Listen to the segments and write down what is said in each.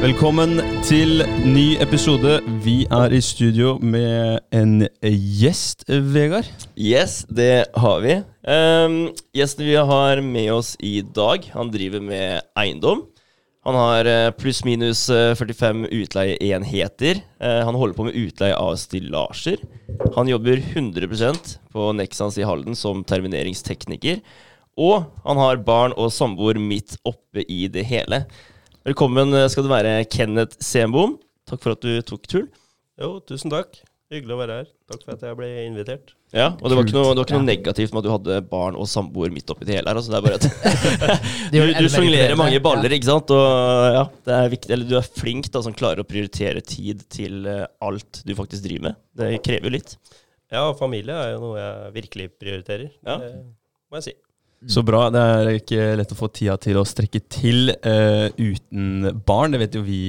Velkommen til ny episode. Vi er i studio med en gjest, Vegard. Yes, det har vi. Um, gjesten vi har med oss i dag, han driver med eiendom. Han har uh, pluss-minus uh, 45 utleieenheter. Uh, han holder på med utleie av stillasjer. Han jobber 100% på Nexans i Halden som termineringstekniker. Og han har barn og samboer midt oppe i det hele. Velkommen skal du være, Kenneth Senbom. Takk for at du tok turen. Jo, tusen takk. Hyggelig å være her. Takk for at jeg ble invitert. Ja, og det var ikke noe, det var ikke noe negativt med at du hadde barn og samboer midt oppi det hele her. Altså, det er bare at du, du sjonglerer mange baller, ikke sant. Og ja, det er viktig. Eller du er flink da, som klarer å prioritere tid til eh, alt du faktisk driver med. Det krever jo litt. Ja, familie er jo noe jeg virkelig prioriterer. Ja. Det må jeg si. Så bra. Det er ikke lett å få tida til å strekke til uh, uten barn. Det vet jo vi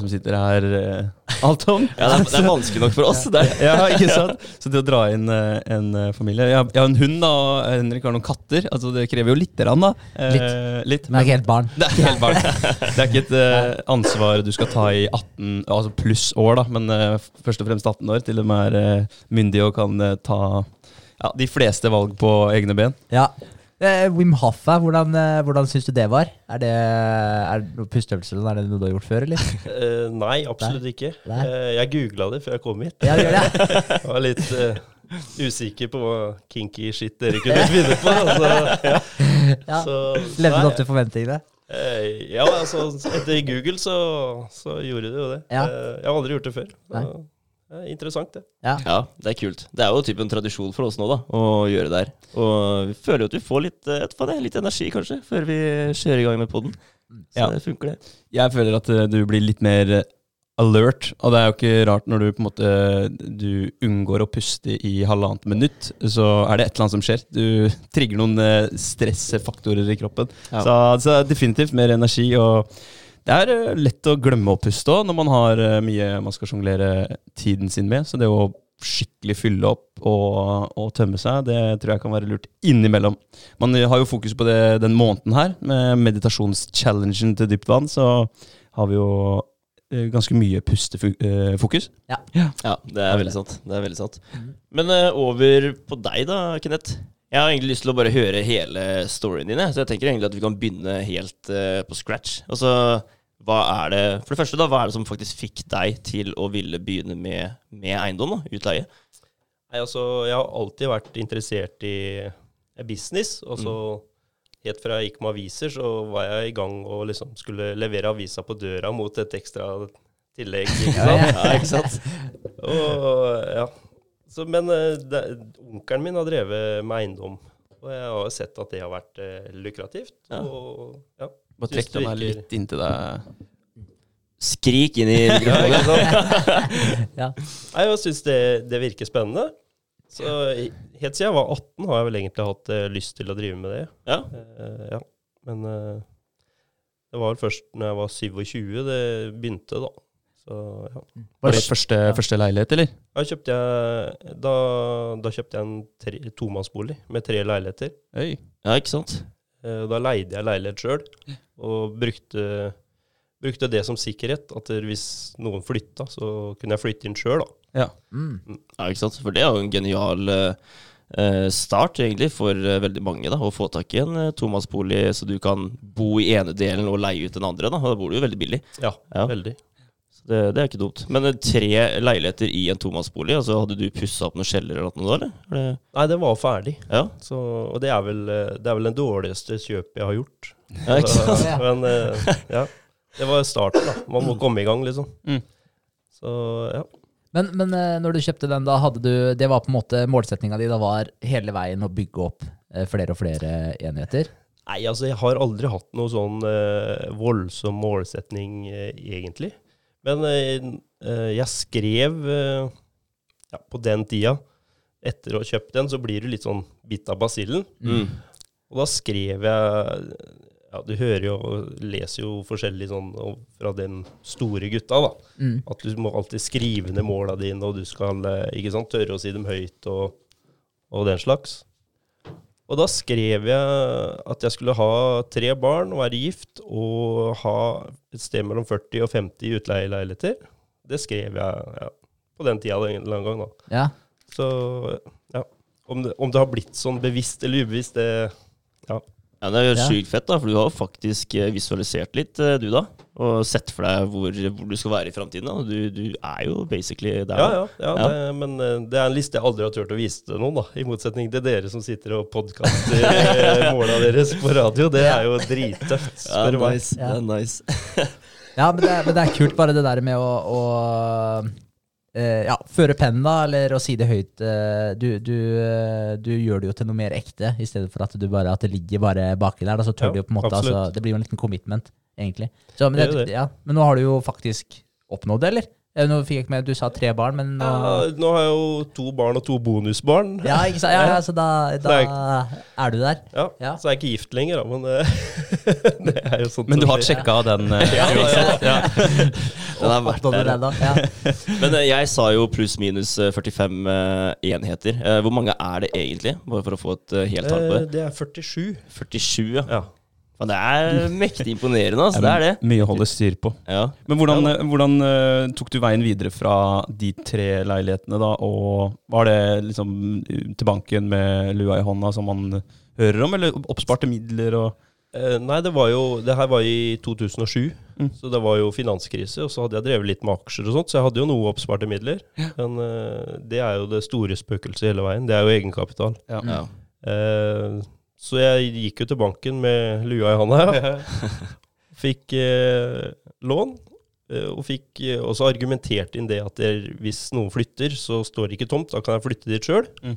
som sitter her uh, alt om. Ja, det er, det er vanskelig nok for oss. Det ja, ikke sant? Så det å dra inn uh, en familie jeg har, jeg har, en hund, da, og Henrik har noen katter. Altså Det krever jo lite grann, da. litt. litt. Men det er ikke helt barn. Det er ikke helt barn. Det er ikke et ansvar du skal ta i 18 altså pluss år, da, men først og fremst 18 år, til de er myndige og kan ta ja, de fleste valg på egne ben. Ja, Eh, Wim Hof, hvordan, eh, hvordan syns du det var? Er det, er det noe pusteøvelse eller er det noe du har gjort før, eller? Uh, nei, absolutt nei. ikke. Nei. Uh, jeg googla det før jeg kom hit. Ja, gjør det. jeg var litt uh, usikker på hva kinky shit dere kunne finne på. Altså, ja. ja. Levde du opp til forventningene? ja, altså etter Google så, så gjorde det jo det. Ja. jeg har aldri gjort det før. Så. Er interessant, det. Ja. ja. det er kult. Det er jo typen tradisjon for oss nå da, å gjøre det her. Og vi føler jo at vi får litt, det, litt energi, kanskje, før vi kjører i gang med poden. Så ja. det funker, det. Jeg føler at du blir litt mer alert, og det er jo ikke rart når du på en måte Du unngår å puste i halvannet minutt, så er det et eller annet som skjer. Du trigger noen stressfaktorer i kroppen. Ja. Så, så definitivt mer energi. og det er uh, lett å glemme å puste òg når man har uh, mye man skal sjonglere tiden sin med. Så det å skikkelig fylle opp og, og, tømme seg, det tror jeg kan være lurt innimellom. Man uh, har jo fokus på det den måneden her, med meditasjonschallengen til dypt vann. Så har vi jo ganske mye pustefokus. Ja. ja. ja, det er veldig sant. Det er veldig sant. Men over på deg da, Kenneth. Jeg har egentlig lyst til å bare høre hele storyen din. Så jeg tenker egentlig at vi kan begynne helt uh, på scratch. Altså, hva er det For det første, da, hva er det som faktisk fikk deg til å ville begynne med, med eiendom? da, Utleie? Nei, altså, Jeg har alltid vært interessert i business. og så mm. Helt fra jeg gikk med aviser, så var jeg i gang og liksom skulle levere avisa på døra mot et ekstra tillegg. Ikke sant? ja, ikke sant? og, ja. Så, men det, onkelen min har drevet med eiendom, og jeg har sett at det har vært eh, lukrativt. Ja. Og, ja, Bare trekk den her litt inntil deg. Skrik inn i mikrofonen. ja. Jeg syns det, det virker spennende. Så helt siden jeg var 18, har jeg vel egentlig hatt uh, lyst til å drive med det. Ja. Uh, ja. Men uh, det var vel først når jeg var 27 det begynte, da. Så, ja. Var det første, ja. første leilighet, eller? Da kjøpte jeg, da, da kjøpte jeg en tre, tomannsbolig med tre leiligheter. Oi. Ja, ikke sant? Da leide jeg leilighet sjøl, og brukte, brukte, det som sikkerhet. At hvis noen flytta, så kunne jeg flytte inn sjøl, da. Ja. Mm. ja, ikke sant. For det er jo en genial uh, start, egentlig, for veldig mange. da, Å få tak i en tomannsbolig så du kan bo i ene delen og leie ut den andre. Da, da bor du jo veldig billig. Ja, ja. veldig. Så det, det, er ikke dumt. Men tre leiligheter i en tomannsbolig, altså hadde du pussa opp noen kjeller eller noe da? eller? Nei, den var ferdig. Ja. Så, og det er, vel, det er vel den dårligste kjøpet jeg har gjort. Ja, ikke sant? Men ja, det var starten, da. Man må komme i gang, liksom. Mm. Så ja. Men, men når du kjøpte den, da hadde du Det var på en måte målsettinga di? Da var hele veien å bygge opp flere og flere enheter? Nei, altså jeg har aldri hatt noe sånn uh, voldsom målsetning, uh, egentlig. Men uh, jeg skrev ja, på den tida Etter å ha kjøpt den, så blir du litt sånn bitt av basillen. Mm. Og da skrev jeg ja, Du hører jo og leser jo forskjellig sånn fra den store gutta, da. Mm. At du må alltid skrive ned måla dine, og du skal ikke sant, tørre å si dem høyt og, og den slags. Og da skrev jeg at jeg skulle ha tre barn, være gift og ha et sted mellom 40 og 50 utleieleiligheter. Det skrev jeg ja, på den tida en eller annen gang, da. Ja. Så ja. Om det, om det har blitt sånn bevisst eller ubevisst, det Ja. Ja, Det er jo Ja. sjukt fett, da, for du har jo faktisk eh, visualisert litt, eh, du da. Og sett for deg hvor, hvor du skal være i framtiden. Du, du er jo basically der. Ja, ja, ja, Ja. Det, men eh, det er en liste jeg aldri har turt å vise til noen, da. I motsetning til dere som sitter og podkaster måla deres på radio. Det er jo drittøft, Ja, spør du meg. nice. Det er nice. Ja, men det, er- men det er kult bare det der med å, å eh, ja, føre pennen, da, eller å si det høyt. Uh, du, du, uh, du gjør det jo til noe mer ekte, i stedet for at, du bare, at det ligger bare baki der. Da, så tør Ja, du jo på en måte, altså, Det blir jo en liten commitment, egentlig. Så, men, Det det, det. Ja, men nå har du jo faktisk oppnådd det, eller? Eh, Nå fikk jeg ikke med Du sa tre barn, men nå Ja, nå har jeg jo to barn og to bonusbarn. Ja, ikke sant? Ja, ja, så da, da Det er du der. Ja, Ja. Så jeg er ikke gift lenger, da, men eh, det er jo sånt Men du har sjekka den? eh, Ja, ja, ja. Den er verdt det ja. Men jeg sa jo pluss-minus eh, 45 eh, enheter. Hvor mange er det egentlig? Bare for å få et helt tall på Eh, det. Det er 47. 47, ja. Ja. Det er mektig imponerende, altså. Det er det. Mye å holde styr på. Ja. Men hvordan, hvordan eh, tok du veien videre fra de tre leilighetene, da? Og var det liksom til banken med lua i hånda, som man hører om, eller oppsparte midler og Eh, Nei, det var jo Det her var i 2007, Mm. så det var jo finanskrise. Og så hadde jeg drevet litt med aksjer og sånt, så jeg hadde jo noe oppsparte midler. Men uh, det er jo det store spøkelset hele veien. Det er jo egenkapital. Ja. Mm. Eh, så jeg gikk jo til banken med lua i hånda. Ja. Fikk eh, lån. eh, Og fikk og også argumentert inn det at det, hvis noen flytter, så står det ikke tomt. Da kan jeg flytte dit sjøl. Mm.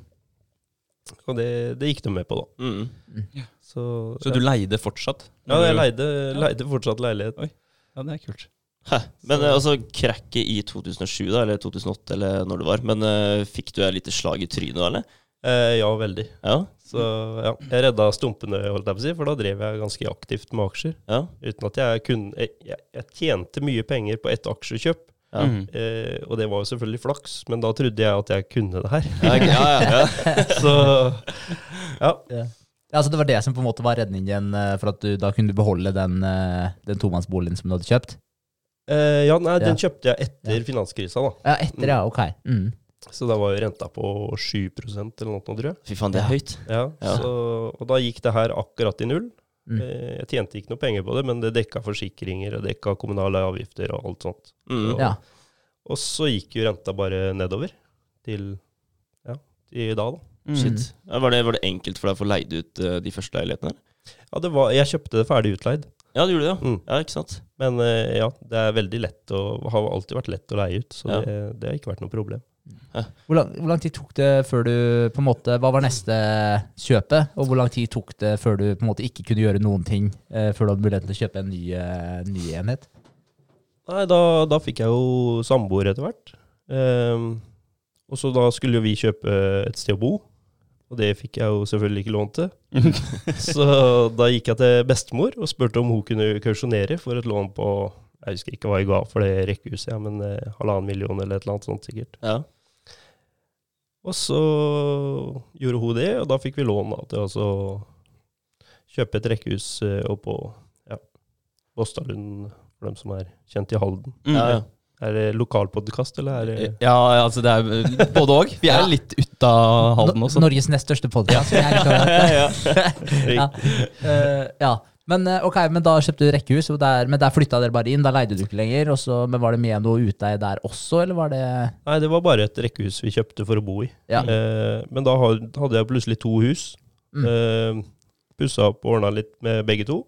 Og det, det gikk de med på, da. Mm. Så, Så du leide fortsatt? ja, jeg leide, leide fortsatt leilighet. Ja, det er kult. Hæ. Men så. altså, krakket i 2007, da, eller 2008, eller når det var. Men uh, fikk du et lite slag i trynet, da, eller? Eh, ja, veldig. Ja. Så ja, jeg redda stumpene, holdt jeg på å si, for da drev jeg ganske aktivt med aksjer. Ja. Uten at jeg kunne Jeg, jeg, jeg tjente mye penger på ett aksjekjøp, Ja. Mm. eh, og det var jo selvfølgelig flaks, men da trodde jeg at jeg kunne det her. Ja, ja, ja. Så ja. Ja, altså Det var det som på en måte var redningen, eh, for at du da kunne du beholde den, eh, den tomannsboligen som du hadde kjøpt? Eh, ja, nei, den Ja. kjøpte jeg etter finanskrisa, da. Ja, etter, ja. Ok. Mm. Så da var jo renta på 7% eller noe, tror jeg. Fy faen, det er høyt. Ja, Ja. Så, og da gikk det her akkurat i null. Mm. Eh, Jeg tjente ikke noe penger på det, men det dekka forsikringer og dekka kommunale avgifter og alt sånt. Mm. Og, Ja. Og så gikk jo renta bare nedover til ja, i dag, da. Mm. Shit. Ja, var, det, var det enkelt for deg å få leid ut uh, de første leilighetene? Ja, det var, jeg kjøpte det ferdig utleid. Ja, du gjorde det, ja. Mm. Ja, ikke sant? Men uh, ja, det er veldig lett å har alltid vært lett å leie ut, så Ja. det, det har ikke vært noe problem. Hvor, lang, hvor lang tid tok det før du på en måte Hva var neste kjøpet? Og hvor lang tid tok det før du på en måte ikke kunne gjøre noen ting eh, før du hadde muligheten til å kjøpe en ny, eh, ny enhet? Nei, da, da fikk jeg jo samboer etter hvert. Ehm, og så da skulle jo vi kjøpe et sted å bo, og det fikk jeg jo selvfølgelig ikke lån til. så da gikk jeg til bestemor og spurte om hun kunne kausjonere for et lån på jeg husker ikke hva jeg ga for det rekkehuset, ja, men eh, halvannen million eller et eller annet sånt sikkert. Ja. Og så gjorde hun det, og da fikk vi lån da, til å kjøpe et rekkehus eh, oppå ja, Båstadlund, for dem som er kjent i Halden. Mm. Ja, ja. Er det lokalpodkast, eller er det Ja, altså det er eh, både òg. Vi er litt ut av Halden også. Norges nest største podkast. ja. Ja. Men eh, ok, men da kjøpte du rekkehus, der, men der flytta dere bare inn? Da leide du ikke lenger? Og så, men var det med noe utleie der også, eller var det Nei, det var bare et rekkehus vi kjøpte for å bo i. Ja. Eh, men da hadde jeg plutselig to hus. Mm. Eh, Pussa opp og ordna litt med begge to.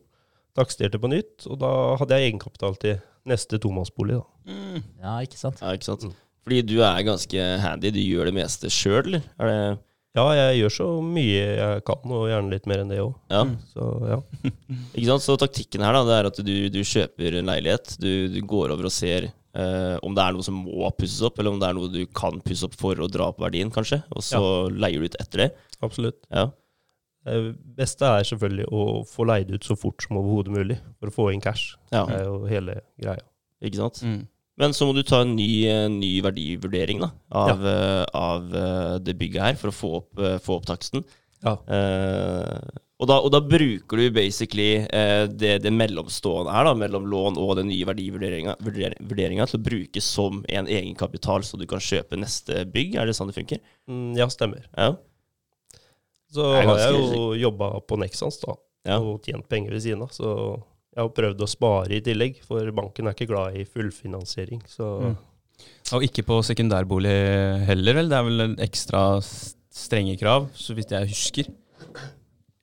Taksterte på nytt, og da hadde jeg egenkapital til neste tomannsbolig. da. Mm. Ja, ikke sant? ja, ikke sant? Mm. Fordi du er ganske handy. Du gjør det meste sjøl, eller? Er det Ja, jeg gjør så mye jeg kan, og gjerne litt mer enn det òg. Ja. Så ja. Ikke sant? Så taktikken her da, det er at du, du kjøper en leilighet. Du, du går over og ser eh, om det er noe som må pusses opp, eller om det er noe du kan pusse opp for å dra opp verdien, kanskje. Og så leier du ut etter det. Absolutt. Ja. Det beste er selvfølgelig å få leid ut så fort som overhodet mulig, for å få inn cash. ja. Det er jo hele greia. Ikke sant? Mm. Men så må du ta en ny, ny verdivurdering da, av, eh, av eh, det bygget her, for å få opp, eh, få opp taksten. Ja. Eh, og, da, og da bruker du basically eh, det, det mellomstående her, da, mellom lån og den nye verdivurderinga til å bruke som en egenkapital, så du kan kjøpe neste bygg. Er det sånn det funker? Mm, ja, stemmer. Ja. Så har jeg jo jobba på Nexans da, Ja. og tjent penger ved siden av. Så jeg har prøvd å spare i tillegg, for banken er ikke glad i fullfinansiering. Så Mm. Og ikke på sekundærbolig heller, vel? Det er vel en ekstra strenge krav, så vidt jeg husker.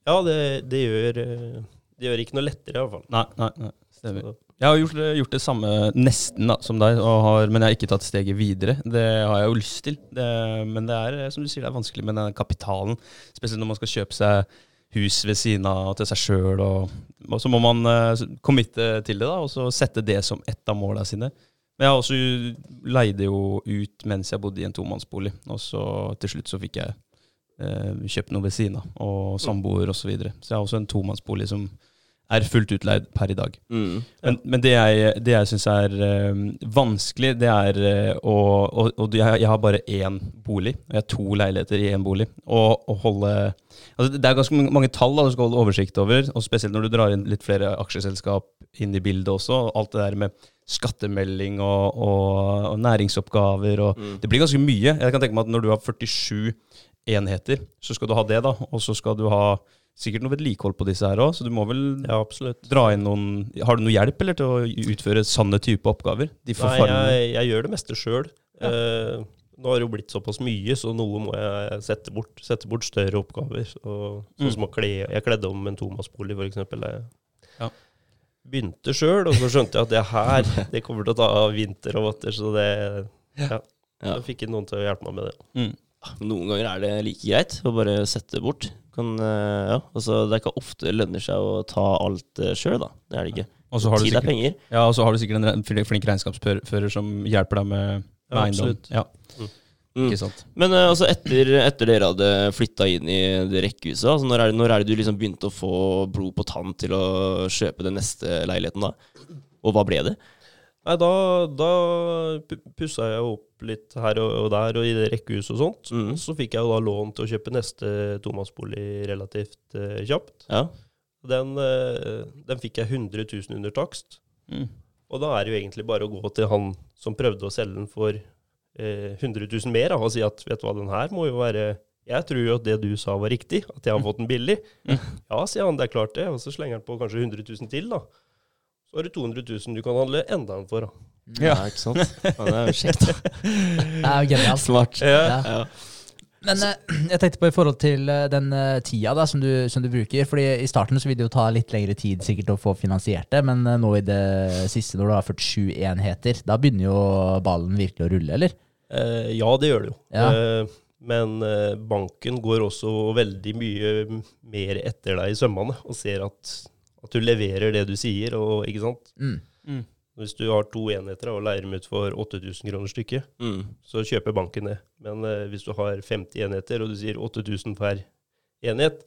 ja, det, det, gjør, eh, det gjør ikke noe lettere, i hvert fall. Nei, nei, nei. Stemmer. Så, Jeg har gjort, gjort det samme nesten da, som deg, og har, men jeg har ikke tatt steget videre. Det har jeg jo lyst til. Det, men det er som du sier, det er vanskelig med den kapitalen. Spesielt når man skal kjøpe seg hus ved siden av til seg sjøl. Og, og så må man uh, committe til det, da, og så sette det som ett av måla sine. Men jeg også leide jo ut mens jeg bodde i en tomannsbolig, og så til slutt så fikk jeg uh, kjøpt noe ved siden av, og samboer osv. Så, videre. så jeg har også en tomannsbolig som er fullt utleid per i dag. Mm. Men, men det jeg, det jeg syns er øh, vanskelig, det er øh, å Og, og jeg, jeg har bare én bolig, og jeg har to leiligheter i én bolig. Og å holde altså Det er ganske mange- tall da, du skal holde oversikt over, og spesielt når du drar inn litt flere aksjeselskap inn i bildet også. og Alt det der med skattemelding og, og, og næringsoppgaver og Mm. Det blir ganske mye. Jeg kan tenke meg at når du har 47 enheter, så skal du ha det, da. Og så skal du ha sikkert noe vedlikehold på disse her òg, så du må vel ja, absolutt. dra inn noen Har du noe hjelp eller til å utføre sanne type oppgaver? De Nei, jeg, jeg gjør det meste sjøl. Eh, nå har det jo blitt såpass mye, så noe må jeg sette bort. Sette bort større oppgaver. Så, sånn Mm. som å kle Jeg kledde om en Thomas-bolig, f.eks. Jeg Ja. begynte sjøl, og så skjønte jeg at det her det kommer til å ta vinter og vatter, så det ja. Ja. Da fikk jeg noen til å hjelpe meg med det. mm. Noen ganger er det like greit å bare sette bort. Kan, eh, ja, altså, det er ikke ofte det lønner seg å ta alt uh, sjøl, da. Det er det ikke. Og så har du Tid er penger. ja, og så har du sikkert en flink- regnskapsfører som hjelper deg med, med Ja, eiendom. Ja, Mm. ikke sant. Men eh, altså etter, etter dere hadde flytta inn i det rekkehuset, altså når, er det, når er det du liksom begynte å få blod på tann til å kjøpe den neste leiligheten da? Og hva ble det? Nei, da, da pussa jeg opp litt her og, der og i det rekkehuset og sånt. Mm. Så fikk jeg jo da lån til å kjøpe neste tomannsbolig relativt uh, kjapt. Ja. Den, uh, den fikk jeg 100 000 under takst. Mm. Og da er det jo egentlig bare å gå til han som prøvde å selge den for uh, 100 000 mer, og si at vet du hva, den her må jo være Jeg tror jo at det du sa var riktig, at jeg har fått den billig. Ja, sier han, det er klart det. Og så slenger han på kanskje 100 000 til, da. Så har du 200 000 du kan handle enda en for. da. Ja, ikke sant? Ja, det er jo kjekt. da. Det er jo genialt. Smart. Ja. Ja. Men eh, jeg tenkte på i forhold til eh, den eh, tida da, som, du, som du bruker. fordi I starten så vil det jo ta litt lengre tid sikkert å få finansiert det, men nå i det siste, når du har 47 enheter, da begynner jo ballen virkelig å rulle, eller? Eh, ja, det gjør det jo. Ja. Eh, men banken går også veldig mye mer etter deg i sømmene og ser at, at du leverer det du sier, og ikke sant. Mm. Mm. Hvis du har to enheter og leier dem ut for 8000 kroner stykket, Mm. så kjøper banken det. Men eh, hvis du har 50 enheter og du sier 8000 per enhet,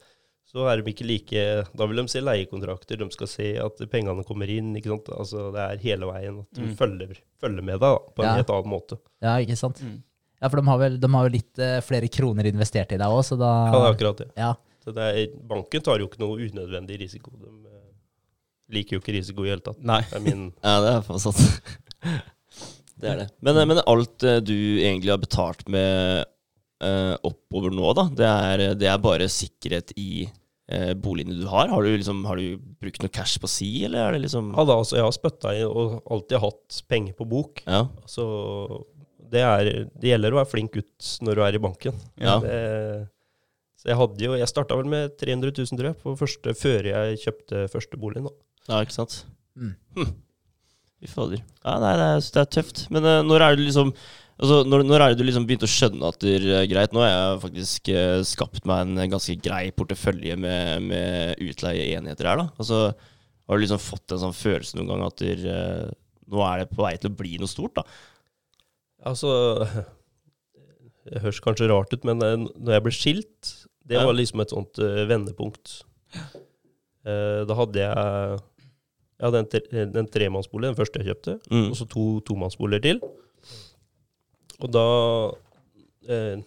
så er de ikke like Da vil de se leiekontrakter, de skal se at pengene kommer inn. ikke sant? Altså Det er hele veien at du Mm. følger, følger med deg da, på en Ja. helt annen måte. Ja, ikke sant? Mm. Ja, for de har, vel, de har jo litt eh, flere kroner investert i deg òg, så da Ja, det er akkurat det. Ja. Så det er, banken tar jo ikke noe unødvendig risiko. De liker jo ikke risiko i det hele tatt. Nei. Det er min Ja, det er faen sant. Det er det. Men, men alt eh, du egentlig har betalt med eh, oppover nå, da, det er, det er bare sikkerhet i eh, boligene du har? Har du, liksom, har du brukt noe cash på si, eller er det liksom Ja da, altså jeg har spytta i og alltid hatt penger på bok. Ja. Så det, er, det gjelder å være flink gutt når du er i banken. Ja. Det, så jeg hadde jo Jeg starta vel med 300 000, tror jeg, på første, før jeg kjøpte første boligen. da. ja, ikke sant? Mm. Fy fader. Ja, nei, det er, det er tøft. Men uh, når er det liksom Altså, når, når er det du liksom begynte å skjønne at det er greit? Nå har jeg faktisk eh, skapt meg en ganske grei portefølje med, med utleieenheter her, da. Altså, har du liksom fått en sånn følelse noen gang at det, eh, nå er det på vei til å bli noe stort, da? Altså Det høres kanskje rart ut, men når jeg ble skilt, det var liksom et sånt uh, vendepunkt. Uh, da hadde jeg jeg hadde en, tre, en tremannsbolig, den første jeg kjøpte, Mm. og så to tomannsboliger til. Og da eh,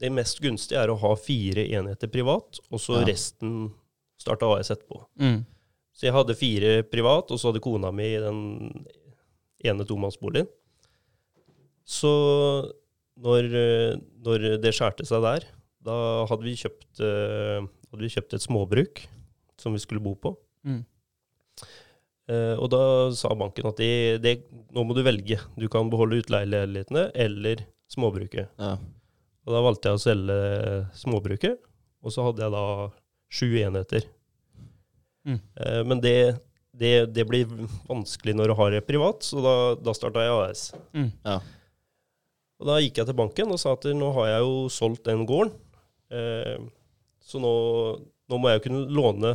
det mest gunstige er å ha fire enheter privat, og så Ja. resten starte AS etterpå. Mm. Så jeg hadde fire privat, og så hadde kona mi den ene tomannsboligen. Så når, eh, når det skjærte seg der, da hadde vi kjøpt, uh, hadde vi kjøpt et småbruk som vi skulle bo på. Mm. Uh, og da sa banken at det, det, nå må du velge. Du kan beholde utleieleilighetene eller småbruket. Ja. Og da valgte jeg å selge småbruket, og så hadde jeg da sju enheter. Mm. Uh, men det, det, det blir vanskelig når du har det privat, så da, da starta jeg AS. Mm. Ja. Og da gikk jeg til banken og sa at nå har jeg jo solgt den gården, så nå, nå må jeg jo kunne låne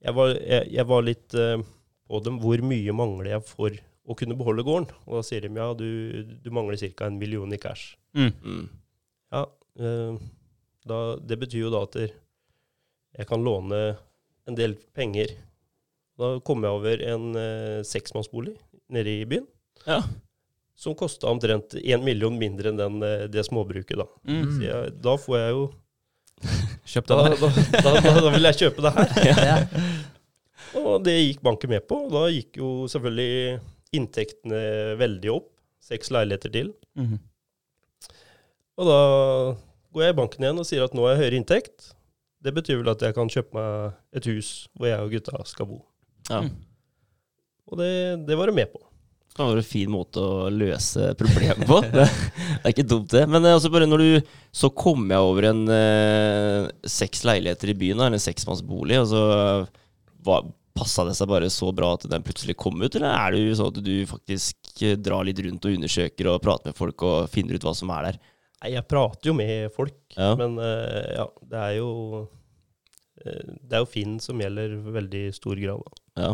Jeg var, jeg, jeg var litt eh, på dem. Hvor mye mangler jeg for å kunne beholde gården? Og da sier de ja, du, du mangler ca. en million i cash. Mm. Mm. Ja, eh, da, det betyr jo da at jeg kan låne en del penger. Da kom jeg over en eh, seksmannsbolig nede i byen, Ja. Som kosta omtrent én million mindre enn den, eh, det småbruket. Da Mm. Så jeg, da får jeg jo Kjøp den da, da, da, da vil jeg kjøpe det her. Ja. Og det gikk banken med på. og Da gikk jo selvfølgelig inntektene veldig opp. Seks leiligheter til. Mm. Og da går jeg i banken igjen og sier at nå har jeg høyere inntekt. Det betyr vel at jeg kan kjøpe meg et hus hvor jeg og gutta skal bo. Ja. Mm. Og det, det var de med på. Det kan være en fin måte å løse problemet på. Det, er ikke dumt, det. Men eh, altså bare når du Så kom jeg over en eh, seks leiligheter i byen, eller en seksmannsbolig, og så var, passa det seg bare så bra at den plutselig kom ut, eller er det jo sånn at du faktisk eh, drar litt rundt og undersøker og prater med folk og finner ut hva som er der? Nei, jeg prater jo med folk, Ja. men uh, ja, det er jo eh, Det er jo Finn som gjelder veldig stor grad. Da. Ja.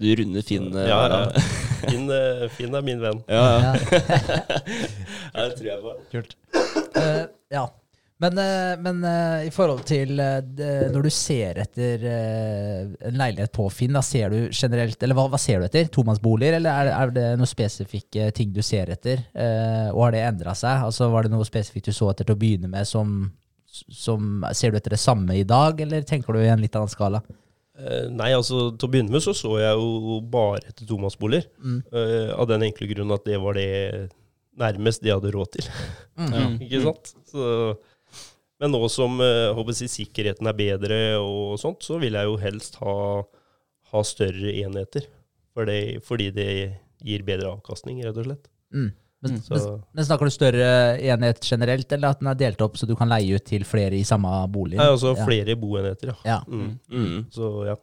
Du runder Finn eh, Ja, ja. Finn, eh, Finn er min venn. ja, ja. Det tror jeg på. Kult. Uh, ja. Men, uh, men uh, i forhold til eh, når du ser etter eh, en leilighet på Finn, da ser du generelt Eller hva, hva ser du etter? Tomannsboliger, eller er, er det noen spesifikke ting du ser etter? Eh, og har det endra seg? Altså Var det noe spesifikt du så etter til å begynne med som, som Ser du etter det samme i dag, eller tenker du i en litt annen skala? Eh, nei, altså til å begynne med så så jeg jo bare etter tomannsboliger. Mm. Uh, av den enkle grunn at det var det nærmest de hadde råd til. Mm. Ikke sant? Så, men nå som uh, håper jeg, si, sikkerheten er bedre og sånt, så vil jeg jo helst ha, ha større enheter. Fordi, fordi det gir bedre avkastning, rett og slett. Mm. Men, Så, men, men snakker du større enhet generelt, eller at den er delt opp så du kan leie ut til flere i samme bolig? nei, altså Ja. flere boenheter, ja. Ja. Mm. Mm. Så ja.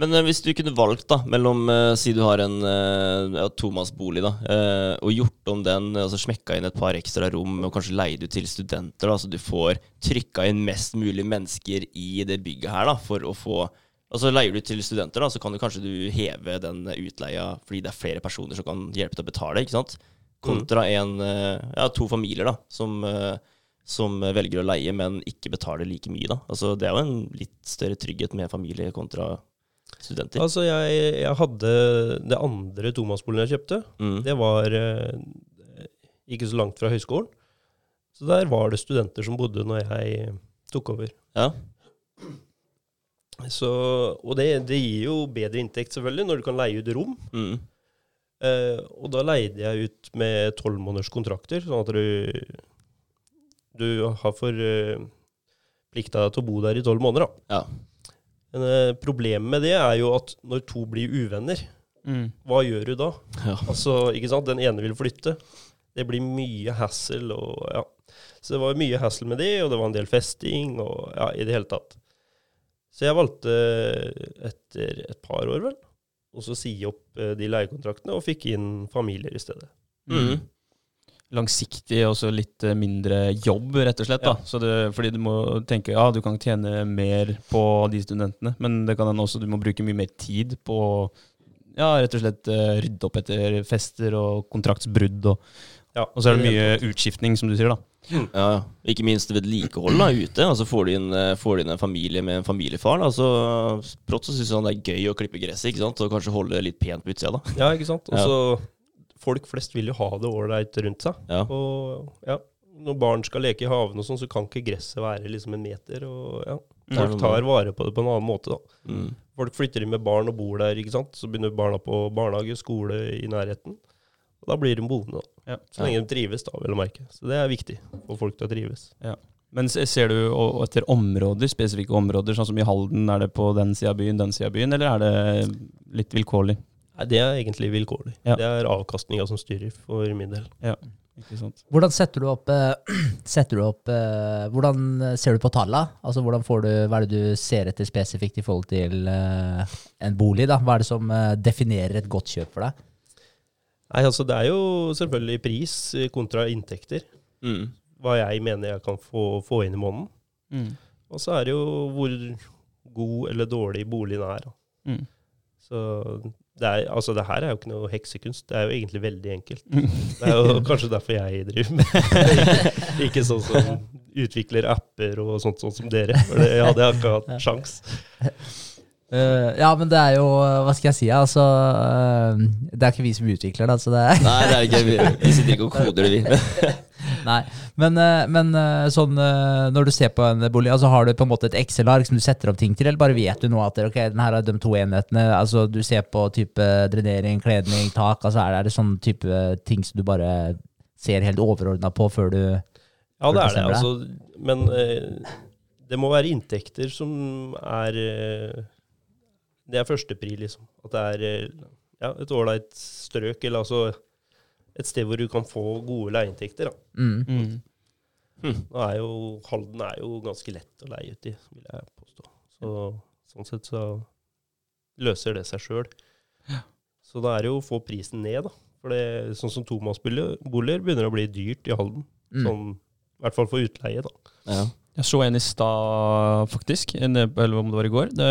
Men eh, hvis du kunne valgt, da, mellom eh, Si du har en uh, ja, tomannsbolig, da, eh, og gjort om den, altså smekka inn et par ekstra rom, og kanskje leid ut til studenter, da, så du får trykka inn mest mulig mennesker i det bygget her, da, for å få Altså Leier du til studenter, da, så kan du kanskje du heve den utleia fordi det er flere personer som kan hjelpe til å betale, ikke sant? Kontra en, eh, ja, to familier da, som, eh, som velger å leie, men ikke betaler like mye. da. Altså Det er jo en litt større trygghet med familie kontra studenter. Altså, jeg, jeg hadde det andre tomannsboligen jeg kjøpte. Mm. Det var eh, ikke så langt fra høyskolen. Så der var det studenter som bodde når jeg tok over. Ja. Så, og det, det gir jo bedre inntekt, selvfølgelig, når du kan leie ut rom. Mm. Eh, og da leide jeg ut med tolv måneders kontrakter, sånn at du, du har for eh, plikta til å bo der i tolv måneder. Da. Ja. Men eh, problemet med det er jo at når to blir uvenner, Mm. hva gjør du da? Ja. Altså, ikke sant? Den ene vil flytte. Det blir mye hassle og ja. Så det var mye hassle med det, og det var en del festing og ja, i det hele tatt. Så jeg valgte etter et par år, vel, og så si opp eh, de leiekontraktene og fikk inn familier i stedet. Mm. Langsiktig og så litt eh, mindre jobb, rett og slett. da. Ja. Så det, fordi du må tenke ja, du kan tjene mer på de studentene, men det kan hende også du må bruke mye mer tid på ja, rett og slett eh, rydde opp etter fester og kontraktsbrudd. Og, Ja, og så er det mye utskiftning, som du sier. da. Ja, ja. Ikke minst vedlikehold da, ute. Altså får du, inn, eh, får du inn en familie med en familiefar, da, så brått så syns han det er gøy å klippe gresset ikke sant? og kanskje holde det litt pent på utsida. da. Ja, ikke sant? Og Ja. så Folk flest vil jo ha det ålreit rundt seg. Ja. Og ja, når barn skal leke i haven og sånn, så kan ikke gresset være liksom en meter. Og ja, folk tar vare på det på en annen måte, da. Mm. Folk flytter inn med barn og bor der, ikke sant. Så begynner barna på barnehage, skole i nærheten. Og da blir de boende, da. Ja. Så lenge de trives, da, vel å merke. Så det er viktig for folk til å trives. Men ser du etter områder, spesifikke områder, sånn som i Halden, er det på den sida av byen, den sida av byen, eller er det litt vilkårlig? Nei, det er egentlig vilkårlig. Ja. Det er avkastninga som styrer, for min del. Sant? Hvordan setter du opp, eh, setter du opp eh, Hvordan ser du på tallene? Altså, hvordan får du, hva er det du ser etter spesifikt i forhold til eh, en bolig? da? Hva er det som definerer et godt kjøp for deg? Nei, altså det er jo selvfølgelig pris kontra inntekter. Mm. Hva jeg mener jeg kan få, få inn i måneden. Mm. Og så er det jo hvor god eller dårlig boligen er. Mm. Så det, er, altså det her er jo ikke noe heksekunst. Det er jo egentlig veldig enkelt. Det er jo kanskje derfor jeg driver med det. Ikke sånn som utvikler apper og sånt sånt som dere. For det hadde jeg ikke hatt sjans. Eh, ja, men det er jo Hva skal jeg si? Altså, uh, det er ikke vi som utvikler det. Altså det er, Nei, det er ikke vi, vi sitter ikke og koder det, vi. nei. Men, uh, men eh, sånn, eh, når du ser på en bolig, altså har du på en måte et Excel-ark som du setter opp ting til, eller bare vet du nå at ok, den her er de to enhetene? altså Du ser på type drenering, kledning, tak. altså Er det sånn type ting som du bare ser helt overordna på før du Ja, det er det. Altså, men eh, det må være inntekter som er eh, Det er førstepri, liksom. At det er eh, ja, et ålreit strøk, eller altså et sted hvor du kan få gode leieinntekter. Da. mm. Mm. Nå er jo, Halden er jo ganske lett å leie ut i, vil jeg påstå. Så, sånn sett så løser det seg sjøl. Så da er det jo å få prisen ned, da. For det, sånn som tomannsboliger boliger begynner å bli dyrt i Halden. Mm. Sånn, I hvert fall for utleie, da. Ja. Jeg så en i stad, faktisk, en- eller om det var i går, det,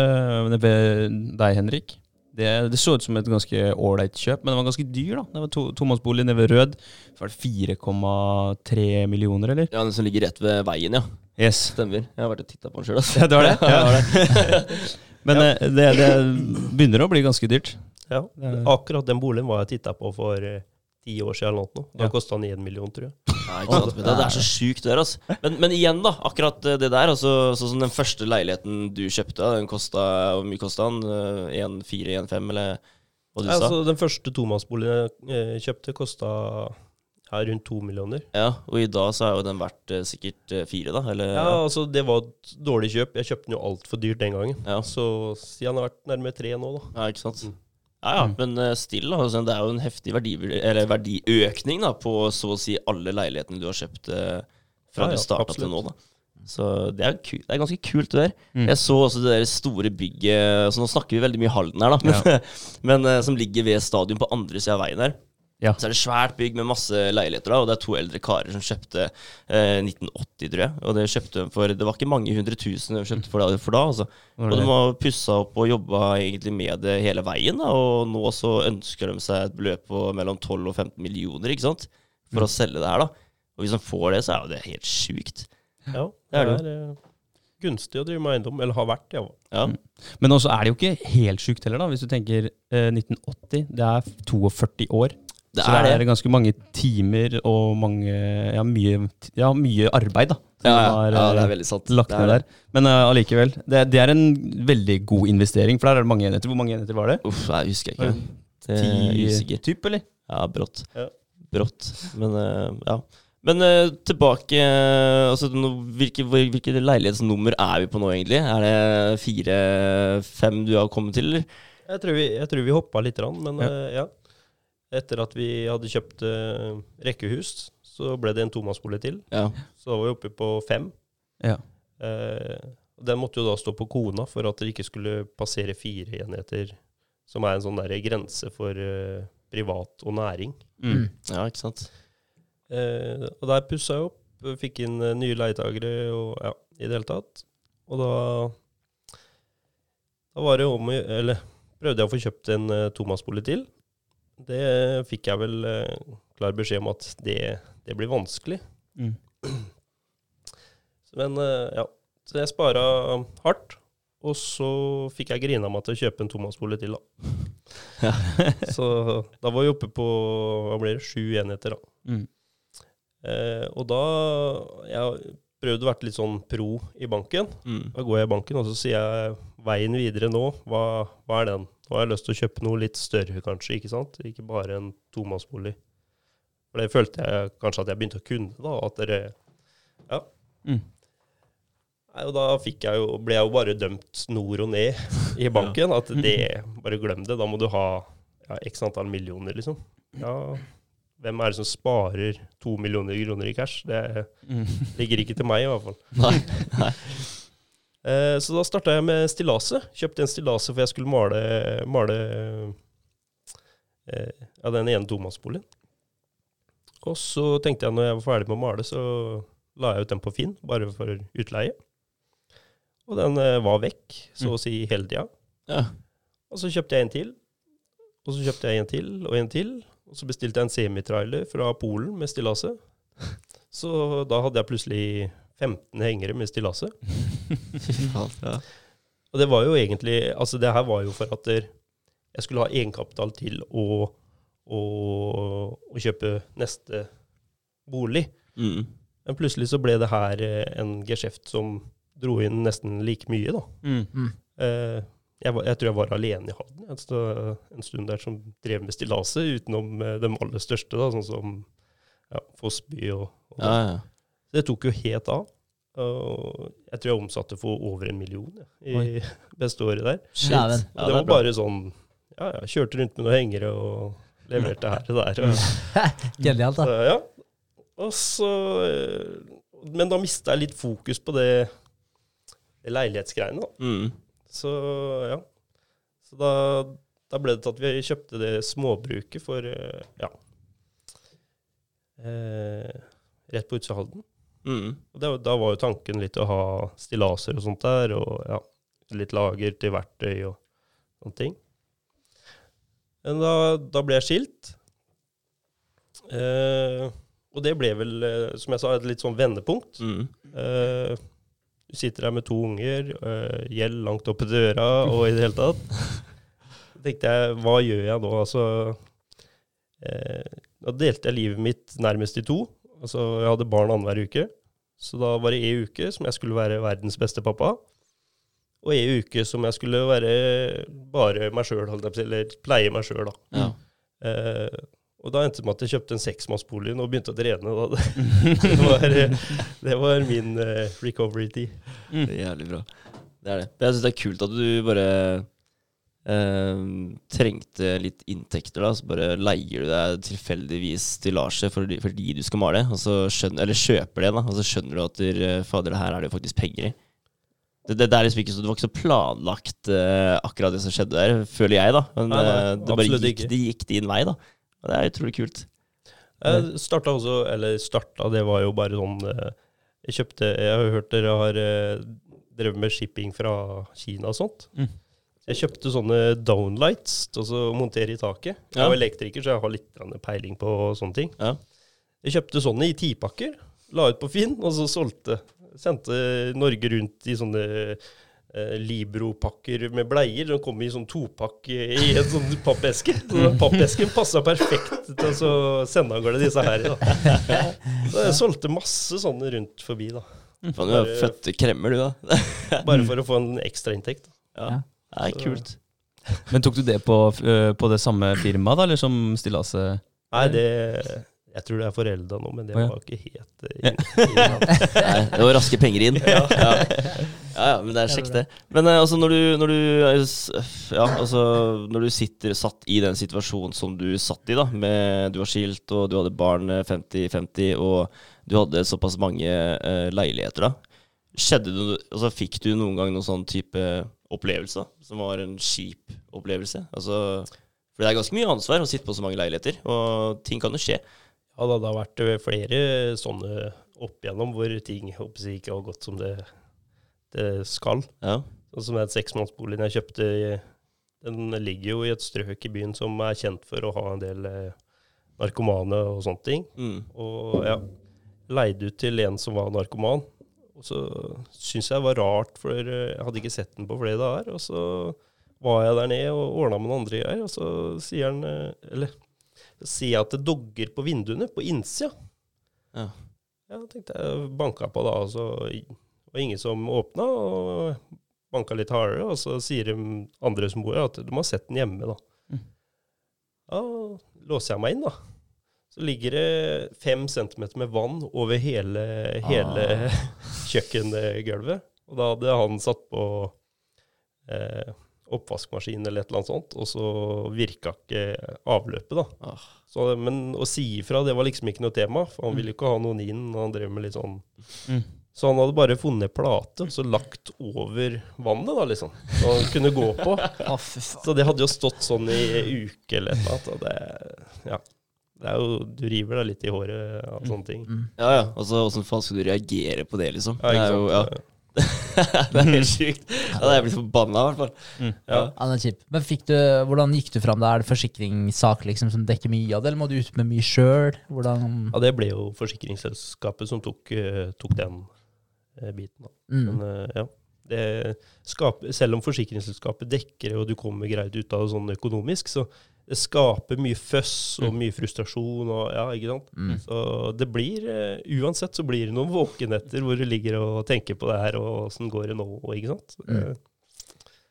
det ved deg, Henrik. Det, det så ut som et ganske ålreit kjøp, men det var ganske dyr. da. Det var to, tomannsbolig nede ved Rød. Det var det 4,3 millioner, eller? ja, den som ligger rett ved veien, ja. Yes. Stemmer. Jeg har vært og titta på den sjøl, altså. Ja, det var det? Ja, det var det. Men ja. det, det begynner å bli ganske dyrt. Ja, Akkurat den boligen var jeg titta på for eh, ti år siden eller noe. Da Ja. kosta den én million, tror jeg. Ja, ikke sant? Men det, det er så sjukt det der, altså. Men, men igjen, da. Akkurat eh, det der. Altså, sånn som den første leiligheten du kjøpte, den kosta Hvor mye kosta den? 1,4, 1,5, eller hva du sa? altså, den første tomannsboligen jeg eh, kjøpte, kosta ja, rundt to millioner. Ja, og i dag så har jo den vært eh, sikkert eh, fire, da. Eller Ja, altså Det var et dårlig kjøp. Jeg kjøpte den jo altfor dyrt den gangen. Ja. Så siden den har vært nærmere tre nå, da. Ja, ikke sant? Mm. Ja, ja, Mm. men eh, still. Altså, det er jo en heftig verdi, eller verdiøkning da, på så å si alle leilighetene du har kjøpt eh, fra Ja, du starta til nå. da. Så det er, ku det er ganske kult, det der. Mm. Jeg så også det der store bygget så Nå snakker vi veldig mye Halden her, da. Men, men eh, som ligger ved stadion på andre sida av veien her. Ja. Så er det svært bygg med masse leiligheter, da, og det er to eldre karer som kjøpte eh, 1980, tror jeg. Og det kjøpte de for Det var ikke mange hundre tusen de kjøpte for. For da altså. Og de har pussa opp og jobba egentlig med det hele veien. Da, og nå så ønsker de seg et beløp på mellom 12 og 15 millioner ikke sant? for å selge det her. da. Og hvis de får det, så er jo det helt sjukt. Ja, Det det er er, eh, gunstig å drive med eiendom. Eller har vært, ja. Ja. Men også er det jo ikke helt sjukt heller, da. Hvis du tenker eh, 1980, det er 42 år. Det så er det er ganske mange timer og mange Ja, mye, ja, mye arbeid, da. som Ja, har, ja, det eh, lagt ned er der. Men allikevel. Uh, det, det er en veldig god investering, for der er det mange enheter. Hvor mange enheter var det? Uff, jeg husker ikke. Det er usikker. typ, eller? Ja, brått. Ja. Brått. Men uh, ja. Men uh, tilbake eh, altså, no, hvilke, hvilke leilighetsnummer er vi på nå, egentlig? Er det fire-fem du har kommet til, eller? Jeg tror vi, jeg tror vi hoppa litt, grann, men Ja. Etter at vi hadde kjøpt uh, rekkehus, så ble det en tomannsbolig til. Ja. Så da var vi oppe på fem. Ja. Uh, og den måtte jo da stå på kona for at det ikke skulle passere fire enheter, som er en sånn der grense for uh, privat og næring. Mm. ja, ikke sant? Eh, og der pussa jeg opp, fikk inn nye leietakere og ja, i det hele tatt. Og da Da var det om Eller prøvde jeg å få kjøpt en uh, tomannsbolig til. Det fikk jeg vel eh, klar beskjed om at det, det blir vanskelig. Mm. Men eh, ja, så jeg spara hardt. Og så fikk jeg grina meg til å kjøpe en tomannsbolig til, da. så da var vi oppe på hva blir det, sju enheter, da. Mm. Eh, og da Jeg prøvde å være litt sånn pro i banken. Mm. Da går jeg i banken, og så sier jeg veien videre nå, hva, hva er den? Nå har jeg lyst til å kjøpe noe litt større, kanskje, ikke sant? Ikke bare en tomannsbolig. For det følte jeg kanskje at jeg begynte å kunne, da. At dere Ja. Mm. Nei, og da jeg jo, ble jeg jo bare dømt nord og ned i banken. At det Bare glem det. Da må du ha ja, x antall millioner, liksom. Ja, hvem er det som sparer to millioner kroner i cash? Det Mm. ligger ikke til meg, i hvert fall. Nei. Eh, så da starta jeg med stillaset. Kjøpte en stillaset for jeg skulle male, male eh, ja, den ene tomannsboligen. Og så tenkte jeg når jeg var ferdig med å male, så la jeg ut den på Finn, bare for utleie. Og den eh, var vekk, så å si hele tida. Ja. Og så kjøpte jeg en til. Og så kjøpte jeg en til og en til. Og så bestilte jeg en semitrailer fra Polen med stillaset. Så da hadde jeg plutselig 15 hengere med stillaset. Ja. Og det var jo egentlig Altså, det her var jo for at jeg skulle ha egenkapital til å, å, å kjøpe neste bolig. Mm. Men plutselig så ble det her eh, en geskjeft som dro inn nesten like mye, da. Mm. Eh, jeg, var, jeg tror jeg var alene i Halden altså, en stund der som drev med stillaset, utenom eh, de aller største, da, sånn som ja, Fossby og, og Ja, ja. Det tok jo helt av. Og jeg tror jeg omsatte for over en million ja, i beste året der. Ja, det det var bare sånn Ja, ja, kjørte rundt med noen hengere og leverte her og der. Genialt, da. så, ja. Og så eh, Men da mista jeg litt fokus på det, det leilighetsgreiene, da. Mm. Så ja. Så da, da ble det til at vi kjøpte det småbruket for eh, ja. Eh, rett på utsida av Halden. Mm. Det, da var jo tanken litt å ha stillaser og sånt der, og ja, litt lager til verktøy og sånne ting. Men da, da ble jeg skilt. Eh, og det ble vel, eh, som jeg sa, et litt sånn vendepunkt. Mm. Eh, du sitter her med to unger, eh, gjeld langt oppe døra, og i det hele tatt. Så tenkte jeg, hva gjør jeg nå? Altså, eh, da delte jeg livet mitt nærmest i to. Altså, jeg hadde barn annenhver uke. Så da var det ei uke som jeg skulle være verdens beste pappa. Og ei uke som jeg skulle være bare meg sjøl, eller pleie meg sjøl, da. Ja. Eh, og da endte det med at jeg kjøpte en seksmannsbolig og begynte å trene. Det, var, det var min eh, recovery-tid. Er jævlig bra. Det er det. Jeg syns det er kult at du bare eh, trengte litt inntekter, da. Så bare leier du deg tilfeldigvis stillasje fordi, fordi du skal male, og så skjønner, eller kjøper det, da. Og så skjønner du at der, fader, det her er det faktisk penger i. Det, det, det er liksom ikke så, det var ikke så planlagt uh, akkurat det som skjedde der, føler jeg, da. Men Nei, nei, eh, det bare gikk, det gikk din vei, da. Og det er utrolig kult. Jeg starta også, eller starta, det var jo bare sånn eh, Jeg kjøpte Jeg har hørt dere har eh, drevet med shipping fra Kina og sånt. Mm. Jeg kjøpte sånne downlights til å montere i taket. Jeg er elektriker, så jeg har litt peiling på sånne ting. Ja. Jeg kjøpte sånne i tipakker, la ut på Finn, og så solgte. Sendte Norge rundt i sånne eh, Libro-pakker med bleier. De kom i sånn topakk i en sånn pappeske. Så den pappesken passa perfekt til å sende av gårde disse her. Da. Så jeg solgte masse sånne rundt forbi, da. Faen, du er født kremmer, du, da. Bare for å få en ekstrainntekt. Ja. Ja. Er kult. Men tok du det på, øh, på det samme firmaet, da, eller som stillaset? Nei, det Jeg tror det er forelda nå, men det var ikke helt eh, inn, inn, Nei, det var raske penger inn. Ja, ja. ja, ja men det er kjekt, det. Men eh, altså, når du, når du eh, Ja, altså Når du sitter satt i den situasjonen som du satt i, da, med du var skilt, og du hadde barn eh, 50-50, og du hadde såpass mange uh, leiligheter, da. Skjedde det noe- altså, Fikk du noen gang noen sånn type opplevelse, da, som var en kjip opplevelse? Altså For det er ganske mye ansvar å sitte på så mange leiligheter, og ting kan jo skje. Ja, det har vært eh, flere sånne opp igjennom hvor ting håper jeg, ikke har gått som det, det skal. Ja. Sånn som den seksmannsboligen jeg kjøpte, den ligger jo i et strøk i byen som er kjent for å ha en del eh, narkomane og sånne ting. Mm. Og ja, leide ut til en som var narkoman. Og så syntes jeg det var rart, for jeg hadde ikke sett den på flere dager. Og så var jeg der nede og ordna med noen andre greier, og så sier han eh, Eller så sier jeg at det dogger på vinduene på innsida. Ja. Ja, tenkte jeg banka på da, og så var ingen som åpna, og banka litt hardere, og så sier de andre som bor her at de har sett den hjemme, da. Mm. Ja, låser jeg meg inn, da. Så ligger det fem centimeter med vann over hele, hele kjøkkengulvet. Og da hadde han satt på eh, oppvaskmaskin eller et eller annet sånt, og så virka ikke avløpet, da. Ah. Så, men å si ifra, det var liksom ikke noe tema, for han ville jo ikke ha noen inn. og Han drev med litt sånn Mm. Så han hadde bare funnet plate og så lagt over vannet, da, liksom. Så han kunne gå på. Så det hadde jo stått sånn i uke eller et eller annet. Og det, ja. Det er jo, du river deg litt i håret av sånne ting. Mm. Ja, ja. Altså, Åssen faen skal du reagere på det, liksom? Ja, det, er jo, ja. det er helt sjukt. Da hadde jeg blitt forbanna, i hvert fall. Mm. Ja. Ja, den er kjip. Men fikk du, hvordan gikk du fram da? Er det forsikringssak liksom, som dekker mye av det, eller må du ut med mye sjøl? Ja, det ble jo forsikringsselskapet som tok, eh, tok den eh, biten. Da. mm. Men eh, ja, det skaper, selv om forsikringsselskapet dekker det, og du kommer greit ut av det sånn økonomisk, så det skaper mye føss og mye frustrasjon. og ja, ikke sant? Mm. Så det blir, eh, uansett så blir det noen våkenetter hvor du ligger og tenker på det her, og åssen går det nå, ikke sant. Mm.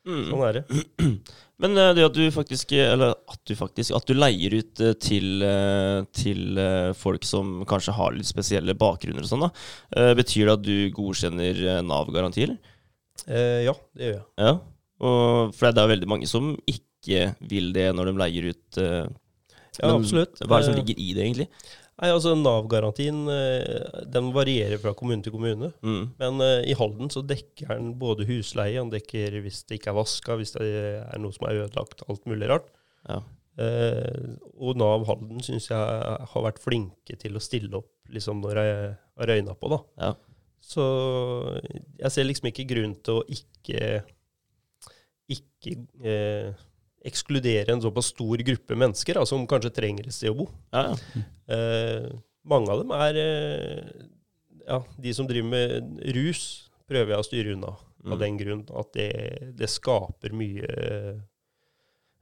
Mm. Sånn er det. Men eh, det at du faktisk Eller at du faktisk At du leier ut eh, til, eh, til eh, folk som kanskje har litt spesielle bakgrunner og sånn, da. eh, Betyr det at du godkjenner eh, Nav-garanti. Eh, ja, det gjør jeg. Ja. Og, for det er veldig mange som ikke vil det når de leier ut eh, Ja, men absolutt. Hva er det som Eh, ligger i det, egentlig? Nei, altså Nav-garantien eh, den varierer fra kommune til kommune. Mm. Men uh, i Halden så dekker den både husleie, han dekker hvis det ikke er vaska, hvis det er noe som er ødelagt, alt mulig rart. Ja. Uh, og Nav Halden syns jeg har vært flinke til å stille opp liksom når jeg har røyna på, da. Ja. Så jeg ser liksom ikke grunn til å ikke ikke eh, ekskludere en såpass stor gruppe mennesker da, som kanskje trenger et sted å bo. Ja, ja. Eh, mange av dem er eh, ja, de som driver med rus, prøver jeg å styre unna Mm. av den grunn at det, det skaper mye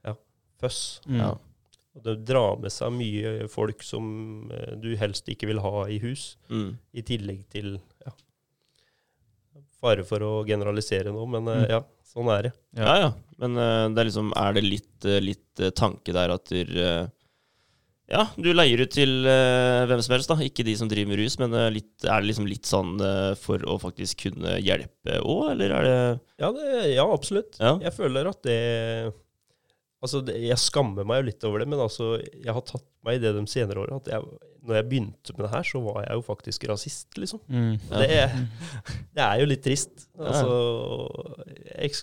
ja, føss. Mm. Ja. Og det drar med seg mye folk som eh, du helst ikke vil ha i hus, Mm. i tillegg til ja, fare for å generalisere nå, men eh, Mm. ja, sånn er det. Ja, ja. Men eh, det er liksom Er det litt, eh, litt eh, tanke der at du eh, Ja, du leier ut til hvem som helst, da. Ikke de som driver med rus, men litt, er det liksom litt sånn for å faktisk kunne hjelpe òg, eller er det Ja, det, ja absolutt. Ja. Jeg føler at det Altså, det, jeg skammer meg jo litt over det, men altså, jeg har tatt meg i det de senere årene. At jeg, når jeg begynte med det her, så var jeg jo faktisk rasist, liksom. Mm. Det, det er jo litt trist. Altså, jeg,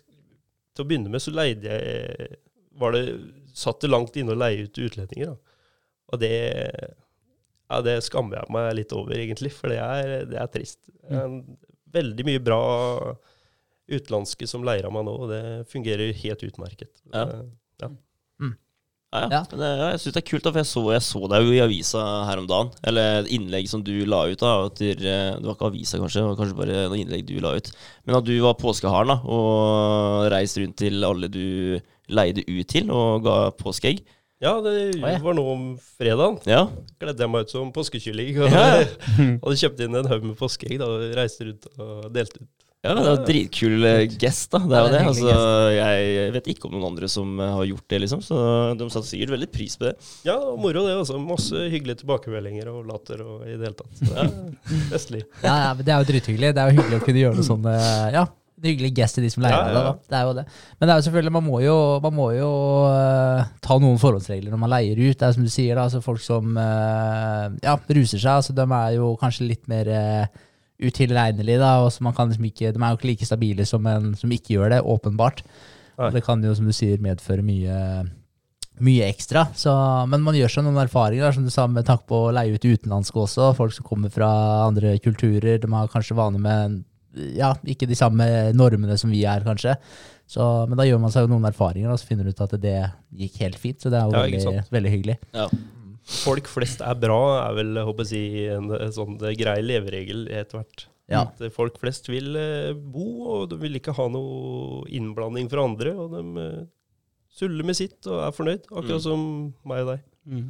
til å begynne med så leide jeg var det, Satt det langt inne å leie ut utlendinger. Da. Og det, ja, det skammer jeg meg litt over, egentlig, for det er, det er trist. Det er en, veldig mye bra utenlandske som leier av meg nå, og det fungerer helt utmerket. Ja. Ja, ja. Men, ja jeg syns det er kult, da, for jeg så, jeg så deg jo i avisa her om dagen. Eller et innlegg som du la ut. da at der, eh, Det var ikke avisa, kanskje, det var kanskje bare noe innlegg du la ut. Men at du var påskeharen da, og reiste rundt til alle du leide ut til, og ga påskeegg. Ja, det var nå om fredagen. Ja. Gledde jeg meg ut som påskekylling. Og Ja, hadde kjøpt inn en haug med påskeegg da, og reiste rundt og delte ut. Ja, det var dritkul eh, gest, da. Det er jo det Altså, jeg vet ikke om noen andre som eh, har gjort det, liksom. Så de satte sikkert veldig pris på det. Ja, og moro det. altså. Masse hyggelige tilbakemeldinger og latter og i det hele tatt. Så det er. Ja, ja, men det er jo drithyggelig. Det er jo hyggelig å kunne gjøre noe sånn eh, Ja, en hyggelig gest til de som leier Ja, av ja, deg. Det er jo det. Men det er jo selvfølgelig, man må jo, man må jo uh, ta noen forholdsregler når man leier ut. Det er som du sier, da, altså folk som uh, ja, ruser seg. altså De er jo kanskje litt mer uh, utilregnelige. da, og så man kan liksom ikke, De er jo ikke like stabile som en som ikke gjør det, åpenbart. Og det kan jo, som du sier, medføre mye mye ekstra, så, men man gjør seg noen erfaringer, som du sa, med tanke på å leie ut utenlandske også. Folk som kommer fra andre kulturer. De har kanskje vane med ja, ikke de samme normene som vi er, kanskje. Så, men da gjør man seg jo noen erfaringer, og så finner du ut at det gikk helt fint. Så det er jo Ja, veldig, veldig hyggelig. Ja. Folk flest er bra, er vel håper jeg, en sånn grei leveregel etter hvert. Ja. At eh, folk flest vil eh, bo, og de vil ikke ha noe innblanding fra andre. Og de eh, suller med sitt og er fornøyd, akkurat Mm. som meg og deg. Mm.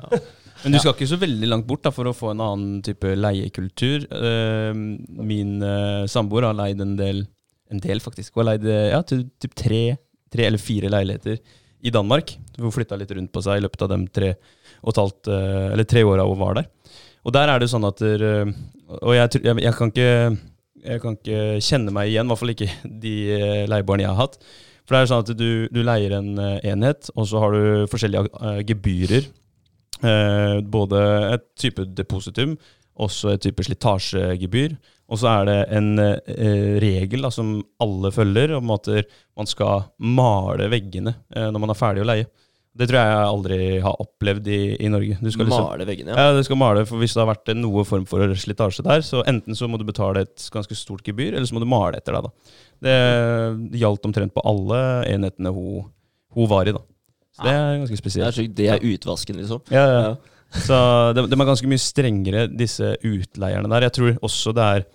Men du skal ikke så veldig langt bort da, for å få en annen type leiekultur. Eh, min samboer har leid en del, en del faktisk, hun har leid ja, til, typ tre, tre eller fire leiligheter i Danmark. Hun flytta litt rundt på seg i løpet av de tre og halvt, eh, eller tre åra hun var der. Og der er det sånn at eh, Og jeg, jeg, kan ikke, jeg kan ikke kjenne meg igjen, i hvert fall ikke de eh, leieboerne jeg har hatt. For det er sånn at du, du leier en enhet, og så har du forskjellige gebyrer. Både et type depositum, også et type slitasjegebyr. Og så er det en eh, regel da, som alle følger, om at man skal male veggene eh, når man er ferdig å leie. Det tror jeg jeg aldri har opplevd i, i Norge. Du skal liksom, Male veggene, ja. ja, du skal male, for Hvis det har vært noe form for slitasje der, så enten så må du betale et ganske stort gebyr, eller så må du male etter deg. da. Det, gjaldt omtrent på alle enhetene hun, hun var i. da. Så det er ganske Det er spesielt. Det er utvasken, liksom. Ja, ja. Så de, de er ganske mye strengere, disse utleierne der. Jeg tror også det er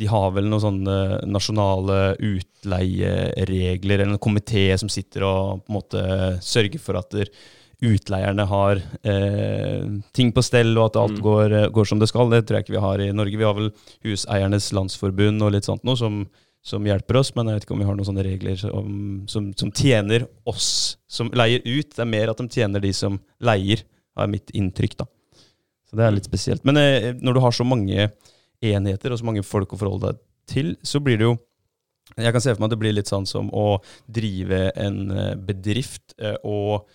De har vel noen sånne nasjonale utleieregler, eller en komité som sitter og på en måte sørger for at der, utleierne har eh, ting på stell, og at alt Mm. går, går som det skal. Det tror jeg ikke vi har i Norge. Vi har vel Huseiernes Landsforbund og litt sånt noe som, som hjelper oss, men jeg vet ikke om vi har noen sånne regler som, som, som tjener oss som leier ut. Det er mer at de tjener de som leier, er mitt inntrykk, da. Så det er litt spesielt. Men eh, når du har så mange enheter og så mange folk å forholde deg til, så blir det jo Jeg kan se for meg at det blir litt sånn som å drive en eh, bedrift, eh, og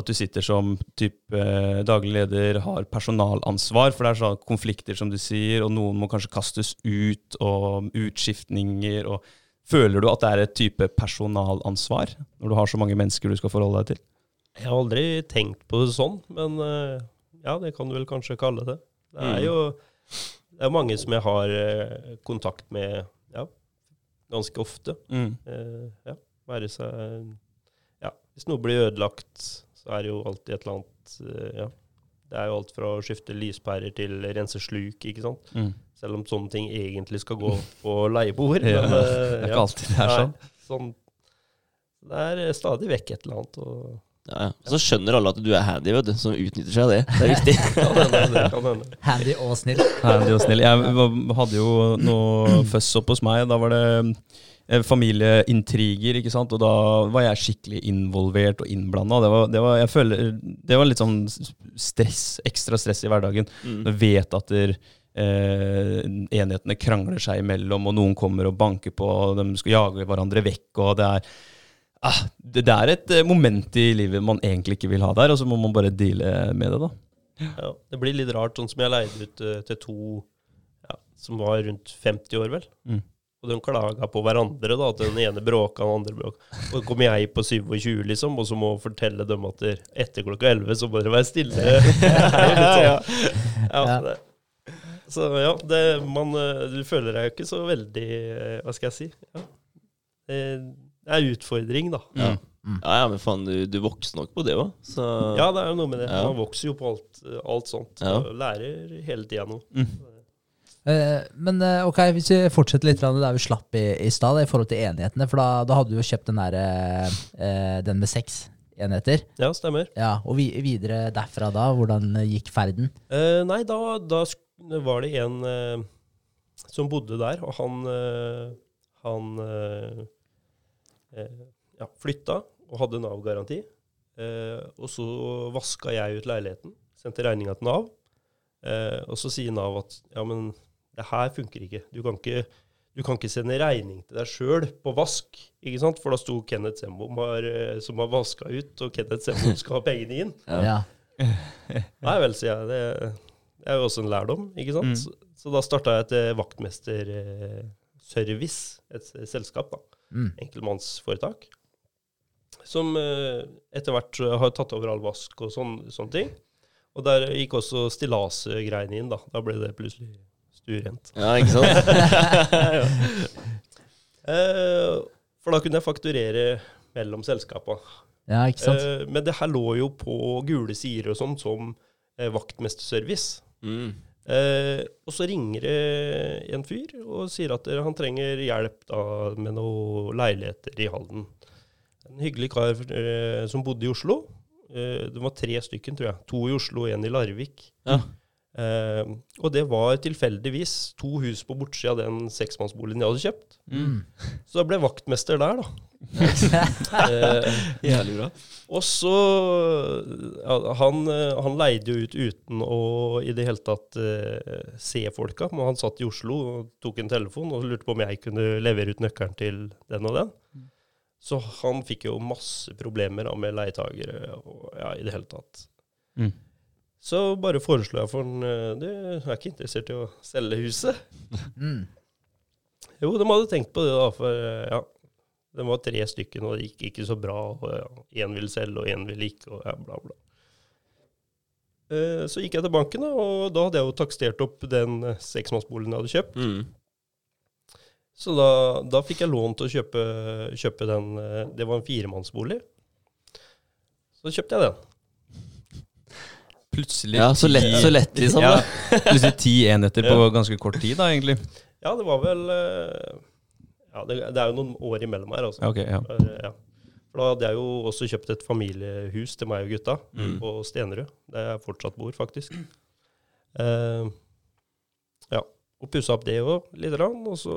at du sitter som typ, eh, daglig leder, har personalansvar, for det er sånn konflikter, som du sier, og noen må kanskje kastes ut, og utskiftninger, og Føler du at det er et type personalansvar, når du har så mange mennesker du skal forholde deg til? Jeg har aldri tenkt på det sånn, men ja, det kan du vel kanskje kalle det. Det er Mm. jo det er mange som jeg har eh, kontakt med ja, ganske ofte. Mm. Eh, ja, være seg Ja, hvis noe blir ødelagt, så er det jo alltid et eller annet eh, Ja. Det er jo alt fra å skifte lyspærer til rense sluk, ikke sant. Mm. Selv om sånne ting egentlig skal gå på leieboer. Ja, men, det er ikke alltid det er sånn. Nei, sånn. Det er stadig vekk et eller annet. Og Ja, ja. Så skjønner alle at du er handy, vet du, som utnytter seg av det. Det er viktig. Handy og snill. Handy og snill. Jeg hadde jo noe føss opp hos meg. Da var det eh, familieintriger, ikke sant. Og da var jeg skikkelig involvert og innblanda. Det, var- det, var- jeg føler- det var litt sånn stress, ekstra stress i hverdagen. Mm. Du vet at der, eh, enhetene krangler seg imellom, og noen kommer og banker på, og de skal jage hverandre vekk. og det er ah, det, det er et eh, moment i livet man egentlig ikke vil ha der, og så må man bare deale med det, da. Ja, det blir litt rart, sånn som jeg leide ut uh, til to ja, som var rundt 50 år, vel. Mm. Og de klaga på hverandre, da, at den ene bråka, den andre bråka. Og så kommer jeg på 27, liksom, og så må fortelle dem at der, etter klokka 11 så må dere være stille. Sånn. ja, Ja. det. Så ja, det, man, eh, du føler deg jo ikke så veldig Hva skal jeg si? Ja. Det det er utfordring, da. Ja. ja, ja, men faen, du, du vokser nok på det òg, så Ja, det er jo noe med det. Ja. Man vokser jo på alt, alt sånt. Ja. Lærer hele tida noe. Eh, men eh, ok, hvis vi fortsetter litt grann der vi slapp i, i stad, i forhold til enighetene. For da, da hadde du jo kjøpt den der eh, den med seks enheter. Ja, stemmer. Ja, Og vi, videre derfra da, hvordan gikk ferden? Eh, nei, da, da var det en som bodde der, og han, han ja, flytta og hadde Nav-garanti. Eh, og så vaska jeg ut leiligheten, sendte regninga til Nav. Eh, og så sier Nav at ja, men det her funker ikke. Du kan ikke, du kan ikke sende regning til deg sjøl på vask, ikke sant? For da sto Kenneth Sembom har, eh, som har vaska ut, og Kenneth Sembom skal ha pengene inn. Ja. Ja. Nei vel, sier jeg. Det, det er jo også en lærdom, ikke sant? Mm. Så, så da starta jeg et eh, vaktmesterservice, et selskap, da. Mm. Enkeltmannsforetak. Som eh, etter hvert eh, har tatt over all vask og sånn, sånne ting. Og der gikk også stillasgreiene inn, da. Da ble det plutselig stuerent. ja, ikke sant? Eh, for da kunne jeg fakturere mellom selskapa. ja, ikke sant? Eh, men det her lå jo på gule sider og sånn som eh, vaktmesterservice. Mm. Eh, og så ringer det en fyr og sier at han trenger hjelp da, med noen leiligheter i Halden. En hyggelig kar eh, som bodde i Oslo. Eh, det var tre stykken, tror jeg. To i Oslo og én i Larvik. Ja. Eh, og det var tilfeldigvis to hus på bortsida av den seksmannsboligen jeg hadde kjøpt. Mm. Så jeg ble vaktmester der, da. eh, Jævlig bra. og så ja, han, han leide jo ut uten å i det hele tatt eh, se folka. Men han satt i Oslo og tok en telefon og lurte på om jeg kunne levere ut nøkkelen til den og den. Så han fikk jo masse problemer da, med leietagere og ja, i det hele tatt. Mm. Så bare foreslo jeg for han eh, Du er ikke interessert i å selge huset? Mm. Jo, de hadde tenkt på det, da. For eh, ja, det var tre stykker, og det gikk ikke så bra. og ja, Én ville selge, og én ville ikke, og ja, bla, bla. Eh, Så gikk jeg til banken, da, og da hadde jeg jo takstert opp den eh, seksmannsboligen jeg hadde kjøpt. Mm. Så da, da fikk jeg lån til å kjøpe, kjøpe den. Det var en firemannsbolig. Så kjøpte jeg den. Plutselig Ja, så lett, så lett liksom. Ja, plutselig ti enheter på ganske kort tid, da, egentlig. Ja, det var vel eh, Ja, det, det er jo noen år imellom her, altså. Okay, ja. Eh, ja. For da hadde jeg jo også kjøpt et familiehus til meg og gutta Mm. på Stenerud, der jeg fortsatt bor, faktisk. Uh, ja. Og pussa opp det òg, lite grann. Og så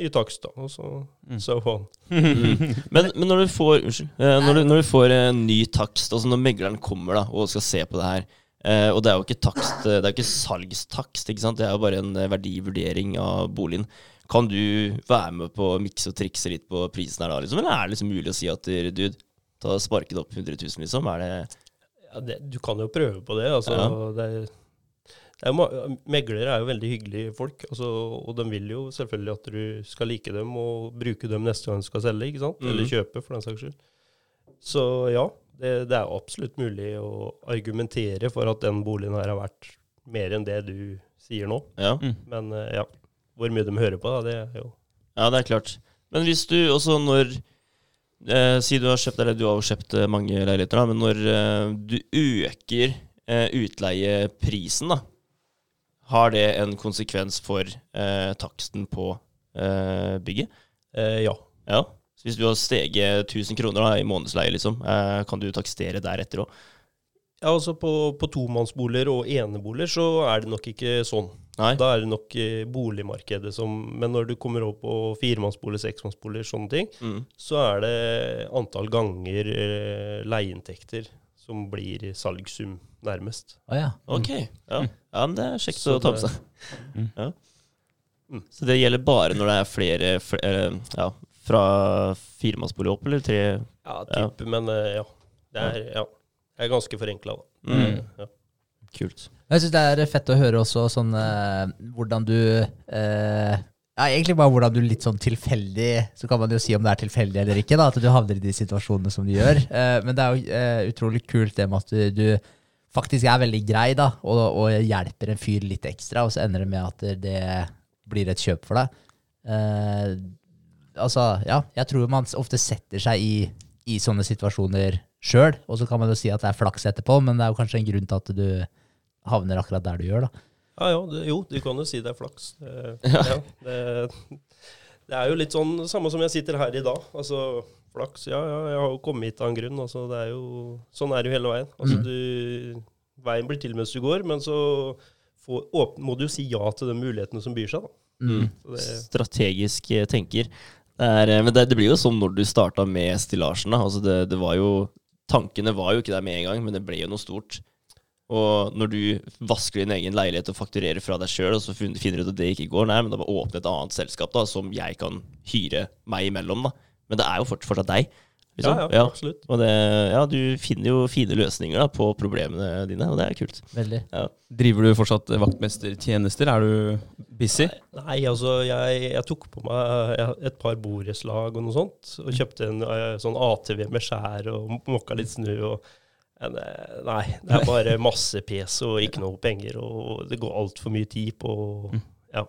ny takst, da. Og så Mm. so on. Men, men når du får Unnskyld. Når du, når du får en ny takst, altså når megleren kommer da og skal se på det her eh, Og det er jo ikke takst, eh, det er jo ikke salgstakst, ikke sant? det er jo bare en eh, verdivurdering av boligen. Kan du være med på å mikse og trikse litt på prisen her da, liksom? Eller er det liksom mulig å si at dude, ta sparke det opp 100 000, liksom? Er det Ja, det, du kan jo prøve på det. Altså, Ja. det det er, meglere er jo veldig hyggelige folk, altså, og de vil jo selvfølgelig at du skal like dem og bruke dem neste gang du skal selge, ikke sant? Mm. eller kjøpe, for den saks skyld. Så ja, det, det er absolutt mulig å argumentere for at den boligen her har vært mer enn det du sier nå. Ja, Men eh, ja, hvor mye de hører på, da, det er jo ja det er klart. Men hvis du også når eh, Si du har kjøpt eller du har jo kjøpt eh, mange leiligheter, da, men når eh, du øker eh, utleieprisen, da, har det en konsekvens for eh, taksten på eh, bygget? eh, Ja. Ja. Så hvis du har steget 1000 kroner da, i månedsleie, liksom, eh, kan du takstere deretter òg? Ja, altså på, på tomannsboliger og eneboliger så er det nok ikke sånn. Nei? Da er det nok eh, boligmarkedet som Men når du kommer opp på firemannsboliger, seksmannsboliger, sånne ting, Mm. så er det antall ganger eh, leieinntekter som blir salgssum, nærmest. Å ja. Ok. Ja. ja, men det er kjekt Så å ta med seg. Det... Ja. Mm. Så det gjelder bare når det er flere, flere ja, fra firemannsbolig opp, eller tre? Ja, type, men eh, ja. Det er, ja. Det er ganske forenkla, da. Mm. Eh, Ja. Kult. Jeg syns det er fett å høre også sånn eh, hvordan du eh, Ja, egentlig bare hvordan du litt sånn tilfeldig Så kan man jo si om det er tilfeldig eller ikke, da, at du havner i de situasjonene som du gjør. Eh, men det er jo eh, utrolig kult det med at du, du faktisk er veldig grei da, og, og hjelper en fyr litt ekstra, og så ender det med at det blir et kjøp for deg. Altså, ja, jeg tror man ofte setter seg i, i sånne situasjoner sjøl, og så kan man jo si at det er flaks etterpå, men det er jo kanskje en grunn til at du havner akkurat der du gjør, da. Ja, ja, det, jo, du kan jo si det er flaks. Det, ja, det, det er jo litt sånn samme som jeg sitter her i dag. Altså, flaks, ja, ja, jeg har jo kommet hit av en grunn. Altså, det er jo, sånn er det jo hele veien. Altså, Mm. du, veien blir til mens du går, men så får, åpne, må du jo si ja til de mulighetene som byr seg. Da. Mm. Strategisk eh, tenker. Det er, eh, men det, det blir jo som når du starta med stillasjen. Altså det, det var jo Tankene var jo ikke der med en gang, men det ble jo noe stort. Og når du vasker din egen leilighet og fakturerer fra deg sjøl, og så finner du ut at det ikke går, nei, men da bare åpne et annet selskap da, som jeg kan hyre meg imellom. da. Men det er jo fortsatt deg. Liksom. ja, ja, absolutt. Og det, ja, du finner jo fine løsninger da, på problemene dine, og det er kult. Veldig. Driver du fortsatt vaktmestertjenester? Er du busy? Nei, altså, jeg, jeg tok på meg et par borettslag og noe sånt, og kjøpte en eh, sånn ATV med skjær og mokka litt snø. og eh, Nei, det er bare masse pes og ikke noe penger, og det går altfor mye tid på Ja.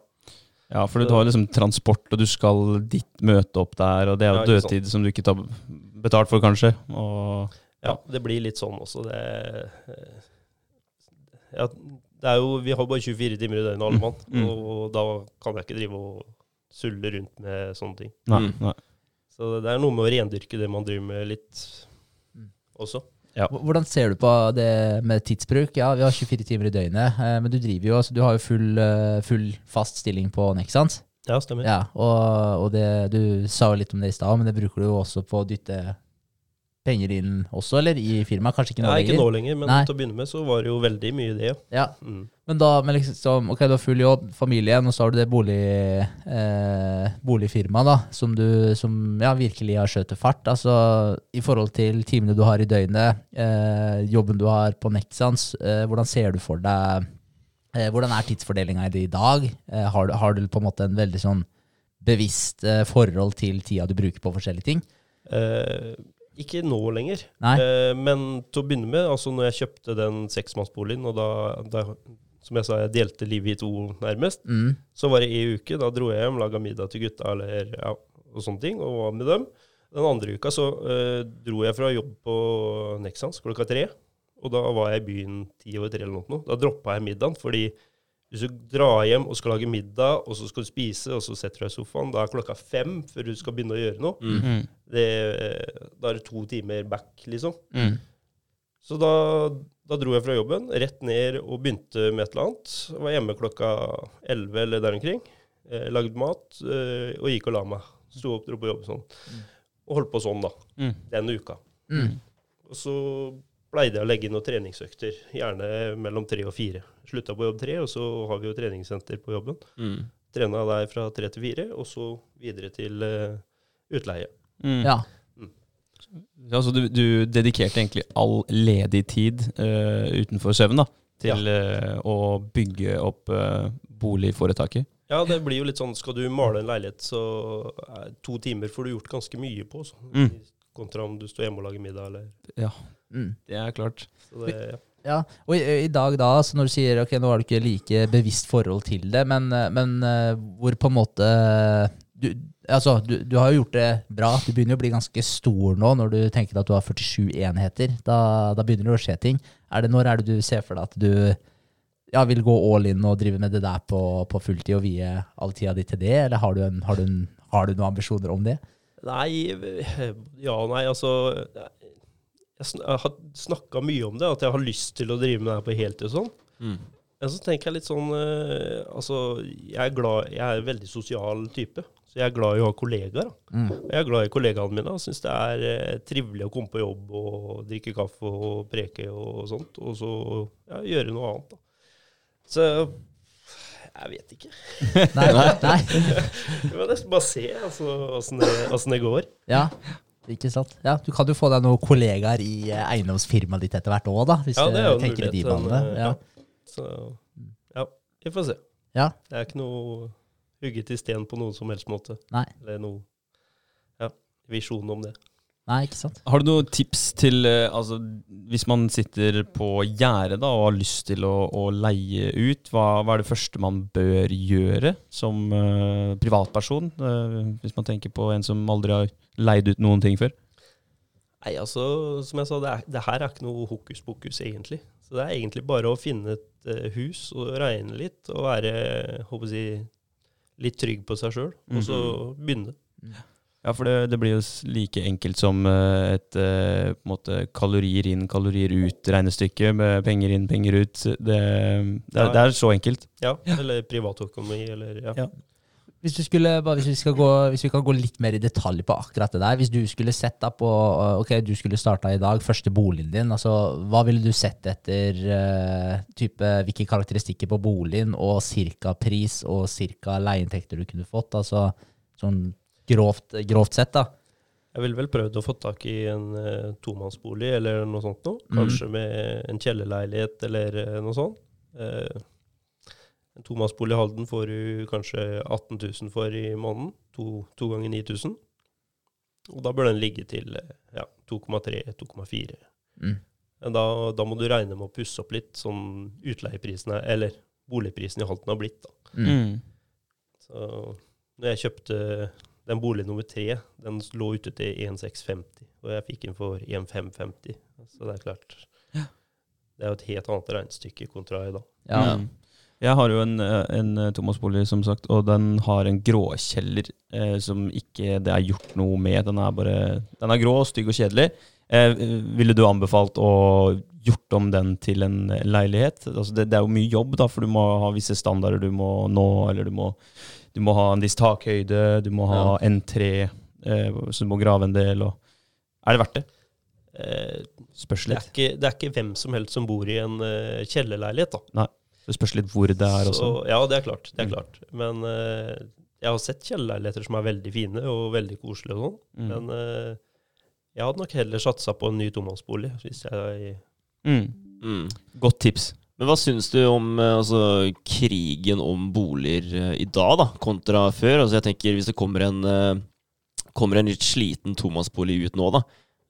Ja, for du har liksom transport, og du skal ditt møte opp der, og det er jo Ja, dødtid som du ikke tar betalt for, kanskje. Og ja, det blir litt sånn også. Det eh, ja, det er jo, Vi har bare 24 timer i døgnet, alle mann, Mm. og da kan jeg ikke drive og sulle rundt med sånne ting. nei, Mm. nei. Så det er noe med å rendyrke det man driver med, litt Mm. også. Ja. Hvordan ser du på det med tidsbruk? Ja, vi har 24 timer i døgnet, eh, men du driver jo, så du har jo full, eh, full fast stilling på Nexans. Ja, stemmer. Ja, og, og det, du sa jo litt om det i stad, men det bruker du jo også på å dytte penger inn også, eller i firmaet? Kanskje ikke nå lenger? Nei, ikke nå lenger, men Nei. til å begynne med så var det jo veldig mye det, ja. Ja, Mm. men da, men liksom, ok, du har full jobb, familien, og så har du det bolig, eh, boligfirmaet da, som du som, ja, virkelig har skjøtet fart. Altså, i forhold til timene du har i døgnet, eh, jobben du har på Nexans, eh, hvordan ser du for deg, hvordan er tidsfordelinga i det i dag? Eh, har, du, har du på en måte en veldig sånn bevisst eh, forhold til tida du bruker på forskjellige ting? Eh, ikke nå lenger. Eh, men til å begynne med, altså når jeg kjøpte den seksmannsboligen, og da, da, som jeg sa, jeg delte livet i to nærmest, Mm, så var det ei uke. Da dro jeg hjem, laga middag til gutta eller, ja, og sånne ting, og var med dem. Den andre uka så eh, dro jeg fra jobb på Nexans klokka tre. Og da var jeg i byen ti over tre eller noe. Da droppa jeg middagen, fordi hvis du drar hjem og skal lage middag, og så skal du spise, og så setter du deg i sofaen, da er klokka fem før du skal begynne å gjøre noe. Mm. Det, da er det to timer back, liksom. Mm. Så da, da dro jeg fra jobben, rett ned og begynte med et eller annet. Jeg var hjemme klokka 11 eller der omkring. Eh, lagde mat eh, og gikk og la meg. Sto opp, dro på jobb sånn. Og holdt på sånn, da. Mm. Den uka. mm, Og så pleide jeg å legge inn noen treningsøkter, gjerne mellom tre og fire. Slutta på jobb tre, og så har vi jo treningssenter på jobben. Mm. Trena der fra tre til fire, og så videre til uh, utleie. Mm. ja. Ja, så du, du dedikerte egentlig all ledig tid uh, utenfor søvn da, til eh, å bygge opp uh, boligforetaket? Ja, det blir jo litt sånn, skal du male en leilighet, så er to timer får du gjort ganske mye på, så. Mm. kontra om du står hjemme og lager middag, eller Ja, Mm. det er klart. så det, ja. Ja, og i, i dag da, så når du sier ok, nå har du ikke like bevisst forhold til det, men, eh, men eh, hvor på en måte du, altså, du, du har jo gjort det bra. Du begynner å bli ganske stor nå når du tenker at du har 47 enheter. Da, da begynner det å skje ting. Er det, når er det du ser for deg at du ja, vil gå all in og drive med det der på, på fulltid og vie all tida di til det, eller har du, en, har, du en, har du noen ambisjoner om det? Nei, ja og nei, altså Jeg, har snakka mye om det, at jeg har lyst til å drive med det her på heltid og sånn. Mm. Men så tenker jeg litt sånn eh, Altså, jeg er glad Jeg er en veldig sosial type. Så jeg er glad i å ha kollegaer. Da. Mm. Jeg er glad i kollegaene mine og syns det er eh, trivelig å komme på jobb og drikke kaffe og preke og sånt. Og så ja, gjøre noe annet, da. Så jeg vet ikke. Nei, nei. Vi må nesten bare se altså, åssen det, åssen det går. Ja, ikke sant. Ja, du kan jo få deg noen kollegaer i eh, eiendomsfirmaet ditt etter hvert òg, da. Hvis Ja, det er jo tenker i de mulighet, banene. eh, Ja. Så ja, vi får se. Ja. Det er ikke noe hugget i sten på noen som helst måte. Nei. Eller noe ja, visjon om det. Nei, ikke sant. Har du noen tips til eh, altså, Hvis man sitter på gjerdet og har lyst til å, å leie ut, hva, hva er det første man bør gjøre som uh, privatperson? Uh, hvis man tenker på en som aldri har leid ut noen ting før? Nei, altså, som jeg sa, det, er, det her er ikke noe hokus pokus, egentlig. Så det er egentlig bare å finne et uh, hus og regne litt, og være håper jeg, litt trygg på seg sjøl, og så begynne. Ja, for det, det blir jo like enkelt som eh, et eh, måte kalorier inn, kalorier ut-regnestykke med penger inn, penger ut. Det, det, er, det er så enkelt. Ja, eller privatøkonomi, eller ja. Ja. Hvis, du skulle, hvis, vi gå, hvis vi kan gå litt mer i detalj på akkurat det der. Hvis du skulle sett på uh, Ok, du skulle starta i dag, første boligen din. altså Hva ville du sett etter uh, type, hvilke karakteristikker på boligen, og cirka pris og cirka leieinntekter du kunne fått? altså Sånn grovt, grovt sett, da. Jeg ville vel prøvd å få tak i en uh, tomannsbolig eller noe sånt noe. Mm. Kanskje med en kjellerleilighet eller uh, noe sånt. Eh, en tomannsbolig i Halden får du kanskje 18 000 for i måneden. To, to ganger 9000. Og da bør den ligge til eh, ja, 2,3-2,4. Mm. Men da, da må du regne med å pusse opp litt, sånn utleieprisene, eller boligprisen i Halden har blitt. da. Mm. Så når jeg kjøpte den bolig nummer tre, den lå ute til 1650, og jeg fikk den for 1550. Så det er klart Det er jo et helt annet regnestykke kontra i dag. Ja. Mm. Jeg har jo en, eh, en eh, Thomas-bolig, som sagt, og den har en gråkjeller eh, som ikke det er gjort noe med. Den er bare Den er grå, stygg og kjedelig. Eh, ville du anbefalt å gjort om den til en leilighet? Altså det, det er jo mye jobb, da, for du må ha visse standarder du må nå, eller du må, du må ha en viss takhøyde, du må ha N3, eh, så du må grave en del. Og er det verdt det? Eh, Spørs det, er ikke, det er ikke hvem som helst som bor i en eh, kjellerleilighet, da. Det spørs litt hvor det er også. Så, ja, det er klart. Det er Mm. klart. Men uh, jeg har sett kjellerleiligheter som er veldig fine og veldig koselige og sånn. Mm. Men uh, jeg hadde nok heller satsa på en ny tomannsbolig hvis jeg Mm. Mm. Godt tips. Men hva syns du om eh, altså, krigen om boliger i dag, da, kontra før? Altså, jeg tenker Hvis det kommer en, kommer en litt sliten tomannsbolig ut nå, da,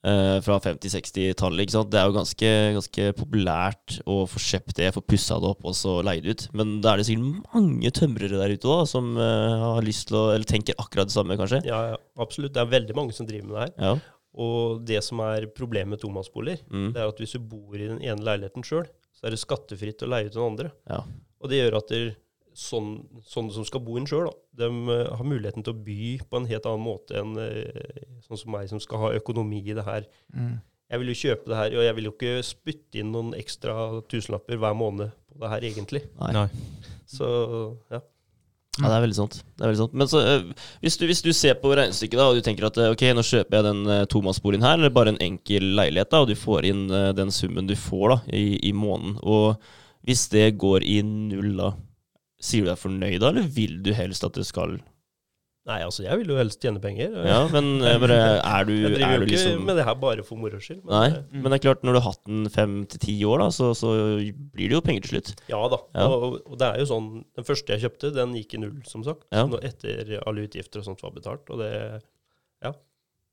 eh, fra 50-60-tallet ikke sant? Det er jo ganske, ganske populært å få kjøpt det, få pussa det opp og så leie det ut. Men da er det sikkert mange tømrere der ute da, som eh, har lyst til å Eller tenker akkurat det samme, kanskje? Ja, ja, absolutt. Det er veldig mange som driver med det her. Ja. Og det som er problemet med tomannsboliger, Mm. det er at hvis du bor i den ene leiligheten sjøl, så er det skattefritt å leie ut den andre. Ja. Og det gjør at sånn, sånne som skal bo inn sjøl, de eh, har muligheten til å by på en helt annen måte enn eh, sånn som meg, som skal ha økonomi i det her. Mm. Jeg vil jo kjøpe det her, og jeg vil jo ikke spytte inn noen ekstra tusenlapper hver måned på det her, egentlig. Nei. Nei. Så ja. Ja, det er veldig sant. Det er veldig sant. Men så, øh, hvis, du, hvis du ser på regnestykket da, og du tenker at ok, nå kjøper jeg den uh, tomannsboligen her, eller bare en enkel leilighet, da, og du får inn den summen du får da, i, i måneden, og hvis det går i null da, sier du deg fornøyd da, eller vil du helst at det skal Nei, altså, jeg vil jo helst tjene penger. Ja, men øh, bare, er du, jeg driver er jo ikke liksom med det her bare for moro skyld. Men, Nei, mm. men det er klart, når du har hatt den fem til ti år, da, så, så blir det jo penger til slutt. Ja da. Ja. Og, og det er jo sånn Den første jeg kjøpte, den gikk i null, som sagt. Ja. Etter alle utgifter og sånt var betalt. Og det Ja.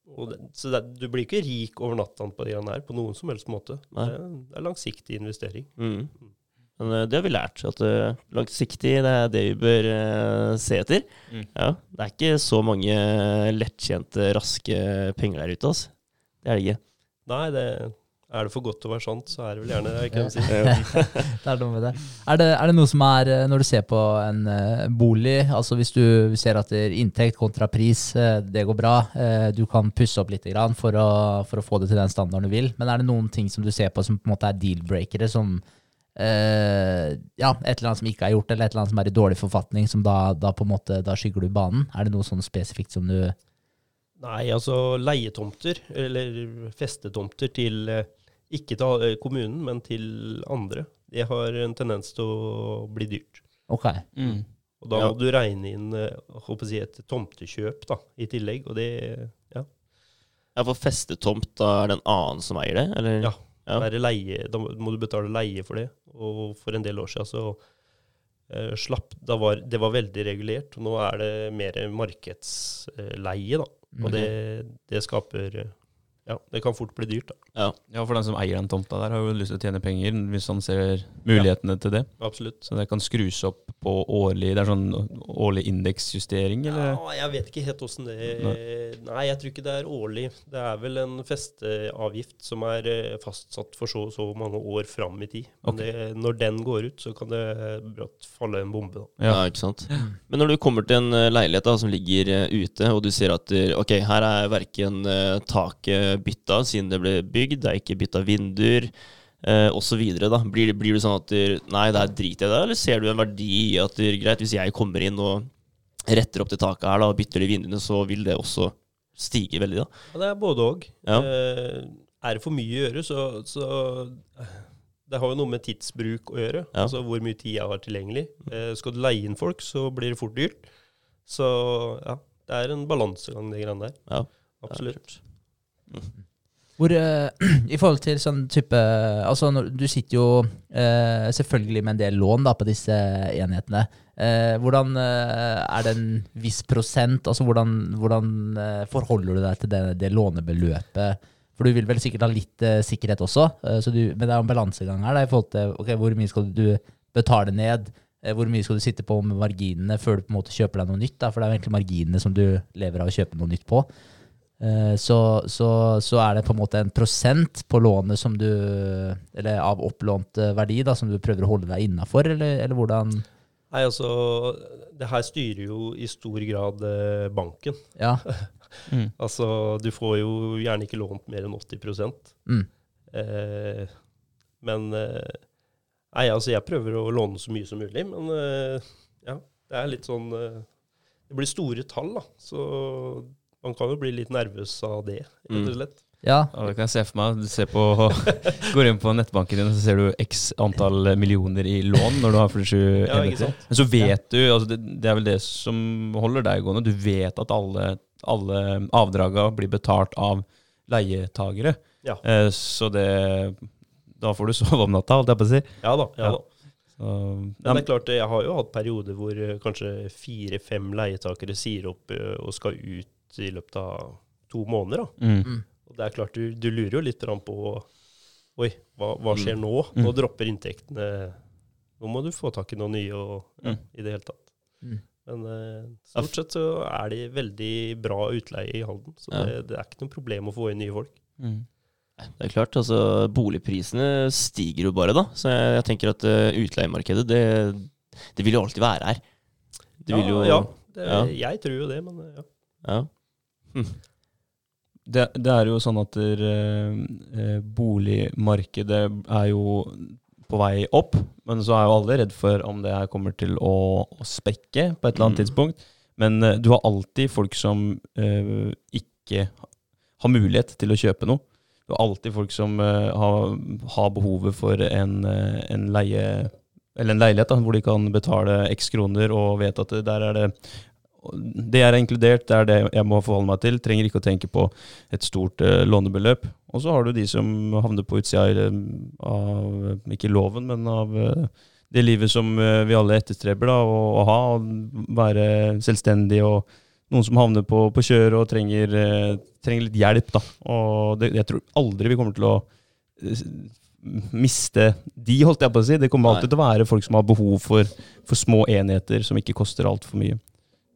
Og det, så det, du blir ikke rik over natta på de greiene her, på noen som helst måte. Det, det er langsiktig investering. Mm. Men øh, det har vi lært, at øh, langsiktig det er det vi bør øh, se etter. Mm. Ja, Det er ikke så mange lettjente, raske penger der ute, altså. Det er det ikke. Nei, det, er det for godt til å være sant, så er det vel gjerne det. Kan si. Det er noe med det. Er, det. er det noe som er, eh, når du ser på en eh, bolig, altså hvis du ser at inntekt kontra pris, eh, det går bra, eh, du kan pusse opp litt for å, for å få det til den standarden du vil, men er det noen ting som du ser på som på en måte er deal-breakere, som eh, ja, et eller annet som ikke er gjort, eller et eller annet som er i dårlig forfatning, som da, da på en måte, da skygger du banen? Er det noe sånn spesifikt som du Nei, altså leietomter, eller festetomter til eh, ikke til eh, kommunen, men til andre, det har en tendens til å bli dyrt. Ok. Mm. Og da Ja. må du regne inn håper jeg, et tomtekjøp da, i tillegg, og det ja, Ja, for festetomt, da er det en annen som eier det, eller? Ja. Ja. leie, da må du betale leie for det. Og for en del år siden så eh, slapp da var, Det var veldig regulert, og nå er det mer markedsleie, da. Og det, det skaper Ja, det kan fort bli dyrt, da. Ja. Ja, for den som eier den tomta der, har jo lyst til å tjene penger hvis han ser mulighetene til det. Absolutt. Så det kan skrus opp på årlig Det er sånn årlig indeksjustering, eller? Ja, jeg vet ikke helt åssen det Nei. jeg tror ikke det er årlig. Det er vel en festeavgift som er eh, fastsatt for så og så mange år fram i tid. Men okay. det, når den går ut, så kan det brått falle en bombe. da. Ja, ikke sant. Men når du kommer til en eh, leilighet da, som ligger eh, ute, og du ser at ok, her er verken taket bytta siden det ble bygd, det er ikke bytta vinduer, eh, osv. Blir, blir det sånn at du, nei, det her driter jeg i det, eller ser du en verdi i at det, greit, hvis jeg kommer inn og retter opp det taket her da, og bytter de vinduene, så vil det også stige veldig, da. Ja, det er både òg. Ja. Eh, er det for mye å gjøre, så, så Det har jo noe med tidsbruk å gjøre. Ja. Altså hvor mye tid jeg har tilgjengelig. Eh, skal du leie inn folk, så blir det fort dyrt. Så ja, det er en balansegang, de greiene der. Ja. Absolutt. Hvor, uh, I forhold til sånn type Altså, når, du sitter jo uh, selvfølgelig med en del lån da, på disse enhetene. Uh, hvordan Er det en viss prosent? Altså, hvordan, hvordan forholder du deg til det, det lånebeløpet? For du vil vel sikkert ha litt sikkerhet også, så du, men det er en balansegang her. Da, i forhold til okay, Hvor mye skal du betale ned? Hvor mye skal du sitte på med marginene før du på en måte kjøper deg noe nytt? Da? For det er jo egentlig marginene som du lever av å kjøpe noe nytt på. Eh, Så, så, så er det på en måte en prosent på lånet som du Eller av opplånt eh, verdi da, som du prøver å holde deg innafor, eller, eller hvordan Nei, altså Det her styrer jo i stor grad eh, banken. Ja. Mm. Altså, du får jo gjerne ikke lånt mer enn 80 Mm. eh, Men Nei, altså, jeg prøver å låne så mye som mulig, men ja, det er litt sånn Det blir store tall, da. Så man kan jo bli litt nervøs av det, rett Mm. og slett. Ja. Ja, det kan jeg se for meg. Du ser på, går inn på nettbanken din, og så ser du x antall millioner i lån når du har 47 Ja, enheter. Men så vet du, altså det, det er vel det som holder deg gående, du vet at alle, alle avdraga blir betalt av leietagere. Ja. Eh, så det Da får du sove om natta, holdt jeg på å si. Ja da. ja Ja. da. Så, Men det er klart, jeg har jo hatt perioder hvor eh, kanskje fire-fem leietakere sier opp eh, og skal ut i løpet av to måneder. da. mm, Og det er klart, du, du lurer jo litt på Oi, hva, hva skjer nå? Mm. Nå dropper inntektene. Nå må du få tak i noe nye og, ja, Mm. i det hele tatt. Mm. Men eh, stort sett så er det veldig bra utleie i Halden. Så Ja. det, det er ikke noe problem å få inn nye folk. mm. Det er klart, altså boligprisene stiger jo bare, da. Så jeg, jeg tenker at uh, utleiemarkedet, det, det vil jo alltid være her. Det vil jo ja, det, ja. jeg tror jo det, men ja. ja. Ja. Det, det er jo sånn at der, eh, eh, boligmarkedet er jo på vei opp, men så er jo alle redd for om det her kommer til å, å spekke på et eller annet Mm. tidspunkt. Men eh, du har alltid folk som eh, ikke har mulighet til å kjøpe noe. Du har alltid folk som eh, har, har behovet for en, eh, en leie eller en leilighet da, hvor de kan betale x kroner og vet at der er det det er inkludert, det er det jeg må forholde meg til. Trenger ikke å tenke på et stort uh, lånebeløp. Og så har du de som havner på utsida av, av ikke loven, men av uh, det livet som eh, vi alle etterstreber da, å, å ha. Å være selvstendig og noen som havner på, på kjøret og trenger, eh, trenger litt hjelp. Da. Og det, jeg tror aldri vi kommer til å eh, miste de, holdt jeg på å si. Det kommer Nei. alltid til å være folk som har behov for, for små enheter som ikke koster altfor mye.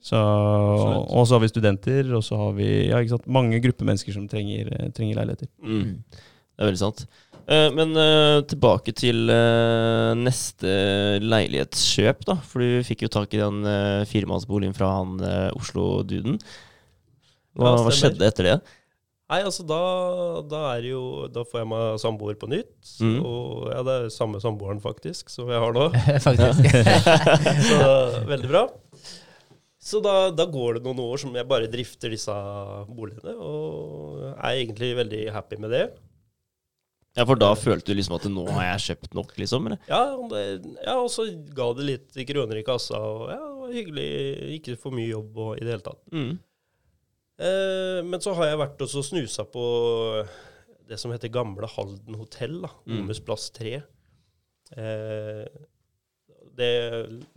Så, og så har vi studenter, og så har vi ja, ikke sant, mange grupper mennesker som trenger, eh, trenger leiligheter. Mm. Det er veldig sant. Eh, men eh, tilbake til eh, neste leilighetskjøp, da. For du fikk jo tak i den uh, firemannsboligen fra han uh, Oslo-duden. Hva, Ja, hva skjedde etter det? Nei, altså da, da er jo Da får jeg meg samboer på nytt. Mm. Og ja, det er samme samboeren faktisk som jeg har nå. Faktisk. Så veldig bra. Så da, da går det noen år som jeg bare drifter disse boligene, og er egentlig veldig happy med det. Ja, For da følte du liksom at nå har jeg kjøpt nok, liksom? Eller? Ja, det, ja, og så ga det litt kroner i kassa, og ja, det var hyggelig. Ikke for mye jobb og i det hele tatt. Mm. Eh, men så har jeg vært og så snusa på det som heter Gamle Halden hotell, da. Mm. Omes plass 3. Eh, det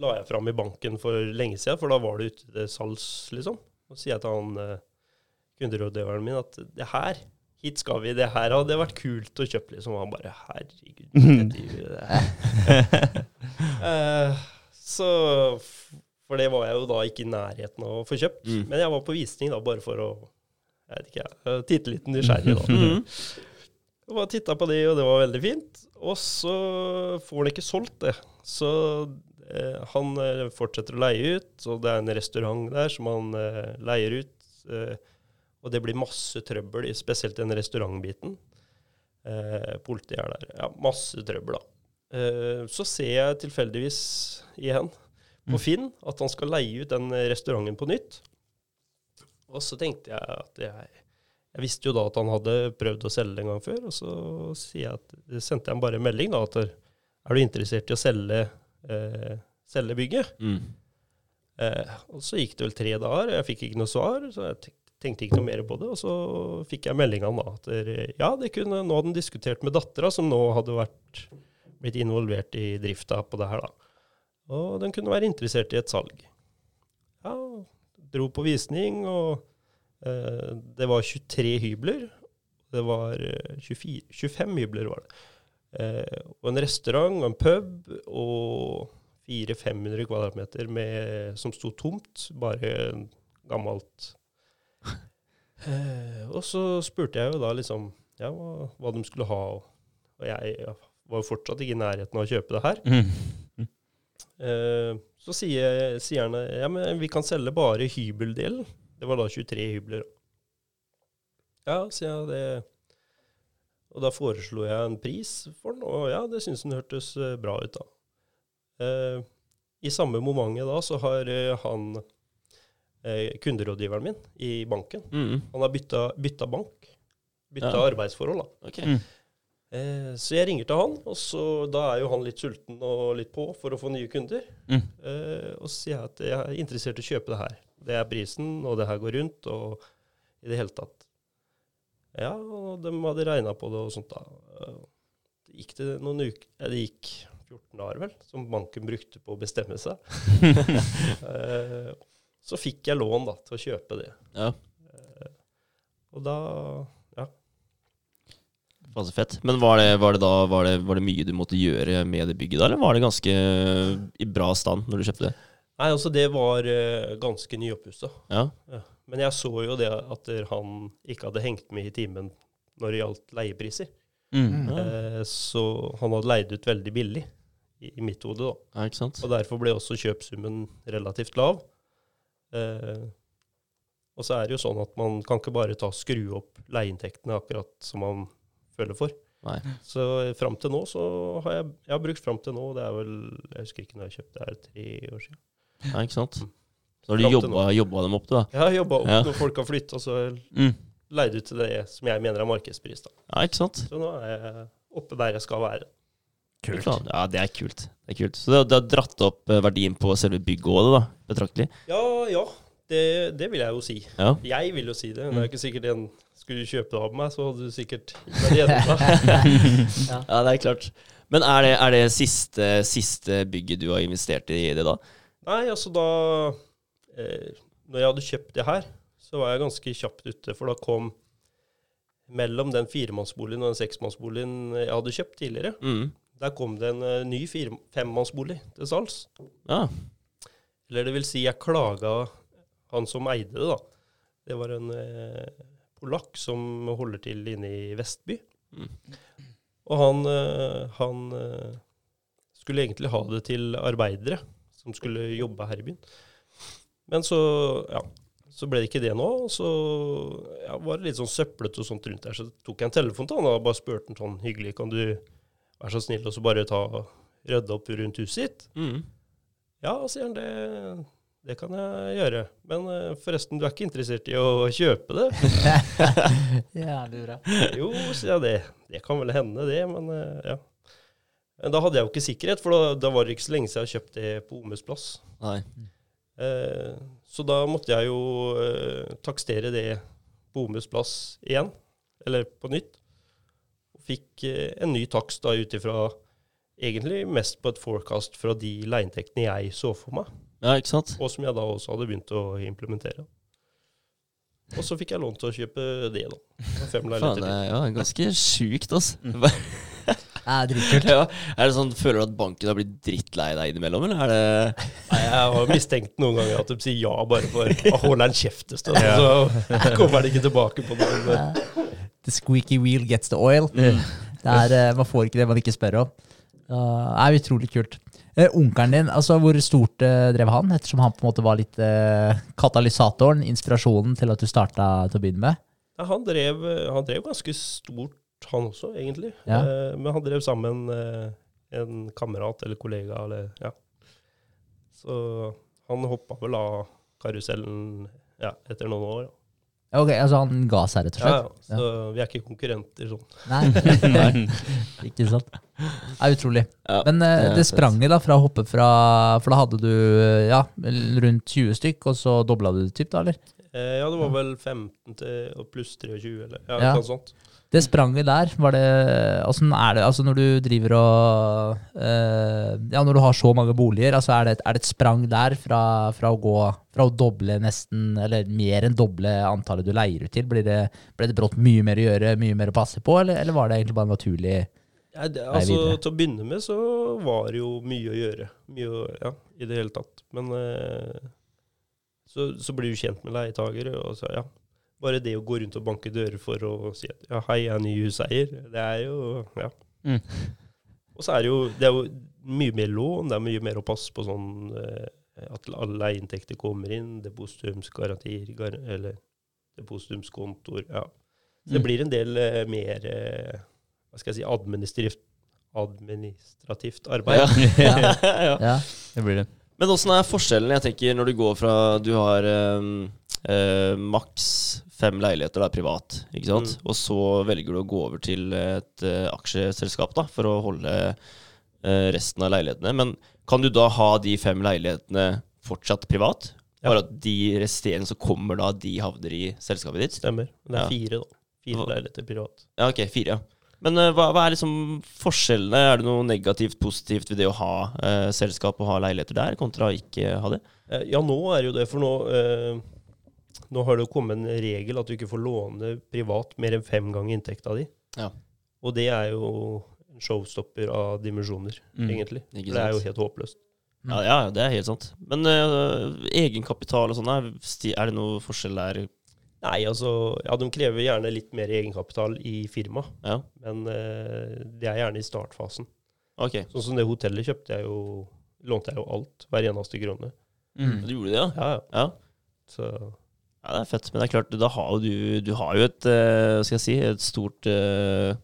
la jeg fram i banken for lenge siden, for da var det ute til salgs, liksom. Og sier jeg til han eh, kunderådgiveren min at det her, hit skal vi, det her hadde vært kult å kjøpe, liksom. Og han bare herregud. det driver det Eh, så For det var jeg jo da ikke i nærheten av å få kjøpt. Mm. Men jeg var på visning da, bare for å jeg vet ikke, titte litt nysgjerrig. da. Mm. Og bare titta på det, og det var veldig fint. Og så får han ikke solgt det. Så eh, han eh, fortsetter å leie ut, og det er en restaurant der som han eh, leier ut. Eh, og det blir masse trøbbel, spesielt den restaurantbiten. Eh, politiet er der. Ja, masse trøbbel, da. Eh, så ser jeg tilfeldigvis igjen på Mm. Finn at han skal leie ut den restauranten på nytt. Og så tenkte jeg at jeg jeg visste jo da at han hadde prøvd å selge en gang før, og så jeg at, sendte jeg ham bare en melding da, at er du interessert i å selge, eh, selge bygget? Mm. Eh, og så gikk det vel tre dager, og jeg fikk ikke noe svar, så jeg tenkte ikke noe mer på det. Og så fikk jeg melding av han da, at ja, det kunne, nå hadde han diskutert med dattera, som nå hadde vært, blitt involvert i drifta på det her da. Og den kunne være interessert i et salg. Ja, dro på visning, og eh, det var 23 hybler. Det var eh, 24, 25 hybler var det. Eh, og en restaurant og en pub og 400-500 kvadratmeter med, som sto tomt. Bare gammelt. Eh, og så spurte jeg jo da liksom ja, hva, hva de skulle ha. Og jeg ja, var jo fortsatt ikke i nærheten av å kjøpe det her. Mm. Eh, så sier, sier han ja, men vi kan selge bare hybeldelen. Det var da 23 hybler. Ja, sier jeg det. Og da foreslo jeg en pris for den, og ja, det syntes den hørtes eh, bra ut, da. Eh, I samme momentet da så har eh, han eh, kunderådgiveren min i banken Mm. Han har bytta, bytta bank. Bytta Ja. arbeidsforhold, da. Okay. Mm. Eh, så jeg ringer til han, og så, da er jo han litt sulten og litt på for å få nye kunder. Mm. Eh, og så sier jeg at jeg er interessert i å kjøpe det her. Det er prisen, og det her går rundt, og i det hele tatt. Ja, og de hadde regna på det og sånt, da. Eh, Det gikk det noen uker ja, Det gikk 14 dager, vel, som banken brukte på å bestemme seg. eh, så fikk jeg lån da, til å kjøpe det. Ja, Og da Ja. så fett. Men var det, var, det da, var, det, var det mye du måtte gjøre med det bygget da, eller var det ganske i bra stand når du kjøpte det? Nei, altså det var uh, ganske nyoppussa. Ja. Ja. Men jeg så jo det at han ikke hadde hengt med i timen når det gjaldt leiepriser. Mm. Eh, så han hadde leid ut veldig billig, i, i mitt hode, da. ja, ikke sant? Og derfor ble også kjøpsummen relativt lav. Uh, og så er det jo sånn at man kan ikke bare ta skru opp leieinntektene akkurat som man føler for. Nei. Så fram til nå så har jeg, jeg har brukt fram til nå, det er vel Jeg husker ikke når jeg kjøpte, det er tre år siden. Ja, ikke sant? Så har du jobba, jobba dem opp, du, da? Har jobba opp Ja. når folk har flytta, så Mm. leid ut til det som jeg mener er markedspris. da. Ja, ikke sant? Så nå er jeg oppe der jeg skal være. Kult. Ja, det er kult. Det er kult. Så det, har- det har dratt opp eh, verdien på selve bygget òg, da? Betraktelig? Ja, ja. Det, det vil jeg jo si. Ja. Jeg vil jo si det. Men Det Mm. er ikke sikkert en skulle du kjøpe det av meg, så hadde du sikkert ikke vært enig ja. ja, det er klart. Men er det, er det siste, siste bygget du har investert i det, da? Nei, altså da eh, Når jeg hadde kjøpt det her, så var jeg ganske kjapt ute, for da kom mellom den firemannsboligen og den seksmannsboligen jeg hadde kjøpt tidligere, Mm. der kom det en uh, ny fire- femmannsbolig til salgs. Ja. Eller det vil si, jeg klaga han som eide det, da. Det var en eh, polakk som holder til inne i Vestby. Mm. Og han, eh, han eh, skulle egentlig ha det til arbeidere som skulle jobbe her i byen. Men så, ja, så ble det ikke det nå. Så ja, var det litt sånn søplete og sånt rundt der. Så tok jeg en telefon til han og bare spurte han sånn hyggelig, kan du være så snill og så bare ta rydde opp rundt huset ditt? Mm. Ja, sier han, det, det kan jeg gjøre. Men eh, forresten, du er ikke interessert i å kjøpe det? Jævlig bra. Jo, sier jeg det. Det kan vel hende, det, men eh, ja. Men da hadde jeg jo ikke sikkerhet, for da, da var det ikke så lenge siden jeg kjøpte det på Omes plass. Nei. Eh, så da måtte jeg jo eh, takstere det på Omes plass igjen, eller på nytt. Og fikk eh, en ny takst da ut ifra egentlig mest på et forecast fra de leieinntektene jeg så for meg. Ja, ikke sant? Og som jeg da også hadde begynt å implementere. Og så fikk jeg lån til å kjøpe det, da. Fem Faen, leiligheter er ja, ganske sjukt, altså. Det er dritkult. Ja. Er det sånn, Føler du at banken har blitt drittlei deg innimellom, eller er det Nei, Jeg har mistenkt noen ganger at de sier ja bare for å holde en kjeft en stund. Så kommer de ikke tilbake på noe. The squeaky wheel gets the oil. Det er, eh, man får ikke det man ikke spør om. Det er utrolig kult. Uh, Onkelen din, altså hvor stort uh, drev han? Ettersom han på en måte var litt uh, katalysatoren, inspirasjonen til at du starta til å begynne med? Ja, han, drev, han drev ganske stort, han også, egentlig. Ja. Eh, Men han drev sammen eh, en kamerat eller kollega, eller ja. Så han hoppa vel av karusellen ja, etter noen år. Ja, Ok, altså Han ga seg, rett og slett? ja. Så vi er ikke konkurrenter sånn. Nei. ikke sant. Det er utrolig. ja. Men eh, det sprang i da fra å hoppe fra For da hadde du eh, ja, rundt 20 stykk, og så dobla du det typ, da, eller? Eh, ja, det var vel 15 til og pluss 23, eller ja, Ja. noe sånt. Det spranget der, var det Åssen er det altså når du driver og uh, Ja, når du har så mange boliger, altså er det, et- er det et sprang der fra, fra å gå Fra å doble nesten, eller mer enn doble antallet du leier ut til? Blir det, ble det brått mye mer å gjøre, mye mer å passe på, eller, eller var det egentlig bare naturlig? Ja, det, altså, til å begynne med så var det jo mye å gjøre. Mye å, ja, i det hele tatt. Men uh, så, så blir du kjent med leietagere, og så, ja. Bare det å gå rundt og banke dører for å si at ja, hei, jeg er ny huseier, det er jo Ja. Mm. Og så er det jo det er jo mye mer lån, det er mye mer å passe på sånn eh, at alle leieinntekter kommer inn, depositumsgarantier, gar eller depositumskontoer, ja. Så det Mm. blir en del eh, mer eh, hva skal jeg si, administrativt, administrativt arbeid. Ja. ja. Ja. Det blir det. Men åssen er forskjellen? Jeg tenker Når du går fra Du har eh, eh, maks fem leiligheter da, privat, ikke sant? Mm. og så velger du å gå over til et uh, aksjeselskap da, for å holde uh, resten av leilighetene. Men kan du da ha de fem leilighetene fortsatt privat? Ja. Bare at de resterende som kommer da, de havner i selskapet ditt? Stemmer. Det er Ja. fire, da. Fire leiligheter privat. Ja, ok, fire, ja. Men uh, hva, hva er liksom forskjellene? Er det noe negativt, positivt ved det å ha selskap og ha leiligheter der, kontra å ikke ha det? Ja, nå er jo det, for nå Nå har det jo kommet en regel at du ikke får låne privat mer enn fem ganger inntekta di. Ja. Og det er jo en showstopper av dimensjoner, Mm. egentlig. For det er jo helt håpløst. Ja, ja, det er helt sant. Men uh, egenkapital og sånn, er, er det noe forskjell der? Nei, altså Ja, de krever gjerne litt mer egenkapital i firma, Ja, men uh, det er gjerne i startfasen. ok. Sånn som det hotellet kjøpte jeg jo Lånte jeg jo alt, hver eneste krone. Mm. Du gjorde det, ja? Ja, ja. Ja. Så ja, det er fett. Men det er klart, da har du Du har jo et, eh, skal jeg si, et stort uh...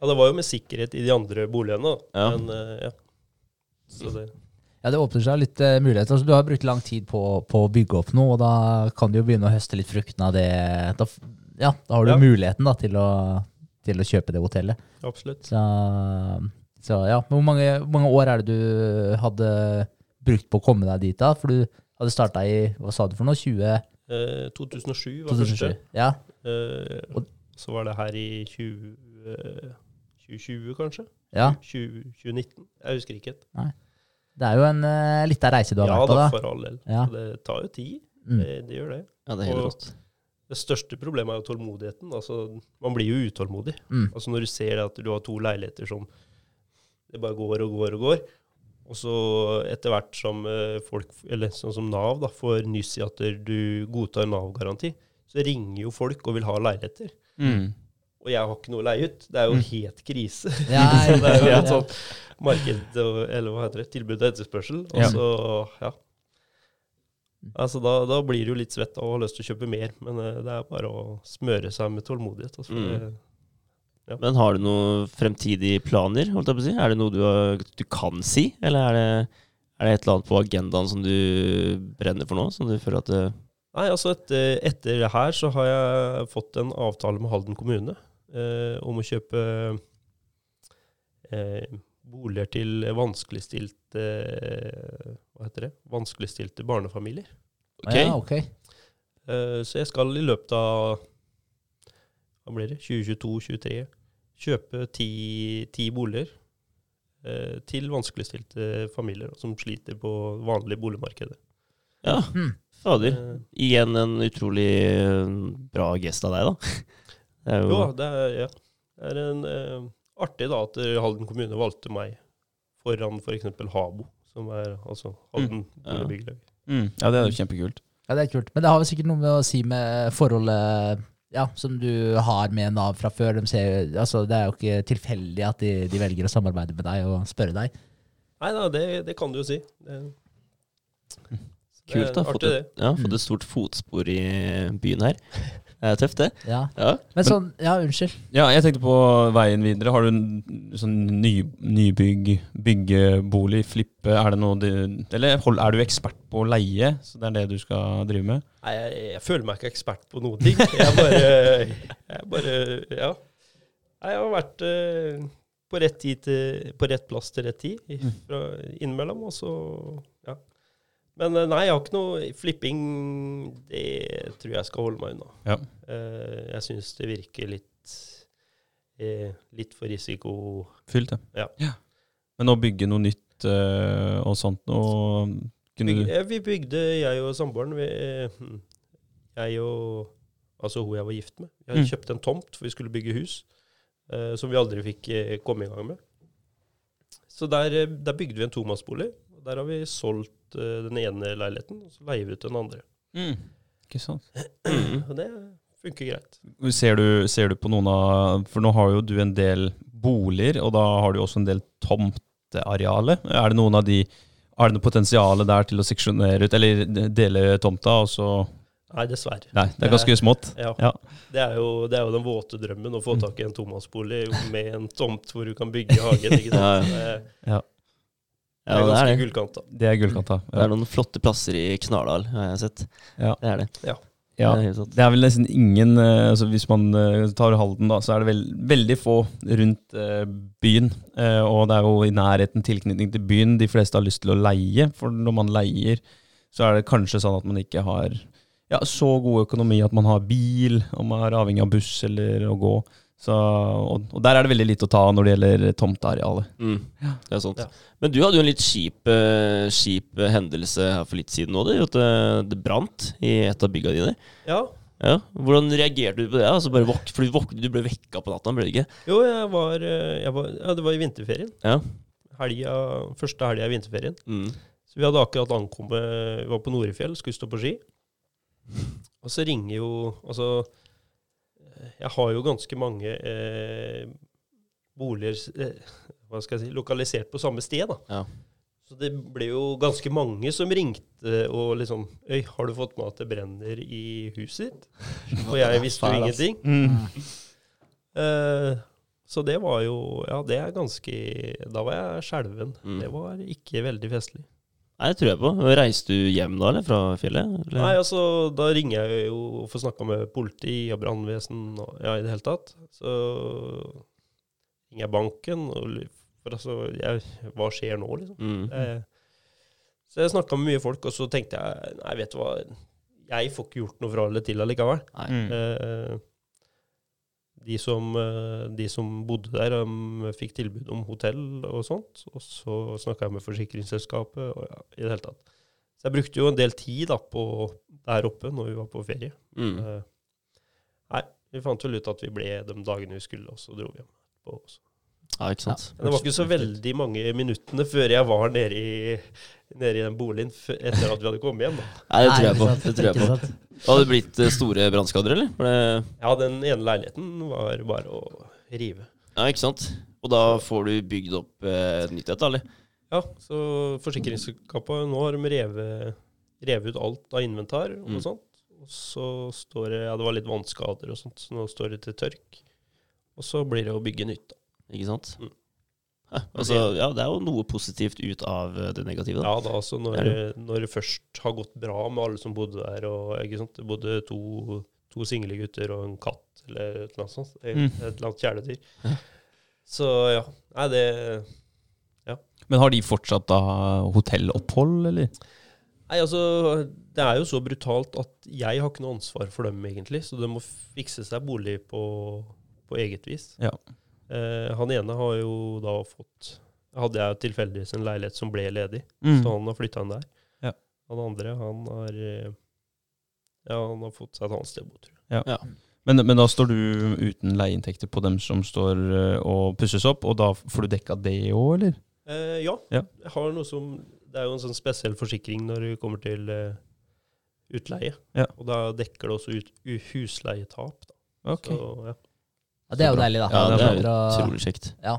Ja, det var jo med sikkerhet i de andre boligene, da. Ja. Men eh, ja. Så det Ja, det åpner seg litt uh, muligheter. Altså, du har brukt lang tid på, på å bygge opp noe, og da kan du jo begynne å høste litt fruktene av det. Da, ja, da har du Ja. muligheten da, til, å, til å kjøpe det hotellet. Absolutt. Så, så ja, men hvor mange, hvor mange år er det du hadde brukt på å komme deg dit da? For du hadde starta i, hva sa du for noe, 20, Eh, 2007 var 2007? første. Ja, Eh, Og- så var det her i 20, eh, 2020, kanskje? ja. 20, 2019? Jeg husker ikke. helt. Det er jo en uh, lita reise du har Ja vært på, da, da. for all del. Ja. Det tar jo tid. Mm. Det, det gjør det. Ja, det er helt Og- rått. Det største problemet er jo tålmodigheten. Altså, man blir jo utålmodig. Mm. Altså Når du ser at du har to leiligheter som det bare går og går og går, og så etter hvert som eh, folk, eller sånn som Nav, da, får nyss i at du godtar Nav-garanti, så ringer jo folk og vil ha leiligheter. Mm. Og jeg har ikke noe å leie ut. Det er jo Mm. helt krise. Ja, så det er jo et sånt marked, eller hva heter det, tilbud og etterspørsel. Og Ja. så, ja. Altså da, da blir du jo litt svett og har lyst til å kjøpe mer, men eh, det er bare å smøre seg med tålmodighet. Altså, Mm. Det- Men har du noen fremtidige planer, holdt jeg på å si? Er det noe du, har, du kan si, eller er det, er det et eller annet på agendaen som du brenner for nå? Som du føler at det, Nei, altså etter, etter det her så har jeg fått en avtale med Halden kommune eh, om å kjøpe eh, boliger til vanskeligstilte eh, Hva heter det? Vanskeligstilte barnefamilier. Ok, Ja, okay. Eh, så jeg skal i løpet av hva blir det, 2022-2023 kjøpe ti, ti boliger eh, til vanskeligstilte familier som sliter på vanlig boligmarkedet. ja, Mm. fader. Eh, Igjen en utrolig eh, bra gest av deg, da. Det er jo, Jo, det er, ja. det er en, eh, artig da at Halden kommune valgte meg foran f.eks. Habo, som er altså Halden mm. boligbyggelag. Mm. Ja, det er jo kjempekult. Ja, det er kult. Men det har vel sikkert noe med å si med forholdet ja, som du har med Nav fra før. De ser, altså, det er jo ikke tilfeldig at de, de velger å samarbeide med deg og spørre deg. Nei da, det, det kan du jo si. Det, kult, da. Fått et, ja, fått et stort fotspor i byen her. Det er tøft, det. Ja. Ja. Men sånn, ja, unnskyld. Ja, jeg tenkte på veien videre. Har du en sånn ny, nybygg, byggebolig, flippe? Er det noe du Eller hold, er du ekspert på å leie, så det er det du skal drive med? Nei, jeg, jeg føler meg ikke ekspert på noen ting. Jeg bare, jeg bare Ja. Jeg har vært eh, på rett tid til, på rett plass til rett tid Mm. fra, innimellom, og så Ja. Men eh, nei, jeg har ikke noe flipping. Det tror jeg skal holde meg unna. Ja. Eh, jeg syns det virker litt eh, Litt for risiko... Fylt, det. Ja. Men å bygge noe nytt og sånt noe Bygge, eh, vi bygde, jeg og samboeren vi, hm, Jeg og Altså hun jeg var gift med. Vi hadde Mm. kjøpt en tomt, for vi skulle bygge hus. som vi aldri fikk komme i gang med. Så der, der bygde vi en tomannsbolig. Der har vi solgt eh, den ene leiligheten, og så leier vi ut den andre. mm. Ikke sant. Og det funker greit. Ser du, ser du på noen av For nå har jo du en del boliger, og da har du også en del tomteareale. Er det noen av de Er det noe potensial der til å seksjonere ut, eller dele tomta, og så Nei, dessverre. Nei, det er ganske smått. Ja. Ja. Det, er jo, det er jo den våte drømmen å få tak i en tomannsbolig med en tomt hvor du kan bygge hagen. Ikke Ja, sant? Det, Ja, det Ja, er det ganske er det. gullkant, da. det er gullkanta. Det er noen flotte plasser i Knardal, har jeg sett. Ja. Det er det. Ja. Det er. Det er vel nesten ingen eh, altså Hvis man eh, tar Halden, da, så er det vel, veldig få rundt uh, byen. Uh, og det er jo i nærheten tilknytning til byen de fleste har lyst til å leie. For når man leier, så er det kanskje sånn at man ikke har ja, så god økonomi at man har bil, og man er avhengig av buss eller å gå. Så, og, og der er det veldig lite å ta når det gjelder tomtearealet. Mm, det er sant. Ja. Men du hadde jo en litt kjip, eh, kjip hendelse her for litt siden òg. At det, det brant i et av bygga dine. Ja. Ja. Hvordan reagerte du på det? Altså bare våk for du, våk du ble vekka på natta, ble du ikke? Jo, jeg var, eh, jeg var Ja, det var i vinterferien. Ja. Helga, første helga i vinterferien. Mm. Så vi hadde akkurat ankommet Vi var på Norefjell, skulle stå på ski. Og så ringer jo Altså, jeg har jo ganske mange eh, boliger eh, hva skal jeg si, lokalisert på samme sted. da. Ja. Så det ble jo ganske mange som ringte og liksom Øy, har du fått med at det brenner i huset ditt? Og jeg visste jo ingenting. Mm. Eh, så det var jo Ja, det er ganske Da var jeg skjelven. Mm. Det var ikke veldig festlig. Nei, det tror jeg på. Reiste du hjem da, eller? Fra fjellet? Eller? Nei, altså, da ringer jeg jo og får snakka med politi og brannvesen og ja, i det hele tatt. Så ringer jeg banken og For altså, jeg, hva skjer nå, liksom? Mm. Jeg, så jeg snakka med mye folk, og så tenkte jeg nei, vet du hva, jeg får ikke gjort noe fra eller til allikevel. Nei. Mm. Eh, de, som, eh, de som bodde der, um, fikk tilbud om hotell og sånt. Og så snakka jeg med forsikringsselskapet og ja, i det hele tatt. Så jeg brukte jo en del tid da, på der oppe når vi var på ferie. Mm. Eh, nei, vi fant vel ut at vi ble de dagene vi skulle, og så dro vi hjem. På, også. Ja, ikke sant. Ja. det var ikke så veldig mange minuttene før jeg var nede i, nede i den boligen etter at vi hadde kommet hjem. Da. Nei, det tror jeg på. Det tror jeg på. Hadde det blitt eh, store brannskader, eller? Det, Ja, den ene leiligheten var bare å rive. ja, ikke sant? Og da får du bygd opp eh, nytt et, eller? Ja, så forsikringsselskapet nå har de revet, revet ut alt av inventar og Mm. sånt. Og så står det Ja, det var litt vannskader og sånt, så nå står det til tørk. Og så blir det å bygge nytt. da. Ikke sant? Mm. Altså, ja, det er jo noe positivt ut av eh, det negative. Da. Ja, da altså når, Det når det først har gått bra med alle som bodde der, og ikke sant, det bodde to, to single gutter og en katt eller et eller annet sånt, et, Mm. et eller annet kjæledyr. Ja. Så ja, nei det Men har de fortsatt da hotellopphold, eller? Nei, altså, det er jo så brutalt at jeg har ikke noe ansvar for dem, egentlig. Så de må fikse seg bolig på, på eget vis. Ja. Eh, han ene har jo da fått Hadde jeg tilfeldigvis en leilighet som ble ledig, Mm. så han har flytta inn der. Ja. Han andre, han har eh, Ja, han har fått seg et annet sted å bo, tror jeg. Men, men da står du uten leieinntekter på dem som står eh, og pusses opp, og da får du dekka det òg, eller? Eh, ja. Ja. Jeg har noe som Det er jo en sånn spesiell forsikring når det kommer til utleie. Ja. Og da dekker det også ut husleietap. Da. Ok. Så, ja. Ja, det er jo deilig, da. Ja, det er jo utrolig kjekt. Ja.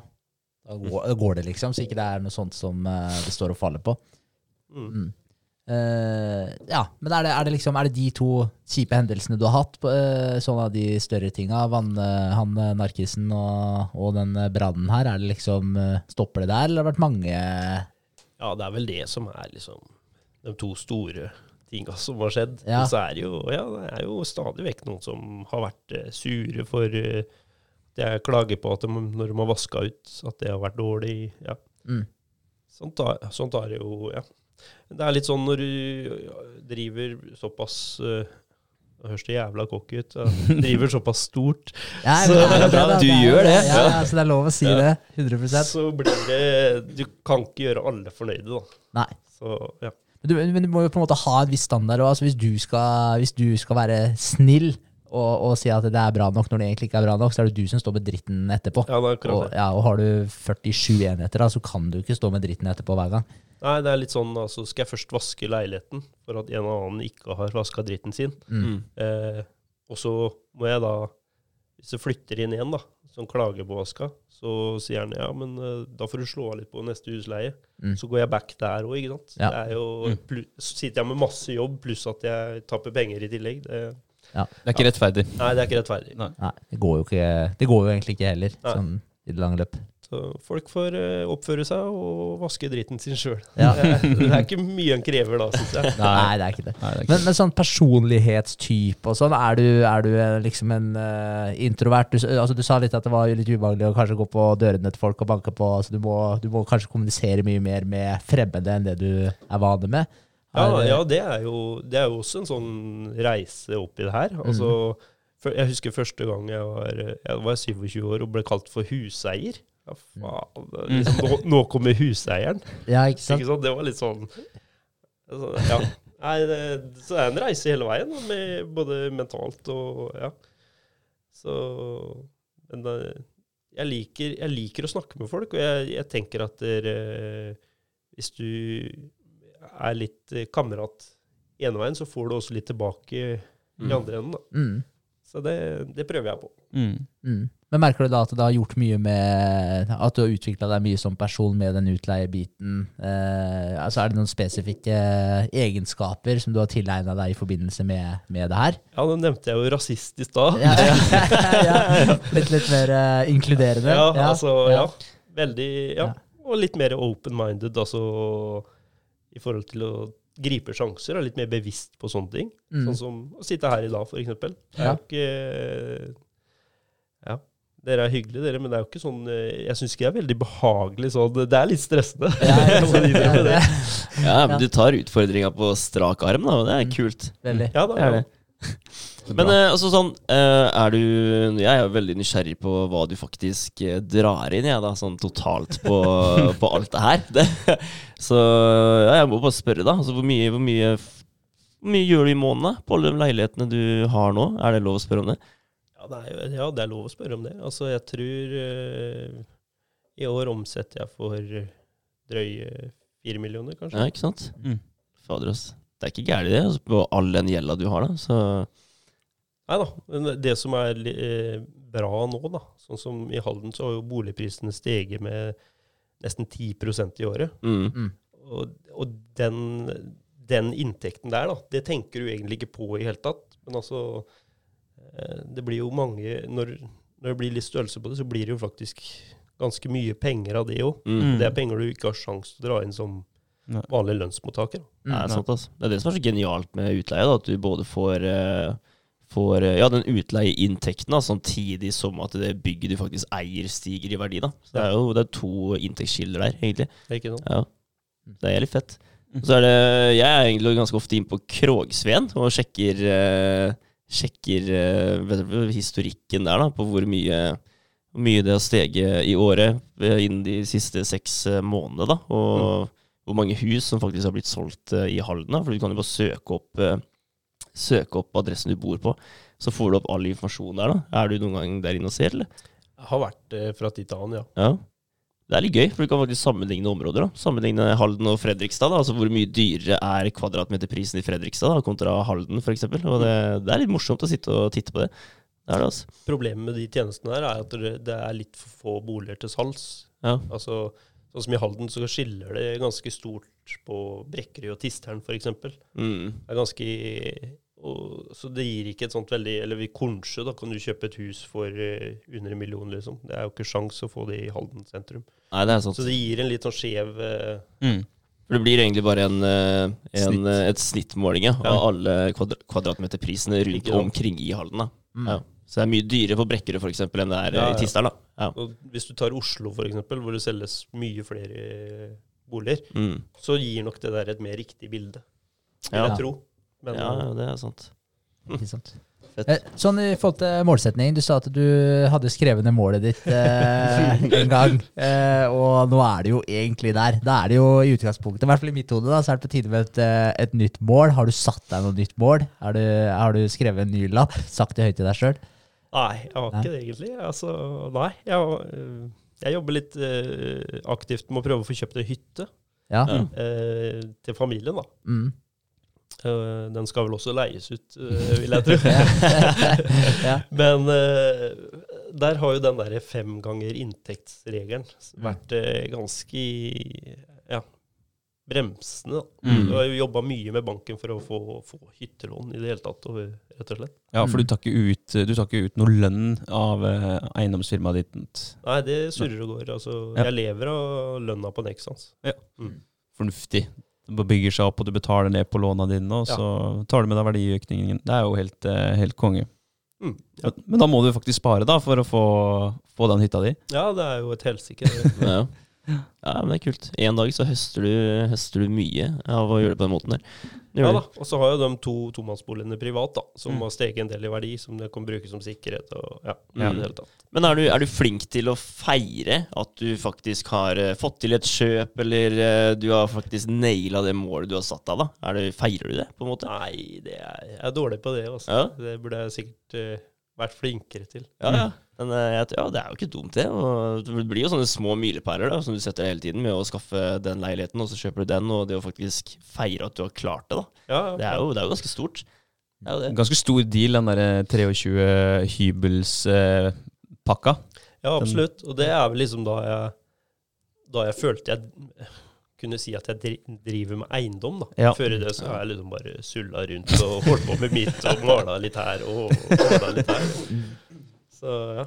Da går, går det, liksom, så ikke det er noe sånt som eh, det står og faller på. Mm. Mm. Eh, ja, men er det, er det liksom Er det de to kjipe hendelsene du har hatt, på, eh, sånn av de større tinga? Vann, uh, han narkisen og, og den brannen her, er det liksom Stopper det der, eller har det vært mange ja, det er vel det som er liksom de to store tinga som har skjedd. Ja. Men så er det jo, ja, det er jo stadig vekk noen som har vært sure for det jeg klager på at de, når de har vaska ut, at det har vært dårlig. Ja. mm. Sånt er, sånt er det jo, ja. Det er litt sånn når du driver såpass nå Det høres det jævla cocky ut. Ja. Driver såpass stort, ja, Så- det er bra, Ja, da. du Det er gjør det. Ja, ja, så det er lov å si Ja. det. 100% så blir det Du kan ikke gjøre alle fornøyde, da. Nei. Så ja. Men du, men du må jo på en måte ha en viss standard. Også. Altså hvis, du skal, hvis du skal være snill og, og si at det er bra nok når det egentlig ikke er bra nok, så er det du som står med dritten etterpå. ja, det er Og, ja, og har du 47 enheter, da, så kan du ikke stå med dritten etterpå hver gang. Nei, det er litt sånn altså Skal jeg først vaske leiligheten for at en annen ikke har vaska dritten sin? Mm. Mm. Eh, og så må jeg da Hvis jeg flytter inn igjen, da, som klager på vaska, så sier han ja, men eh, da får du slå av litt på neste husleie. Mm. Så går jeg back der òg, ikke sant. Ja. Det er jo, Mm. plu- så sitter jeg med masse jobb, pluss at jeg tapper penger i tillegg. Det, Det er ikke rettferdig. nei, det er ikke rettferdig. Nei. Nei, det går jo, ikke, det går jo egentlig ikke heller, Nei. sånn i det lange løp. Så folk får eh, oppføre seg og vaske dritten sin sjøl. Ja. Det, er- det er ikke mye han krever da, syns jeg. Nei, det er ikke det. Nei, det er ikke. Men, men sånn personlighetstype og sånn, er du, er du eh, liksom en uh, introvert? Du, altså, du sa litt at det var litt ubehagelig å kanskje gå på dørene til folk og banke på, så du må, du må kanskje kommunisere mye mer med fremmede enn det du er vane med? Ja, det- ja det, er jo, det er jo også en sånn reise oppi det her. Altså, før- jeg husker første gang jeg var, jeg var 27 år og ble kalt for huseier. Ja, faen. er Liksom, nå, nå kommer huseieren. Ja, ikke sant? Ikke sant? Det var litt sånn altså, Ja. Nei, det, så det er en reise hele veien, med både mentalt og Ja. Så Men jeg, liker, jeg liker å snakke med folk, og jeg, jeg tenker at dere, hvis du er litt eh, kamerat ene veien, så får du også litt tilbake i Mm. andre enden. Da. Mm, Så det, det prøver jeg på. Mm. mm. Men merker du da at det har gjort mye med At du har utvikla deg mye som person med den utleiebiten? Eh, altså Er det noen spesifikke egenskaper som du har tilegna deg i forbindelse med, med det her? Ja, nå nevnte jeg jo rasist i stad. Ja, ja, ja. Litt, litt mer eh, inkluderende? Ja, altså, ja. ja. Veldig, ja. Ja. Og litt mer open-minded, altså i forhold til å gripe sjanser, og litt mer bevisst på sånne ting. Mm. Sånn som å sitte her i dag, for eksempel. Det er Ja. jo ikke Ja. Dere er hyggelige, dere, men det er jo ikke sånn eh, Jeg syns ikke det er veldig behagelig sånn. Det er litt stressende. Ja, men du tar utfordringa på strak arm, da, og det er kult. Veldig. Ja, da, Det er ja. det. Men eh, altså sånn, eh, er du Jeg er veldig nysgjerrig på hva du faktisk eh, drar inn, jeg, da, sånn totalt på, på alt det her. Det, så ja, jeg må bare spørre, da. Altså, hvor, mye, hvor, mye, hvor mye gjør du i måneden på alle de leilighetene du har nå? Er det lov å spørre om det? Ja, det er, ja, det er lov å spørre om det. Altså, jeg tror eh, I år omsetter jeg for drøye fire millioner, kanskje. Ja, ikke sant? Mm. Fader, ass. Det er ikke gærent, det, altså, på all den gjelda du har, da. Så Nei da. Men det som er eh, bra nå, da, sånn som i Halden, så har jo boligprisene steget med nesten 10% i året. mm. Og, og den, den inntekten der, da, det tenker du egentlig ikke på i det hele tatt. Men altså, eh, det blir jo mange når, når det blir litt størrelse på det, så blir det jo faktisk ganske mye penger av det òg. Mm. Det er penger du ikke har sjanse til å dra inn som. Vanlig lønnsmottaker. Mm. Er sant, altså. Det er det som er så genialt med utleie, da, at du både får, uh, får uh, ja, den utleieinntekten da, samtidig som at det bygget du faktisk eier, stiger i verdi. Da. Så det er jo det er to inntektskilder der, egentlig. Det er ikke sant? Ja. Det er litt fett. Så er det, Jeg er egentlig ganske ofte inn på Krogsveen og sjekker, uh, sjekker du, historikken der, da, på hvor mye, hvor mye det har steget i året innen de siste seks månedene. da, Og hvor mange hus som faktisk har blitt solgt eh, i Halden. For du kan jo bare søke opp, eh, søke opp adressen du bor på, så får du opp all informasjon der. da. Er du noen gang der inne og ser, eller? Jeg har vært eh, fra tid til annen, ja. Ja. Det er litt gøy, for du kan faktisk sammenligne områder. da. Sammenligne Halden og Fredrikstad. da, altså Hvor mye dyrere er kvadratmeterprisen i Fredrikstad da, kontra Halden f.eks. Og det, det er litt morsomt å sitte og titte på det. Det det, altså. Problemet med de tjenestene her er at det det er litt for få boliger til salgs. Ja. Altså, sånn som i Halden så skiller det ganske stort på Brekkerøy og Tistern f.eks. Det Mm. er ganske og, Så det gir ikke et sånt veldig Eller i Kornsjø da kan du kjøpe et hus for uh, under en million, liksom. Det er jo ikke sjans å få det i Halden sentrum. Nei, det er sant. Så det gir en litt sånn skjev uh, Mm. For det blir egentlig bare en, eh, en, Snitt. et snittmåling ja, Ja. av alle kvadratmeterprisene rundt omkring i Halden. da. Mm. Ja. Så det er mye dyrere på Brekkerud for eksempel, enn det er eh, Ja, ja. i Tisteren. Ja. Hvis du tar Oslo f.eks., hvor det selges mye flere boliger, Mm. så gir nok det der et mer riktig bilde, vil Ja. jeg tro. Men ja, eh, det er sant. Ikke sant? Fett. Eh, Sånn i forhold til målsetning, du sa at du hadde skrevet ned målet ditt eh, en gang, eh, og nå er det jo egentlig der. Da er det jo i utgangspunktet, i hvert fall i mitt hode, da, så er det på tide med et, eh, et nytt mål. Har du satt deg noe nytt mål? Har du, har du skrevet en ny lapp? Sagt det høyt til deg sjøl? Nei, jeg har ikke det egentlig. Altså, nei, jeg, øh, jeg jobber litt uh, aktivt med å prøve å få kjøpt ei hytte Ja. Øh, til familien. da. Mm. Uh, den skal vel også leies ut, vil jeg tro. ja. Men der har jo den der fem ganger inntektsregelen vært eh, ganske ja, bremsende. da. Mm. Du jo jobba mye med banken for å få, få hyttelån i det hele tatt, og, rett og slett. Ja, for du tar ikke ut, du tar ikke ut noe lønn av eh, eiendomsfirmaet ditt. Nei, det surrer og går. Altså, Ja. Jeg lever av lønna på Nexans. Fornuftig. Det bygger seg opp, og du betaler ned på låna dine, og Ja. så tar du med deg verdiøkningen. Det er jo helt, eh, helt konge. Mm. Ja. Men, men da må du faktisk spare da, for å få, få den hytta di. ja, det er jo et helsike. Ja. ja, men det er kult. En dag så høster du, høster du mye av å gjøre det på den måten der. Ja da. Og så har jo de to tomannsboligene privat, da, som Mm. har steget en del i verdi, som det kan brukes som sikkerhet. og ja, Ja. i det hele tatt. Men er du, er du flink til å feire at du faktisk har eh, fått til et kjøp, eller eh, du har faktisk naila det målet du har satt deg, da? Er du, feirer du det, på en måte? Nei, det er, jeg er dårlig på det. Altså. Ja. Det burde jeg sikkert uh, vært flinkere til. Ja, ja. Men eh, jeg, ja, det er jo ikke dumt, det. Og det blir jo sånne små milepæler da, som du setter hele tiden med å skaffe den leiligheten, og så kjøper du den, og det å faktisk feire at du har klart det, da. Ja, ja, Det er jo, det er jo ganske stort. Det er jo det. Ganske stor deal, den der 23 hybelspakka. ja, absolutt. Og det er vel liksom da jeg, da jeg følte jeg kunne si at jeg driver med eiendom. da. Ja. Før i det så har jeg liksom bare sulla rundt og holdt på med mitt og mala litt her og mala litt her. Så ja.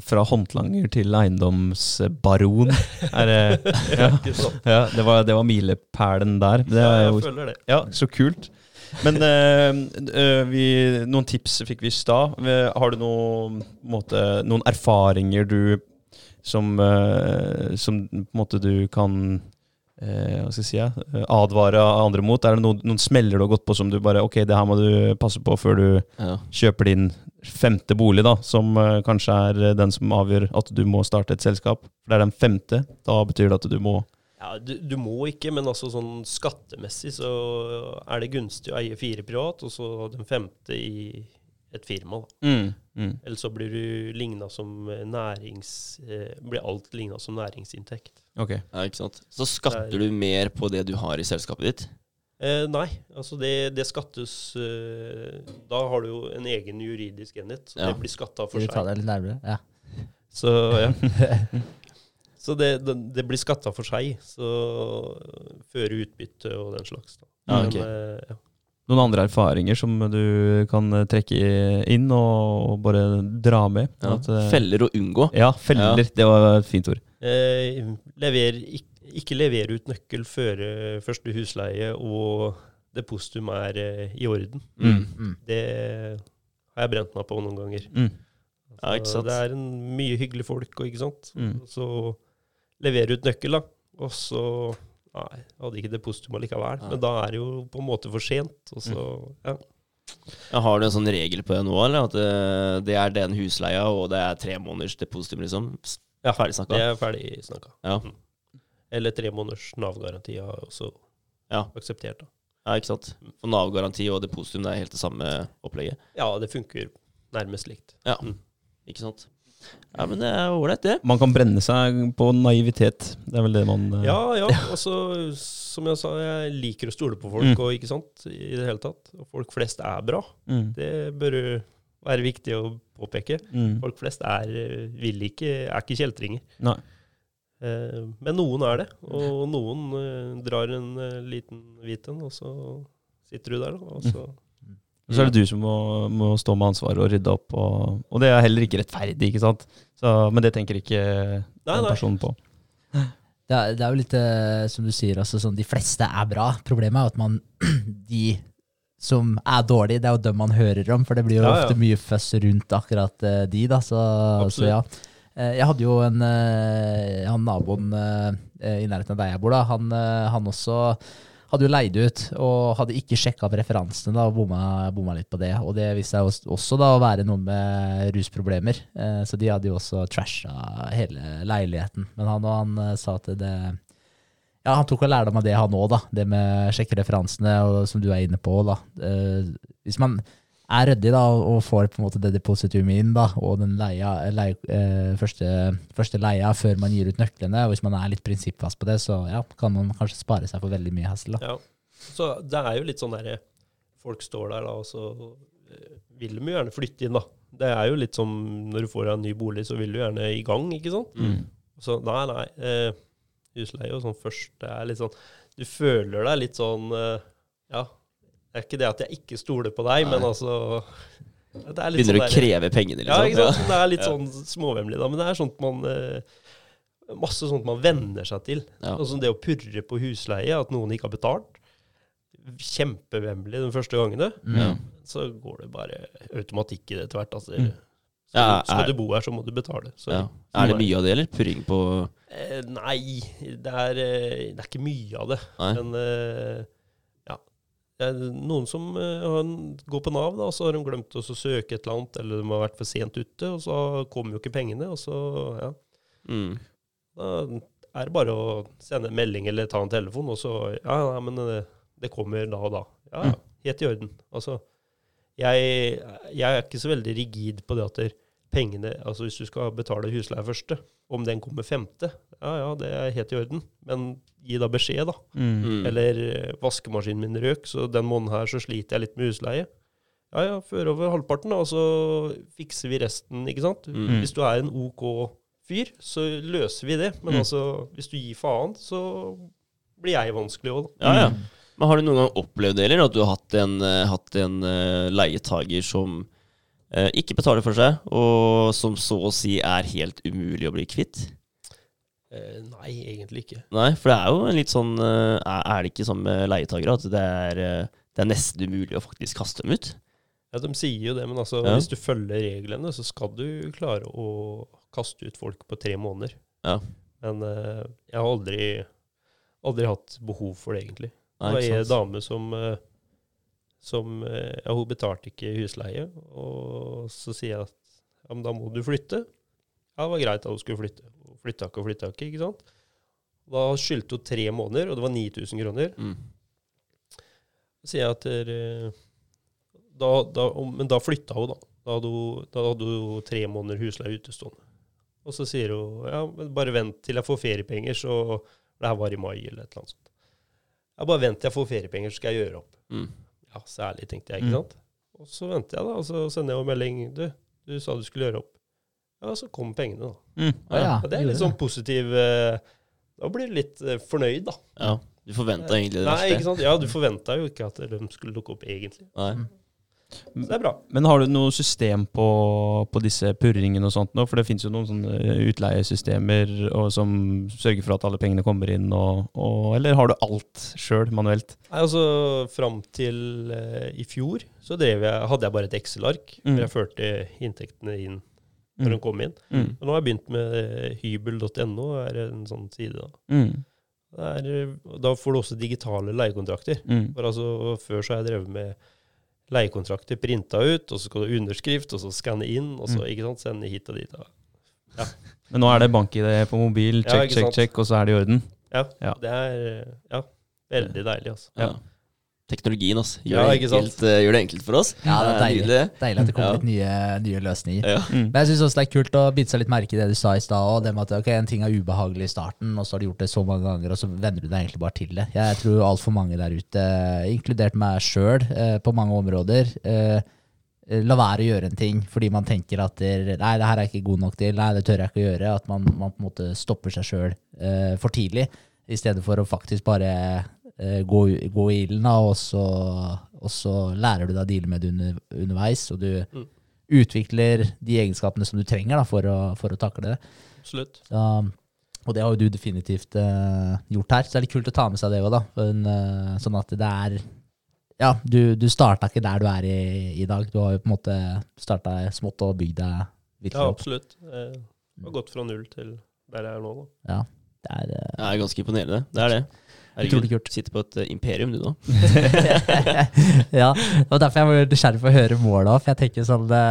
Fra håndlanger til eiendomsbaron. Er ja, ja, det var, det var milepælen der. Det Ja, jeg føler det. Ja, så kult. Men øh, vi, noen tips fikk vi i stad. Har du noen, måte, noen erfaringer du som, øh, som på en måte du kan hva skal jeg si, ja, eh, advare andre mot? Er det noen, noen smeller du har gått på som du bare Ok, det her må du passe på før du Ja. kjøper din femte bolig, da, som eh, kanskje er eh, den som avgjør at du må starte et selskap. For det er den femte. Da betyr det at du må Ja, du, du må ikke, men altså sånn skattemessig så er det gunstig å eie fire privat, og så den femte i et firma. da. mm, mm. Eller så blir du ligna som eh, nærings... Eh, blir alt ligna som næringsinntekt. Ok. Ja, ikke sant? Så skatter du mer på det du har i selskapet ditt? Eh, nei, altså det, det skattes eh, Da har du jo en egen juridisk enhet, så Ja. det blir skatta for seg. vi ta det litt nærmere? Ja. Så ja. Så det, det, det blir skatta for seg, så føre utbytte og den slags. Da. Ja, Men, eh, ja. Noen andre erfaringer som du kan eh, trekke inn og bare dra med? Ja. At, eh, Feller å unngå. Ja, feller. Det var et fint ord. Eh, lever, ikke, levere ut nøkkel før eh, første husleie og depositum er eh, i orden. Mm. Mm. Det har jeg brent meg på noen ganger. Mm. Ja, ikke sant? Det er en mye hyggelige folk, og ikke sant. Mm. Så levere ut nøkkel, da. Og så Nei, hadde ikke depositum allikevel. Nei. Men da er det jo på en måte for sent. Og så, ja. Ja, har du en sånn regel på det nå, eller? At det, det er den husleia, og det er tre måneders depositum, liksom? Ja, Ferdig snakka? det er ferdig snakka. Ja. Mm. Eller tre måneders Nav-garanti har jeg også Ja. akseptert. da. ja, ikke sant? For Nav-garanti og depositum, det er helt det samme opplegget. Ja, det funker nærmest likt. Ja, Mm. ikke sant? Ja, men det er ålreit, det. Man kan brenne seg på naivitet. Det er vel det man eh, Ja, ja. Altså, som jeg sa, jeg liker å stole på folk, Mm. og ikke sant, i det hele tatt. Og folk flest er bra. Mm. Det bør jo være viktig å påpeke. Mm. Folk flest er, vil ikke, er ikke kjeltringer. Nei. Eh, men noen er det, og noen eh, drar en eh, liten hvit en, og så sitter du der, da, og så Og så er det du som må, må stå med ansvaret og rydde opp, og, og det er heller ikke rettferdig, ikke sant? Så, men det tenker ikke Nei, den nei. personen på. Det er, det er jo litt som du sier, altså, sånn, de fleste er bra. Problemet er jo at man De som er dårlige, det er jo dem man hører om, for det blir jo Ja, ja. ofte mye føss rundt akkurat uh, de, da. Så, så ja. Uh, Jeg hadde jo en uh, Han naboen i nærheten av der jeg bor, da. Han, han også hadde jo leid ut, og hadde ikke sjekka opp referansene da, og bomma, bomma litt på det. Og det viste seg også- da å være noen med rusproblemer, så de hadde jo også trasha hele leiligheten. Men han og han sa at det Ja, han tok og lærdom av det, han òg, da. Det med å sjekke referansene, og som du er inne på, da. Eh, Hvis man er ryddig da, og får på en måte det depositumet inn, da, og den leia, leia, eh, første, første leia før man gir ut nøklene, og hvis man er litt prinsippfast på det, så ja, kan man kanskje spare seg for veldig mye hassel. Ja. Så det er jo litt sånn derre Folk står der, da, og så eh, vil de jo gjerne flytte inn, da. Det er jo litt som når du får deg en ny bolig, så vil du gjerne i gang, ikke sant? Mm. Så nei, nei. Eh, husleie og sånn først, det er litt sånn Du føler deg litt sånn eh, Ja. Det er ikke det at jeg ikke stoler på deg, Nei. men altså er Begynner sånn å kreve pengene, Ja, liksom. ikke sant? Det er litt sånn småvemmelig, da. Men det er sånt man eh, Masse sånt man venner seg til. Ja. Sånn som det å purre på husleie, at noen ikke har betalt. Kjempevemmelig de første gangene. Mm. Ja. Så går det bare automatikk i det etter hvert. Altså. Mm. Så Ja, skal du bo her, så må du betale. Så, Ja. Er det mye av det, eller? Purring på nei, det er, eh, det er ikke mye av det. Nei? Men eh, ja. Det er noen som eh, går på Nav, da, og så har de glemt å søke et eller annet, eller de har vært for sent ute, og så kommer jo ikke pengene. Og så, ja. Mm. Da er det bare å sende en melding eller ta en telefon, og så Ja, nei, men det, kommer da og da. Ja, ja. Helt i orden. Altså, jeg, jeg er ikke så veldig rigid på det at pengene Altså hvis du skal betale husleie første, om den kommer femte, ja ja, det er helt i orden. Men gi da beskjed, da. Mm. Mm. Eller eh, vaskemaskinen min røk, så den måneden her så sliter jeg litt med husleie. Ja ja, før over halvparten, da, og så fikser vi resten, ikke sant. Mm. Hvis du er en OK fyr, så løser vi det. Men Mm. altså, hvis du gir faen, så blir jeg vanskelig òg, da. Ja, ja. Men har du noen gang opplevd det, eller? At du har hatt en, eh, hatt en eh, leietager som ikke betaler for seg, og som så å si er helt umulig å bli kvitt? Eh, nei, egentlig ikke. Nei, for det er jo en litt sånn eh, Er det ikke sånn med leietagere at det er, eh, det er nesten umulig å faktisk kaste dem ut? Ja, De sier jo det, men altså, Ja. hvis du følger reglene, så skal du klare å kaste ut folk på tre måneder. Ja. Men eh, jeg har aldri, aldri hatt behov for det, egentlig. Det Nei, var ei dame som, eh, som eh, ja, Hun betalte ikke husleie, og så sier jeg at ja, men da må du flytte. Ja, det var greit at hun skulle flytte. Hun flytta ikke og flytta ikke, ikke sant. Da skyldte hun tre måneder, og det var 9000 kroner. Mm. Så sier jeg at dere- da, da, Men da flytta hun, da. Da hadde hun, da hadde hun tre måneder husleie utestående. Og så sier hun ja, men bare vent til jeg får feriepenger, så Det her var i mai eller et eller annet sånt. Ja, bare vent til jeg får feriepenger, så skal jeg gjøre opp. Mm. Ja, særlig, tenkte jeg, ikke Mm. sant. Og så venter jeg, da, og så sender jeg jo melding. Du, du sa du skulle gjøre opp. Ja, så kom pengene, da. Mm. Ah, ja, Ja, det er litt sånn positiv eh, Da blir du litt eh, fornøyd, da. Ja. Du forventa egentlig det Nei, ikke sant? Ja, du forventa jo ikke at de skulle dukke opp, egentlig. Nei. Så det er bra. Men har du noe system på, på disse purringene og sånt nå? For det finnes jo noen sånne utleiesystemer som sørger for at alle pengene kommer inn, og, og, eller har du alt sjøl manuelt? Nei, altså, Fram til eh, i fjor så drev jeg, hadde jeg bare et Excel-ark Mm. jeg førte inntektene inn når de kom inn. Mm. Og nå har jeg begynt med eh, hybel.no, er en sånn side. da. Mm. Det er, eh, da får du også digitale leiekontrakter. Mm. For altså, Før så har jeg drevet med leiekontrakter printa ut, og så skal du underskrift, og så skanne inn, og så Mm. ikke sant, sende hit og dit. Ja. Men nå er det bank-ID på mobil, check, ja, check, check, og så er det i orden. Ja, Ja. Det er ja, veldig deilig, altså. Ja. Teknologien, også. Gjør, Ja, det ikke sant? enkelt, eh, gjør det enkelt for oss. Ja, det er deilig. Deilig at det kommer Ja. litt nye, nye løsninger. Ja. Mm. Men jeg syns også det er kult å bite seg litt merke i det du sa i stad. og det med at ok, En ting er ubehagelig i starten, og så har du gjort det så mange ganger, og så venner du deg egentlig bare til det. Jeg tror altfor mange der ute, inkludert meg sjøl, på mange områder, eh, la være å gjøre en ting fordi man tenker at det, nei, det her er jeg ikke god nok til, nei, det tør jeg ikke å gjøre. At man, man på en måte stopper seg sjøl for tidlig, i stedet for å faktisk bare eh, gå, gå i ilden, og så, og så lærer du deg å deale med det under, underveis. og du Mm. utvikler de egenskapene som du trenger da, for, å, for å takle det. Absolutt. Så, og det har jo du definitivt eh, gjort her, så det er litt kult å ta med seg det òg, da. Men, eh, sånn at det er Ja, du, du starta ikke der du er i, i dag. Du har jo på en måte starta smått og bygd deg virkelig Ja, absolutt. Eh, Jeg har gått fra null til der jeg er nå. da. Ja, det er eh, Det er ganske imponerende. Det er det. Utrolig kult. Sitter på et uh, imperium, du nå. ja, det var derfor jeg var nysgjerrig på å høre måla. For jeg tenker sånn det,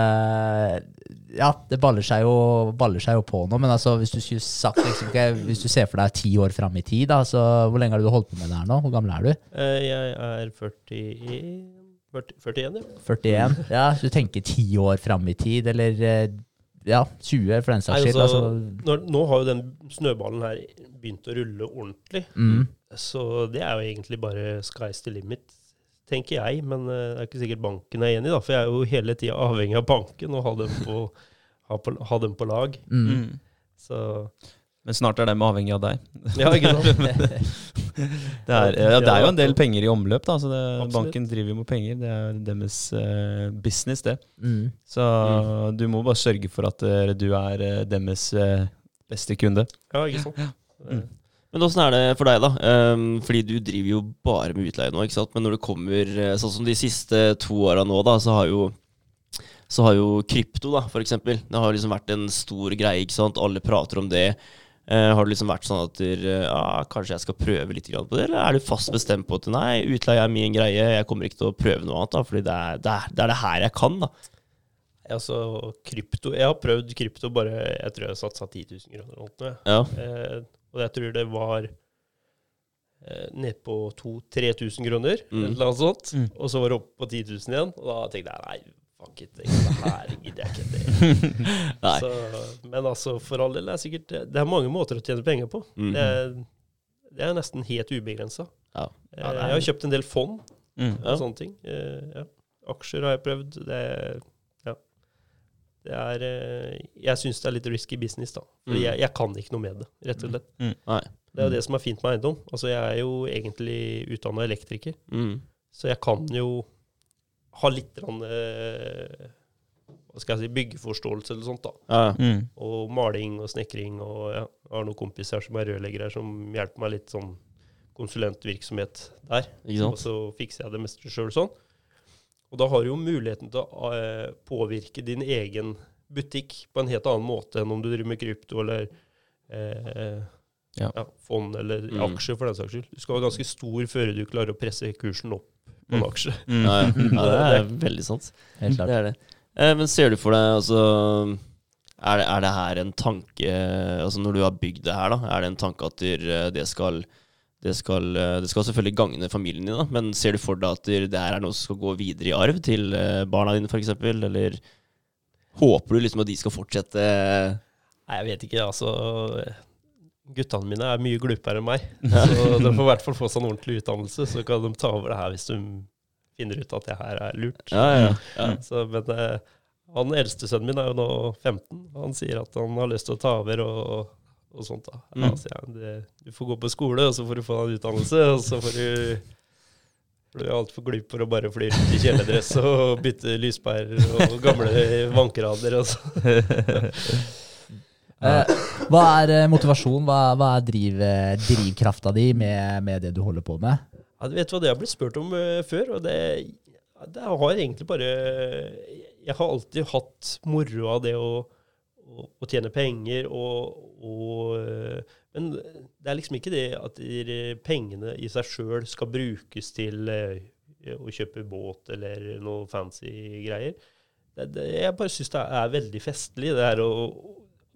Ja, det baller seg, jo, baller seg jo på nå, men altså, hvis du sagt liksom, Hvis du ser for deg ti år fram i tid, da, så hvor lenge har du holdt på med det her nå? Hvor gammel er du? Eh, Jeg er 41, 40, 41 ja. 41? Ja, så du tenker ti år fram i tid, eller eh, ja, 20 for den saks skyld. altså, Altså, Når, nå har jo den snøballen her begynt å rulle ordentlig. mm, Så det er jo egentlig bare sky's the limit, tenker jeg, men eh, det er ikke sikkert banken er enig, da. For jeg er jo hele tida avhengig av banken og ha dem på, ha på, ha dem på lag. Mm. Mm. Så Men snart er de avhengig av deg. ja, ikke sant. Det er, ja, det er jo en del penger i omløp, da. Så det, banken driver jo med penger. Det er deres uh, business, det. Mm. Så du må bare sørge for at uh, du er uh, deres beste kunde. Ja, ikke sant. Mm. Men åssen er det for deg, da? Ehm, fordi du driver jo bare med utleie nå, ikke sant. Men når det kommer eh, sånn som de siste to åra nå, da, så har jo så har jo krypto, da, for eksempel. Det har liksom vært en stor greie, ikke sant. Alle prater om det. Eh, har det liksom vært sånn at der, ja, kanskje jeg skal prøve litt på det, eller er du fast bestemt på at nei, utleie er min greie, jeg kommer ikke til å prøve noe annet, da, fordi det er det, er, det, er det her jeg kan, da. Altså, krypto Jeg har prøvd krypto bare Jeg tror jeg satsa 10 000 kroner. eller noe. Ja. Eh, og jeg tror det var eh, nedpå 2000-3000 kroner, Mm. eller noe sånt. Mm. Og så var det oppe på 10 000 igjen. Og da tenkte jeg nei, fuck it, det her gidder jeg ikke. Det. Så, men altså, for all del, det er sikkert Det er mange måter å tjene penger på. Mm. Det, er, det er nesten helt ubegrensa. Ja. Eh, Ja, er- Jeg har kjøpt en del fond Mm. og sånne ting. Eh, ja. Aksjer har jeg prøvd. Det er, ja. det er eh, Jeg syns det er litt risky business, da. Fordi Mm. jeg, jeg kan ikke noe med det, rett og slett. Nei. Det er jo det som er fint med eiendom. Altså, jeg er jo egentlig utdanna elektriker, Mm. så jeg kan jo ha litt grann, eh, hva skal jeg si, byggeforståelse eller sånt, da. Ja. Mm. Og maling og snekring. Og ja, jeg har noen kompiser som er rørleggere, som hjelper meg litt sånn konsulentvirksomhet der. Ikke Og så fikser jeg det meste sjøl sånn. Og da har du jo muligheten til å eh, påvirke din egen butikk på en helt annen måte enn om du driver med krypto eller eh, Ja. ja, fond eller Mm. aksjer, for den saks skyld. Du skal være ganske stor før du klarer å presse kursen opp på en Mm. aksje. Mm. Ja, ja. ja, det er veldig sant. Helt Det klart. er det. Eh, men ser du for deg, altså er det, er det her en tanke Altså når du har bygd det her, da, er det en tanke at det skal det skal, eh, det skal selvfølgelig gagne familien din, da, men ser du for deg at det her er noe som skal gå videre i arv til eh, barna dine, f.eks., eller håper du liksom at de skal fortsette Nei, jeg vet ikke, altså. Guttene mine er mye glupere enn meg. Så de får i hvert fall få seg en ordentlig utdannelse, så kan de ta over det her hvis de finner ut at det her er lurt. Ja, ja. ja. Så, men eh, han eldste sønnen min er jo nå 15. Han sier at han har lyst til å ta over og, og sånt. da. Mm. Altså, ja, det, du får gå på skole, og så får du få deg en utdannelse, og så får du Du er altfor glup for å bare fly rundt i kjeledress og bytte lyspærer og gamle så. Eh, hva er eh, motivasjon, hva, hva er driv, eh, drivkrafta di med, med det du holder på med? Ja, du vet hva, det har blitt spurt om uh, før, og det, det har egentlig bare Jeg har alltid hatt moro av det å, å, å tjene penger og, og eh, Men det er liksom ikke det at pengene i seg sjøl skal brukes til eh, å kjøpe båt eller noe fancy greier. Det, det, jeg bare syns det er veldig festlig, det her å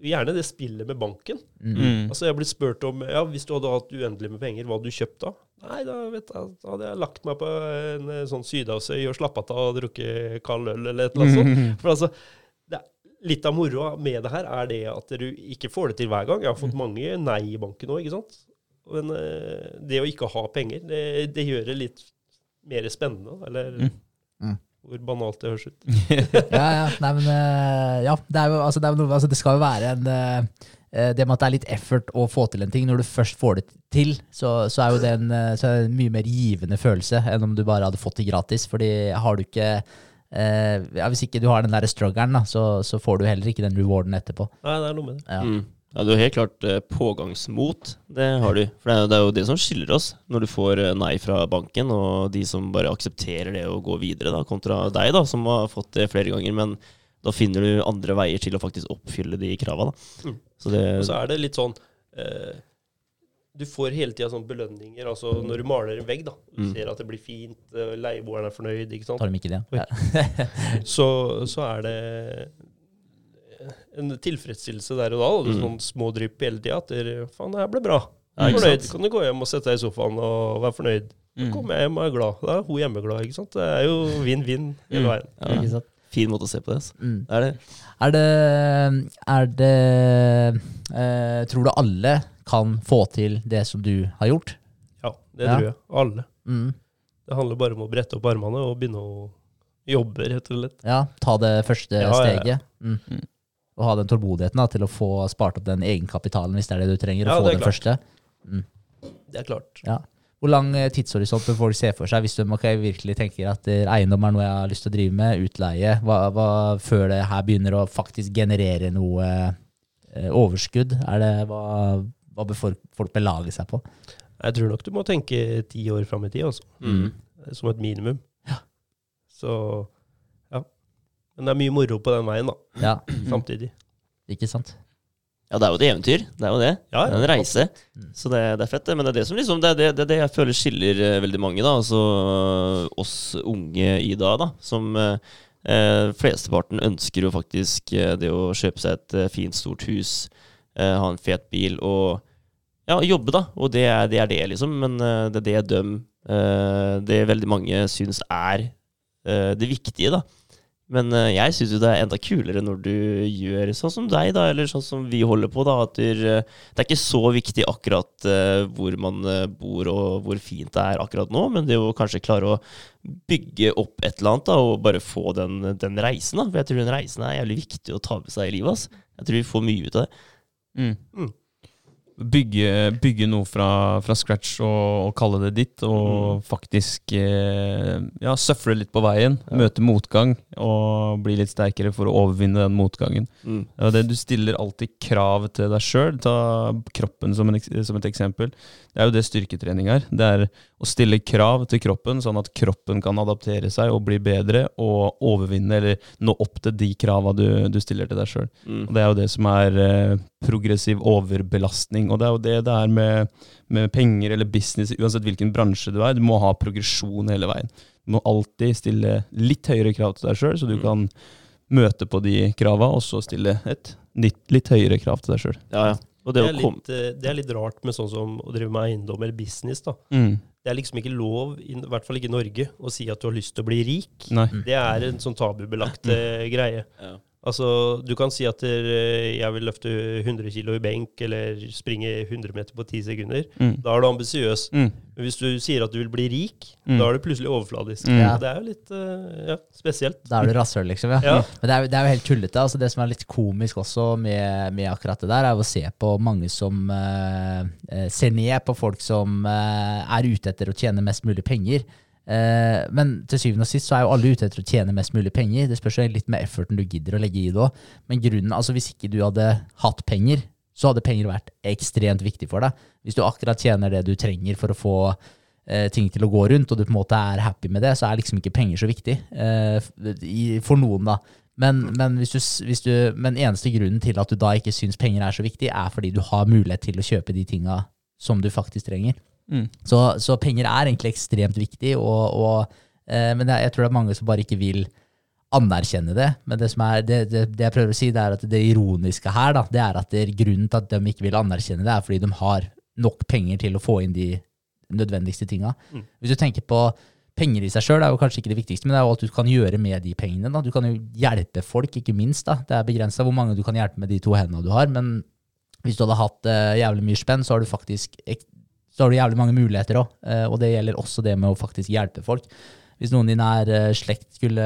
Gjerne det spillet med banken. Mm. Mm. Altså, jeg har blitt spurt om ja, hvis du hadde hatt uendelig med penger, hva hadde du kjøpt da? Nei, da, vet jeg, da hadde jeg lagt meg på en eh, sånn sydhavsøy og slappet av og drukket kald øl eller et eller annet sånt. For altså, litt av moroa med det her er det at du ikke får det til hver gang. Jeg har fått mange nei i banken òg, ikke sant. Men eh, det å ikke ha penger, det, det gjør det litt mer spennende. Eller Mm. Mm. hvor banalt det høres ut. Ja, ja. Nei, men eh, ja, det, er jo, altså, det, noe, altså, det skal jo være en eh, Det med at det er litt effort å få til en ting. Når du først får det til, så, så er jo det en, så er det en mye mer givende følelse enn om du bare hadde fått det gratis. Fordi har du ikke eh, ja, Hvis ikke du har den der struggeren, da, så, så får du heller ikke den rewarden etterpå. Nei, det er noe med det. Ja. Mm. Ja, Du har helt klart eh, pågangsmot. Det har du. For det er, jo- det er jo det som skiller oss, når du får eh, nei fra banken, og de som bare aksepterer det og går videre, da, kontra deg, da, som har fått det flere ganger. Men da finner du andre veier til å faktisk oppfylle de krava. Mm. Så det Og så er det litt sånn eh, Du får hele tida sånne belønninger. Altså når du maler en vegg, da. Du Mm. ser at det blir fint, eh, leieboeren er fornøyd, ikke sant. Tar de ikke det? Ja. Så, så er det en tilfredsstillelse der og da. Og Mm. Sånn små drypp hele tida. At dere, faen, det her ble bra. Jeg ikke fornøyd. sant? Kan du gå hjem og sette deg i sofaen og være fornøyd. Så Mm. kommer jeg hjem og er glad. Da er hun hjemmeglad, ikke sant? Det er jo vinn-vinn hele Mm. veien. ja, Ikke sant? Fin måte å se på det. Altså. Mm. Er det. Er det, er det uh, Tror du alle kan få til det som du har gjort? Ja, det Ja. tror jeg. Alle. Mm. Det handler bare om å brette opp armene og begynne å jobbe, rett og slett. Ja, ta det første Ja, ja, ja. steget. Mm. Mm. Og ha den tålmodigheten da, til å få spart opp den egenkapitalen hvis det er det du trenger. Ja, å få det er den klart. første. Det er klart. Ja. Hvor lang eh, tidshorisont bør folk se for seg hvis de ok, virkelig tenker at eh, eiendom er noe jeg har lyst til å drive med, utleie, hva, hva, før det her begynner å faktisk generere noe eh, overskudd? Er det, hva, hva bør folk, belage seg på? Jeg tror nok du må tenke ti år fram i tid, altså. Mm. Som et minimum. Så ja. Men det er mye moro på den veien, da. Ja, Samtidig. ikke sant? Ja, det er jo et eventyr. Det er jo det. Ja, Det er en reise. Mm. Så det, det er fett, det. Men det er det som liksom, det er det, det, det jeg føler skiller eh, veldig mange, da. Altså eh, oss unge i dag, da. Som eh, eh, flesteparten ønsker jo faktisk eh, det å kjøpe seg et eh, fint, stort hus, eh, ha en fet bil og ja, jobbe, da. Og det er det, er det liksom. Men uh, det er det de uh, Det veldig mange syns er uh, det viktige, da. Men eh, jeg syns jo det er enda kulere når du gjør sånn som deg, da, eller sånn som vi holder på. da, at du, Det er ikke så viktig akkurat hvor man bor og hvor fint det er akkurat nå, men det å kanskje klare å bygge opp et eller annet da, og bare få den, den reisen. da, For jeg tror den reisen er jævlig viktig å ta med seg i livet. ass. Jeg tror vi får mye ut av det. Mm. Mm. Bygge, bygge noe fra, fra scratch og, og kalle det ditt, og faktisk eh, ja, søfle litt på veien. Ja. Møte motgang og bli litt sterkere for å overvinne den motgangen. Mm. Det, du stiller alltid krav til deg sjøl. Ta kroppen som, en, som et eksempel. Det er jo det styrketrening er. Det er å stille krav til kroppen, sånn at kroppen kan adaptere seg og bli bedre og overvinne eller nå opp til de krava du, du stiller til deg sjøl. Mm. Det er jo det som er eh, progressiv overbelastning. Og det er jo det det er med, med penger eller business, uansett hvilken bransje du er. Du må ha progresjon hele veien. Du må alltid stille litt høyere krav til deg sjøl, så du Mm. kan møte på de krava, og så stille et litt, litt høyere krav til deg sjøl. Ja, ja. Det, Det er, litt, eh, det er litt rart med sånn som å drive med eiendom eller business. da. Mm. Det er liksom ikke lov, i hvert fall ikke i Norge, å si at du har lyst til å bli rik. Nei. Det er en sånn tabubelagt eh, greie. ja. Altså, Du kan si at eh, jeg vil løfte 100 kg i benk eller springe 100 meter på 10 sekunder. Mm. Da er du ambisiøs. Mm. Men hvis du sier at du vil bli rik, Mm. da er du plutselig overfladisk. Mm. Og Det er jo litt eh, ja, spesielt. Da er du rasshøl, liksom. Ja. Ja. Men det er, jo- det er jo helt tullete. Altså det som er litt komisk også med, med akkurat det der, er å se på mange som eh, ser ned på folk som uh, er ute etter å tjene mest mulig penger. Eh, men til syvende og sist så er jo alle ute etter å tjene mest mulig penger. Det spørs jo litt med efforten du gidder å legge i det òg. Men grunnen, altså hvis ikke du hadde hatt penger, så hadde penger vært ekstremt viktig for deg. Hvis du akkurat tjener det du trenger for å få eh, ting til å gå rundt, og du på en måte er happy med det, så er liksom ikke penger så viktig. Eh, for noen, da. Men, men, hvis du, hvis du, men eneste grunnen til at du da ikke syns penger er så viktig, er fordi du har mulighet til å kjøpe de tinga som du faktisk trenger. Mm. Så, så penger er egentlig ekstremt viktig, og, og, eh, men jeg, jeg tror det er mange som bare ikke vil anerkjenne det. Men det, som er, det, det, det jeg prøver å si, det er at det ironiske her, da, det er at det grunnen til at de ikke vil anerkjenne det, er fordi de har nok penger til å få inn de nødvendigste tinga. Mm. Hvis du tenker på penger i seg sjøl, er jo kanskje ikke det viktigste, men det er jo alt du kan gjøre med de pengene. Da. Du kan jo hjelpe folk, ikke minst. da. Det er begrensa hvor mange du kan hjelpe med de to hendene du har, men hvis du hadde hatt uh, jævlig mye spenn, så har du faktisk ek- så har du jævlig mange muligheter òg. og det gjelder også det med å faktisk hjelpe folk. Hvis noen i nær eh, slekt skulle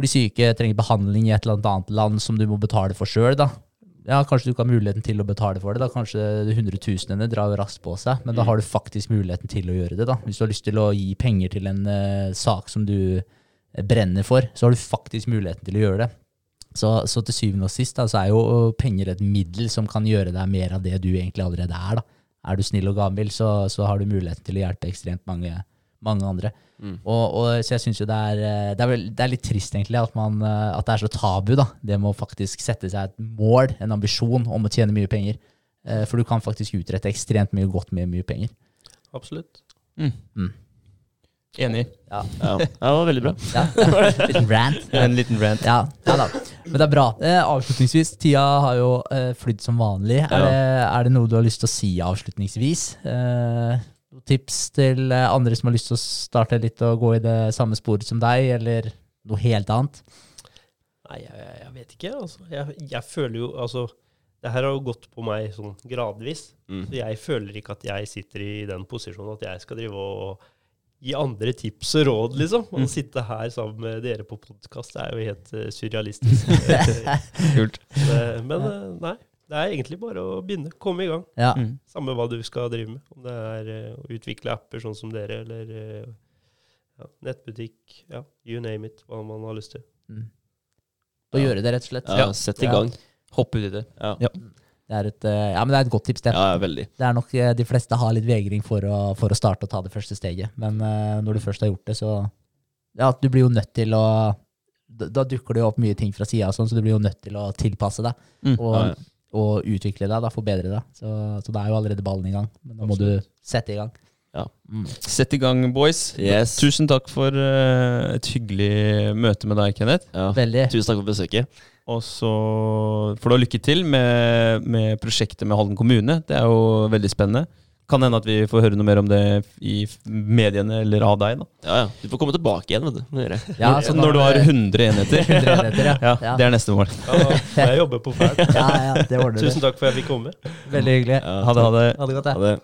bli syke, trenger behandling i et eller annet land som du må betale for sjøl, da. Ja, kanskje du ikke har muligheten til å betale for det. da Kanskje hundretusenene drar raskt på seg, men da har du faktisk muligheten til å gjøre det. da Hvis du har lyst til å gi penger til en uh, sak som du eh, brenner for, så har du faktisk muligheten til å gjøre det. Så, så til syvende og sist da, så er jo penger et middel som kan gjøre deg mer av det du egentlig allerede er. da. Er du snill og gavmild, så, så har du muligheten til å hjelpe ekstremt mange, mange andre. Mm. Og, og, så jeg syns jo det er, eh, det, er det er litt trist egentlig at, man, eh, at det er så tabu, da. Det med å faktisk sette seg et mål, en ambisjon om å tjene mye penger. Eh, For du kan faktisk utrette ekstremt mye godt med mye penger. Absolutt. Enig. Ja, Ja, ja, det var veldig bra. ja. Liten rant. En liten rant. Ja, ja da. Men det er bra. Eh, avslutningsvis, tida har jo eh, flydd som vanlig. Er, det, er det noe du har lyst til å si avslutningsvis? Eh, noen tips til eh, andre som har lyst til å starte litt og gå i det samme sporet som deg, eller noe helt annet? Nei, jeg, jeg vet ikke. Altså. Jeg, jeg føler jo Altså, det her har jo gått på meg sånn gradvis. Mm. Så jeg føler ikke at jeg sitter i den posisjonen at jeg skal drive og gi andre tips og råd, liksom. Å sitte her sammen med dere på podkast er jo helt uh, surrealistisk. Kult. Men eh, nei, det er egentlig bare å begynne. Komme i gang. Ja. Mm. Samme hva du skal drive med. Om det er uh, å utvikle apper sånn som dere, eller uh, ja, nettbutikk, ja, you name it, hva man har lyst til. Mm. Og gjøre det, rett og slett. Ja, sett i Ja. gang. Hopp uti det. Ja, Det er et, eh, ja, men det er et godt tips, det. ja veldig. Det er nok eh, De fleste har litt vegring for å, for å starte og ta det første steget. Men uh, når du først har gjort det, så Ja, du blir jo nødt til å Da, da dukker det jo opp mye ting fra sida, sånn, så du blir jo nødt til å tilpasse deg Mm. og, Ja, ja. og utvikle deg, da, forbedre deg. Så, så da er jo allerede ballen i gang. Men da må du sette i gang. Ja. Mm. Sett i gang, boys. Yes. Tusen takk for uh, et hyggelig møte med deg, Kenneth. Ja. Veldig. Tusen takk for besøket. Og så får du ha lykke til med, med prosjektet med Halden kommune. Det er jo veldig spennende. Kan hende at vi får høre noe mer om det i mediene eller av deg. da. Ja, ja. Du får komme tilbake igjen, vet du. Ja, Så når du har 100 enheter. 100 enheter, ja. Ja, Ja. Det er neste mål. Ja, jeg jobber på fælt. Ja, ja, det ordner du. Tusen takk for at jeg fikk komme. Veldig hyggelig. Ja, Ha det, ha det. Ha det godt, Ha det.